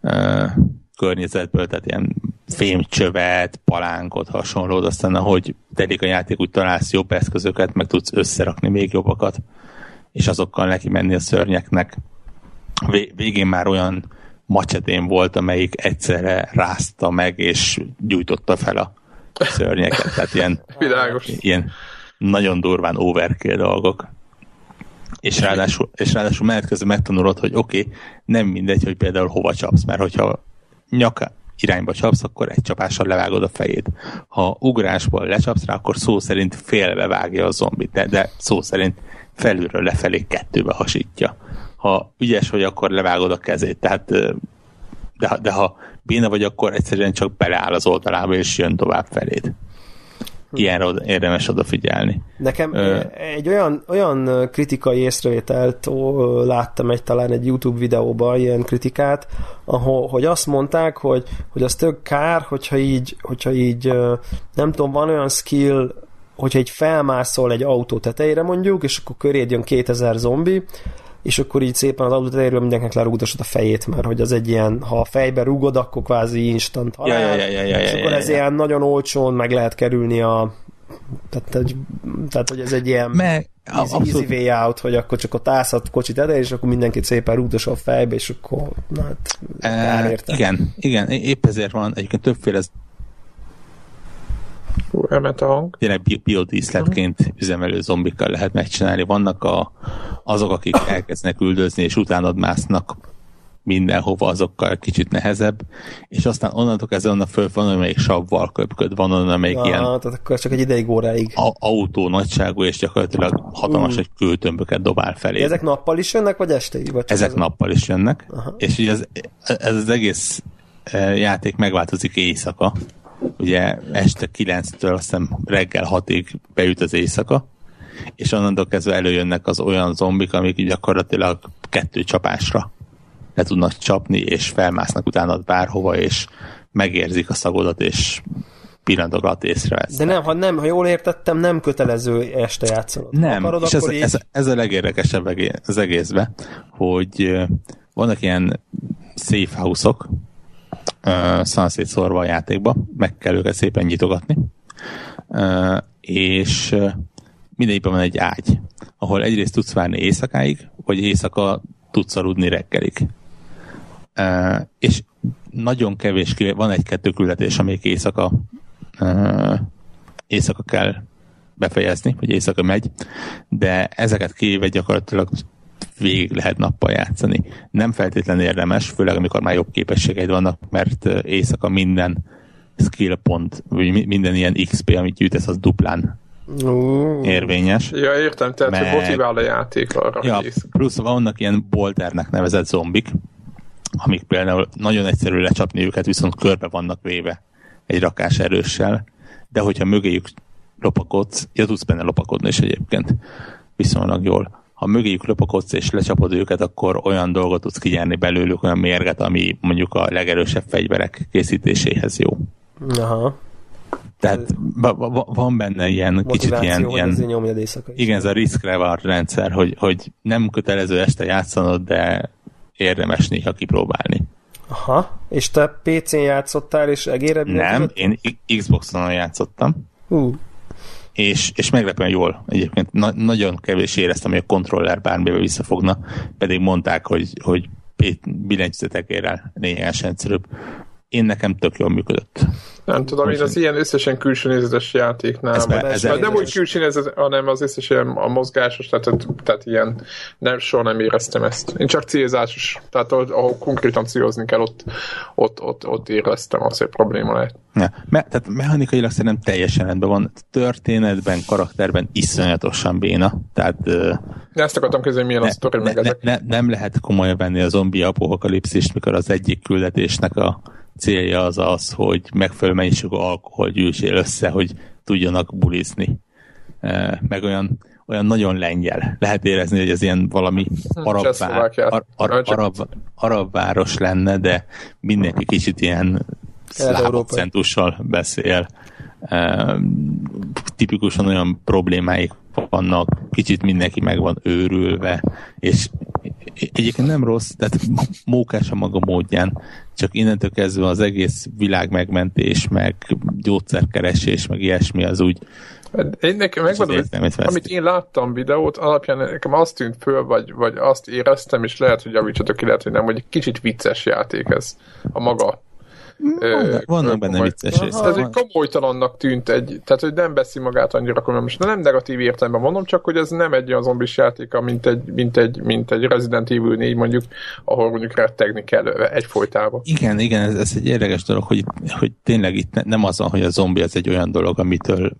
uh, környezetből, tehát ilyen fémcsövet, palánkot, hasonlót, aztán ahogy telik a játék, úgy találsz jobb eszközöket, meg tudsz összerakni még jobbakat és azokkal neki menni a szörnyeknek. Végén már olyan macsetén volt, amelyik egyszerre rázta meg, és gyújtotta fel a szörnyeket. Tehát ilyen, Világos. ilyen nagyon durván overkill dolgok. És ráadásul, és ráadásul menet közben megtanulod, hogy oké, okay, nem mindegy, hogy például hova csapsz, mert hogyha nyaka irányba csapsz, akkor egy csapással levágod a fejét. Ha ugrásból lecsapsz rá, akkor szó szerint félbe vágja a zombit, de, de szó szerint felülről lefelé kettőbe hasítja. Ha ügyes vagy, akkor levágod a kezét, tehát de, de ha béna vagy, akkor egyszerűen csak beleáll az oldalába, és jön tovább feléd. Ilyenre érdemes odafigyelni. Nekem Ö... egy olyan, olyan kritikai észrevételt ó, láttam egy talán egy YouTube videóban, ilyen kritikát, ahol, hogy azt mondták, hogy, hogy az tök kár, hogyha így, hogyha így nem tudom, van olyan skill, hogyha egy felmászol egy autó tetejére mondjuk, és akkor köréd jön 2000 zombi, és akkor így szépen az autó tetejéről mindenkinek lerúgdosod a fejét, mert hogy az egy ilyen, ha a fejbe rúgod, akkor kvázi instant halál, ja, ja, ja, ja, és ja, akkor ja, ez ja. ilyen nagyon olcsón meg lehet kerülni a tehát, hogy, tehát, hogy ez egy ilyen meg, easy, easy way out, hogy akkor csak ott állsz a kocsit tetejére, és akkor mindenkit szépen rúgdosol a fejbe, és akkor na hát, e, igen, igen, épp ezért van egyébként többféle Hú, elment a hang. Tényleg biodíszletként uh-huh. üzemelő zombikkal lehet megcsinálni. Vannak a, azok, akik [coughs] elkezdenek üldözni, és utánad másznak mindenhova, azokkal kicsit nehezebb, és aztán onnantól kezdve onnan föl van, amelyik savval köpköd, van onnan, amelyik ja, ilyen tehát akkor csak egy ideig óráig. A, autó nagyságú, és gyakorlatilag hatalmas uh. egy kőtömböket dobál felé. Ezek nappal is jönnek, vagy este? Vagy Ezek az... nappal is jönnek, Aha. és ugye ez, ez az egész eh, játék megváltozik éjszaka, ugye este 9-től aztán reggel 6-ig beüt az éjszaka, és onnantól kezdve előjönnek az olyan zombik, amik gyakorlatilag kettő csapásra le tudnak csapni, és felmásznak utána bárhova, és megérzik a szagodat, és pillanatokat észrevesz. De nem, ha, nem, ha jól értettem, nem kötelező este játszanod. Nem, akarod, és ez, így... ez, ez a legérdekesebb az egészben, hogy vannak ilyen safe house-ok, szanszétszorva a játékba, meg kell őket szépen nyitogatni, és mindegyikben van egy ágy, ahol egyrészt tudsz várni éjszakáig, vagy éjszaka tudsz aludni reggelig. És nagyon kevés, van egy-kettő küldetés, amelyik éjszaka éjszaka kell befejezni, vagy éjszaka megy, de ezeket kivéve gyakorlatilag végig lehet nappal játszani. Nem feltétlenül érdemes, főleg amikor már jobb képességeid vannak, mert éjszaka minden skill pont, vagy minden ilyen XP, amit gyűjtesz, az duplán uh. érvényes. Ja, értem, tehát meg... motivál a játék arra. Ja, plusz vannak ilyen bolternek nevezett zombik, amik például nagyon egyszerű lecsapni őket, viszont körbe vannak véve egy rakás erőssel, de hogyha mögéjük lopakodsz, ja tudsz benne lopakodni is egyébként viszonylag jól. Ha mögéjük lopakodsz és lecsapod őket, akkor olyan dolgot tudsz kinyerni belőlük, olyan mérget, ami mondjuk a legerősebb fegyverek készítéséhez jó. Aha. Tehát van benne ilyen kicsit ilyen, ilyen igen, ez a risk reward rendszer, hogy, hogy nem kötelező este játszanod, de érdemes néha kipróbálni. Aha, és te PC-n játszottál, és egére Nem, én Xbox-on játszottam. Uh. És, és meglepően jól egyébként. Na, nagyon kevés éreztem, hogy a kontroller bármivel visszafogna, pedig mondták, hogy, hogy billentyűzetekérrel lényegesen egyszerűbb én nekem tök jól működött. Nem tudom, én az ilyen összesen külső nézetes játéknál, ez be, ez nem úgy külső nézet, hanem az összesen a mozgásos, tehát, tehát ilyen, nem, soha nem éreztem ezt. Én csak célzásos, tehát ahol, konkrétan célozni kell, ott, ott, ott, ott éreztem azt, hogy probléma lehet. Ja, me, tehát mechanikailag szerintem teljesen rendben van. Történetben, karakterben iszonyatosan béna. Tehát, De ezt akartam közölni, milyen ne, a sztori ne, meg ne, ezek. Ne, nem lehet komolyan venni a zombi apokalipszist, mikor az egyik küldetésnek a célja az az, hogy megfelelő mennyiségű alkohol gyűjtsél össze, hogy tudjanak bulizni. Meg olyan, olyan nagyon lengyel. Lehet érezni, hogy ez ilyen valami arab, vár, ar, ar, arab, arab város lenne, de mindenki kicsit ilyen szláv akcentussal beszél. Tipikusan olyan problémáik vannak, kicsit mindenki meg van őrülve, és egyébként nem rossz, tehát mókás a maga módján, csak innentől kezdve az egész világ megmentés, meg gyógyszerkeresés, meg ilyesmi az úgy én nekem megmondom, hogy amit én láttam videót, alapján nekem azt tűnt föl, vagy, vagy azt éreztem, és lehet, hogy javítsatok ki, lehet, hogy nem, hogy egy kicsit vicces játék ez a maga vannak, vannak benne vicces részek. Ez egy komolytalannak tűnt egy, tehát hogy nem beszi magát annyira komolyan. Most nem negatív értelemben mondom, csak hogy ez nem egy olyan zombis játék, mint egy, mint egy, mint egy Resident Evil 4 mondjuk, ahol mondjuk rettegni kell egyfolytában. Igen, igen, ez, ez egy érdekes dolog, hogy, hogy tényleg itt nem az van, hogy a zombi az egy olyan dolog, amitől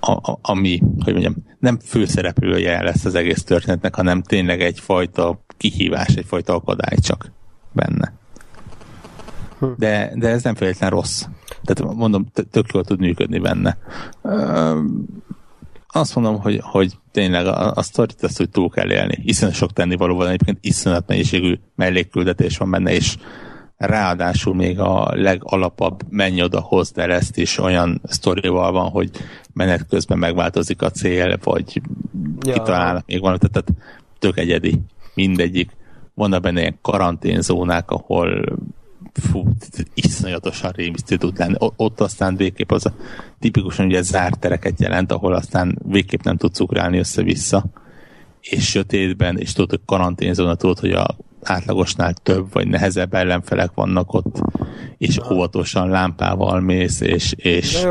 a, a, ami, hogy mondjam, nem főszereplője lesz az egész történetnek, hanem tényleg egyfajta kihívás, egyfajta akadály csak benne. De, de ez nem feltétlenül rossz. Tehát mondom, tök jól tud működni benne. Azt mondom, hogy, hogy tényleg a, a sztorit azt, hogy túl kell élni. Iszonyat sok tennivaló van, egyébként iszonyat mennyiségű mellékküldetés van benne, és ráadásul még a legalapabb menj oda, hozd el ezt is olyan sztorival van, hogy menet közben megváltozik a cél, vagy ja. kitalálnak még valamit, tehát tök egyedi mindegyik. Vannak benne ilyen karanténzónák, ahol fú, iszonyatosan rémisztő tud lenni. Ott aztán végképp az a tipikusan ugye zárt tereket jelent, ahol aztán végképp nem tudsz ugrálni össze-vissza, és sötétben, és tudod, hogy karanténzóna, tudod, hogy a átlagosnál több vagy nehezebb ellenfelek vannak ott, és óvatosan lámpával mész, és, és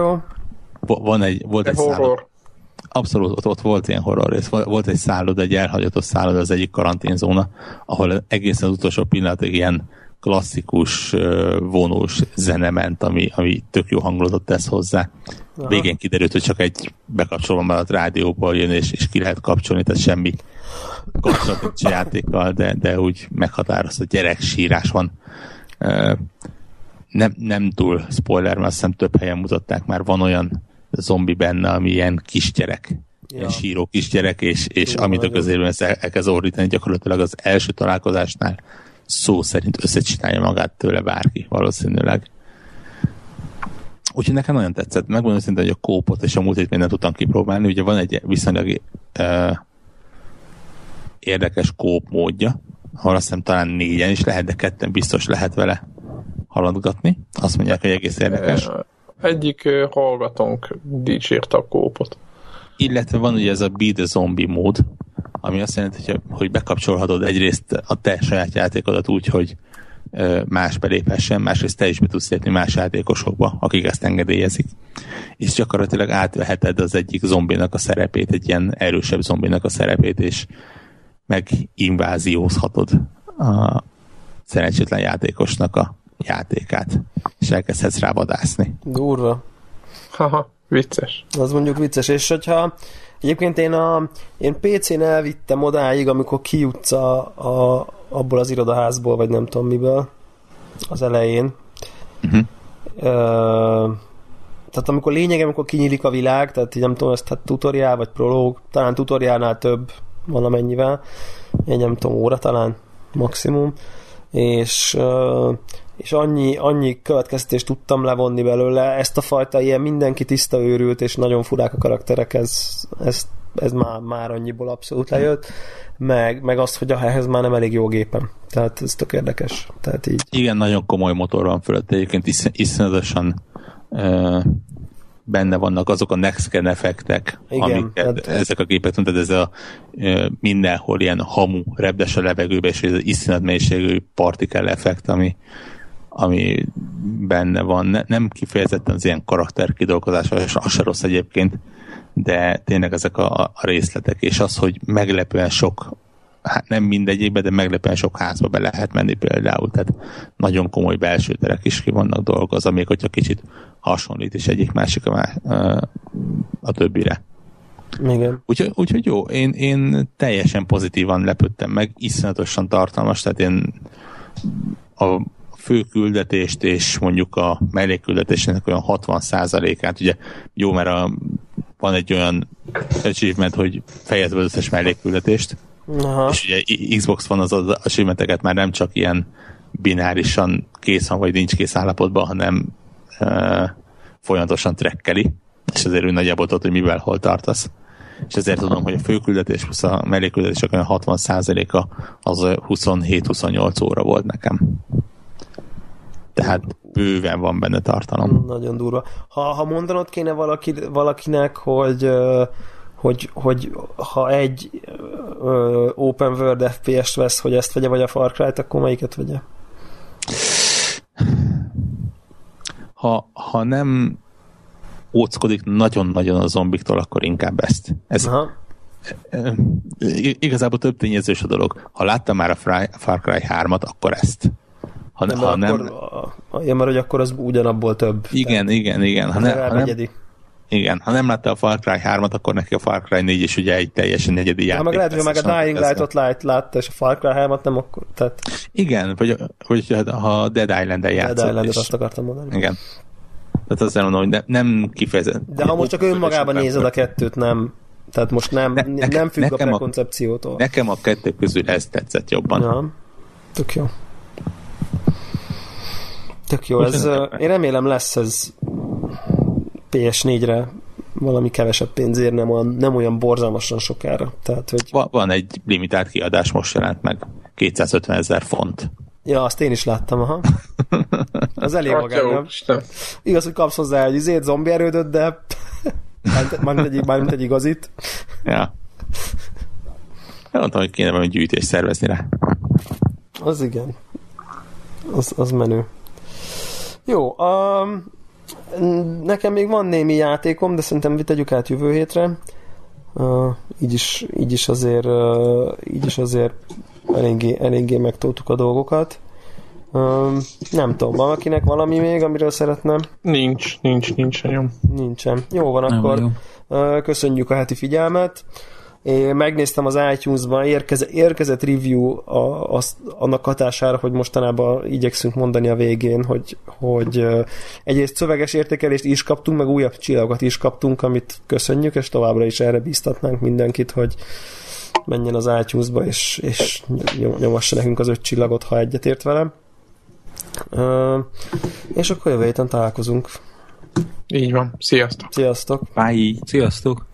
van egy, volt egy szállod, Abszolút, ott, ott volt ilyen horror rész. Volt egy szállod, egy elhagyatott szállod az egyik karanténzóna, ahol egészen az utolsó pillanatig ilyen klasszikus vonós zene ment, ami, ami tök jó hangulatot tesz hozzá. Aha. Végén kiderült, hogy csak egy bekapcsolom maradt rádióból jön, és, és ki lehet kapcsolni, tehát semmi kapcsolat nincs játékkal, de, de úgy meghatározó gyerek sírás van. Nem, nem túl spoiler, mert azt hiszem több helyen mutatták már, van olyan zombi benne, ami ilyen kisgyerek, ja. ilyen síró kisgyerek, és, és Jó, amit a közérben ezt elkezd ordítani, gyakorlatilag az első találkozásnál szó szerint összecsinálja magát tőle bárki, valószínűleg. Úgyhogy nekem nagyon tetszett. Megmondom szinte, hogy a kópot és a múlt még nem tudtam kipróbálni. Ugye van egy viszonylag uh, érdekes kóp módja, ahol azt hiszem talán négyen is lehet, de ketten biztos lehet vele haladgatni. Azt mondják, hogy egész érdekes. Egyik hallgatónk dicsérte a kópot. Illetve van ugye ez a Be the Zombie mód, ami azt jelenti, hogy, hogy bekapcsolhatod egyrészt a te saját játékodat úgy, hogy más beléphessen, másrészt te is be tudsz lépni más játékosokba, akik ezt engedélyezik. És gyakorlatilag átveheted az egyik zombinak a szerepét, egy ilyen erősebb zombinak a szerepét, és meginváziózhatod a szerencsétlen játékosnak a játékát, és elkezdhetsz rá vadászni. Durva. Haha, vicces. Az mondjuk vicces, és hogyha egyébként én, a, én PC-n elvittem odáig, amikor kijutsz a, a, abból az irodaházból, vagy nem tudom miből, az elején. Uh-huh. Ö, tehát amikor lényeg, amikor kinyílik a világ, tehát így nem tudom, ez tehát tutoriál, vagy prológ, talán tutoriálnál több valamennyivel, egy nem tudom, óra talán maximum, és, és annyi, annyi következtetést tudtam levonni belőle, ezt a fajta ilyen mindenki tiszta őrült, és nagyon furák a karakterek, ez, ez, ez már, már annyiból abszolút lejött, meg, meg azt, hogy ehhez már nem elég jó gépem. Tehát ez tök érdekes. Tehát így. Igen, nagyon komoly motor van fölött, egyébként isz, iszonyatosan benne vannak azok a next gen effektek, Igen, amiket hát, ezek a gépek, tehát ez a e, mindenhol ilyen hamu, repdes a levegőbe, és ez az iszonyat mélységű partikel effekt, ami, ami benne van. Ne, nem kifejezetten az ilyen karakter kidolgozása, és az se rossz egyébként, de tényleg ezek a, a részletek, és az, hogy meglepően sok hát nem mindegyikbe, de meglepően sok házba be lehet menni például, tehát nagyon komoly belső terek is ki vannak dolgozva, még hogyha kicsit hasonlít is egyik másik a, a többire. Igen. Úgyhogy, úgyhogy jó, én, én teljesen pozitívan lepődtem meg, iszonyatosan tartalmas, tehát én a fő küldetést és mondjuk a mellékküldetésnek olyan 60%-át, ugye jó, mert a, van egy olyan achievement, hogy fejezd az összes mellékküldetést, Aha. és ugye Xbox van az az achievementeket már nem csak ilyen binárisan kész van, vagy nincs kész állapotban, hanem folyamatosan trekkeli, és ezért úgy nagyjából tudod, hogy mivel hol tartasz. És ezért tudom, hogy a főküldetés plusz a melléküldetés olyan 60%-a az 27-28 óra volt nekem. Tehát bőven van benne tartalom. Nagyon durva. Ha, ha mondanod kéne valaki, valakinek, hogy hogy, hogy ha egy open world FPS-t vesz, hogy ezt vegye, vagy a Far Cry-t, akkor melyiket vegye? ha, ha nem óckodik nagyon-nagyon a zombiktól, akkor inkább ezt. Ez, Aha. Igazából több tényezős a dolog. Ha láttam már a Far Cry 3-at, akkor ezt. Ha, nem, ha nem... Akkor, ja, mert hogy akkor az ugyanabból több. Igen, tehát, igen, igen. Ha, ne, ha nem, igen, ha nem látta a Far Cry 3-at, akkor neki a Far Cry 4 is ugye egy teljesen negyedi játék. Ha meg lehet, hogy meg a Dying Light-ot lát, látta, és a Far Cry 3-at nem akkor. Tehát... Igen, vagy, vagy ha Dead Island-el játszott. Dead Island-et azt akartam mondani. Igen. Tehát azt mondom, hogy ne, nem kifejezett. De ha most csak önmagában nézed a kettőt, nem, tehát most nem, ne, ne, nem függ nekem a prekoncepciótól. Nekem a kettő közül ez tetszett jobban. Ja, tök jó. Tök jó, ez, én remélem lesz ez PS4-re valami kevesebb pénzért, nem olyan, nem olyan borzalmasan sokára. Tehát, hogy... Van, van egy limitált kiadás, most jelent meg 250 ezer font. Ja, azt én is láttam, aha. [laughs] Az elég magány, nem? Igaz, hogy kapsz hozzá egy izét, zombi erődöt, de mármint egy, mármint egy igazit. Ja. Mondtam, hogy kéne valami gyűjtést szervezni rá. Az igen. Az, az menő. Jó, um, Nekem még van némi játékom, de szerintem tegyük át jövő hétre. Uh, így, is, így is azért uh, így is azért eléggé, eléggé megtoltuk a dolgokat. Uh, nem tudom, van akinek valami még, amiről szeretném? Nincs, nincs, nincs nagyon. Nincsen. Jó van, nem akkor jó. Uh, köszönjük a heti figyelmet. Én megnéztem az iTunes-ban, érkeze, érkezett review a, az, annak hatására, hogy mostanában igyekszünk mondani a végén, hogy, hogy egyrészt szöveges értékelést is kaptunk, meg újabb csillagokat is kaptunk, amit köszönjük, és továbbra is erre bíztatnánk mindenkit, hogy menjen az iTunes-ba, és, és nyomassa nekünk az öt csillagot, ha egyetért velem. Uh, és akkor jövő héten találkozunk. Így van. Sziasztok. Sziasztok. Bye. Sziasztok.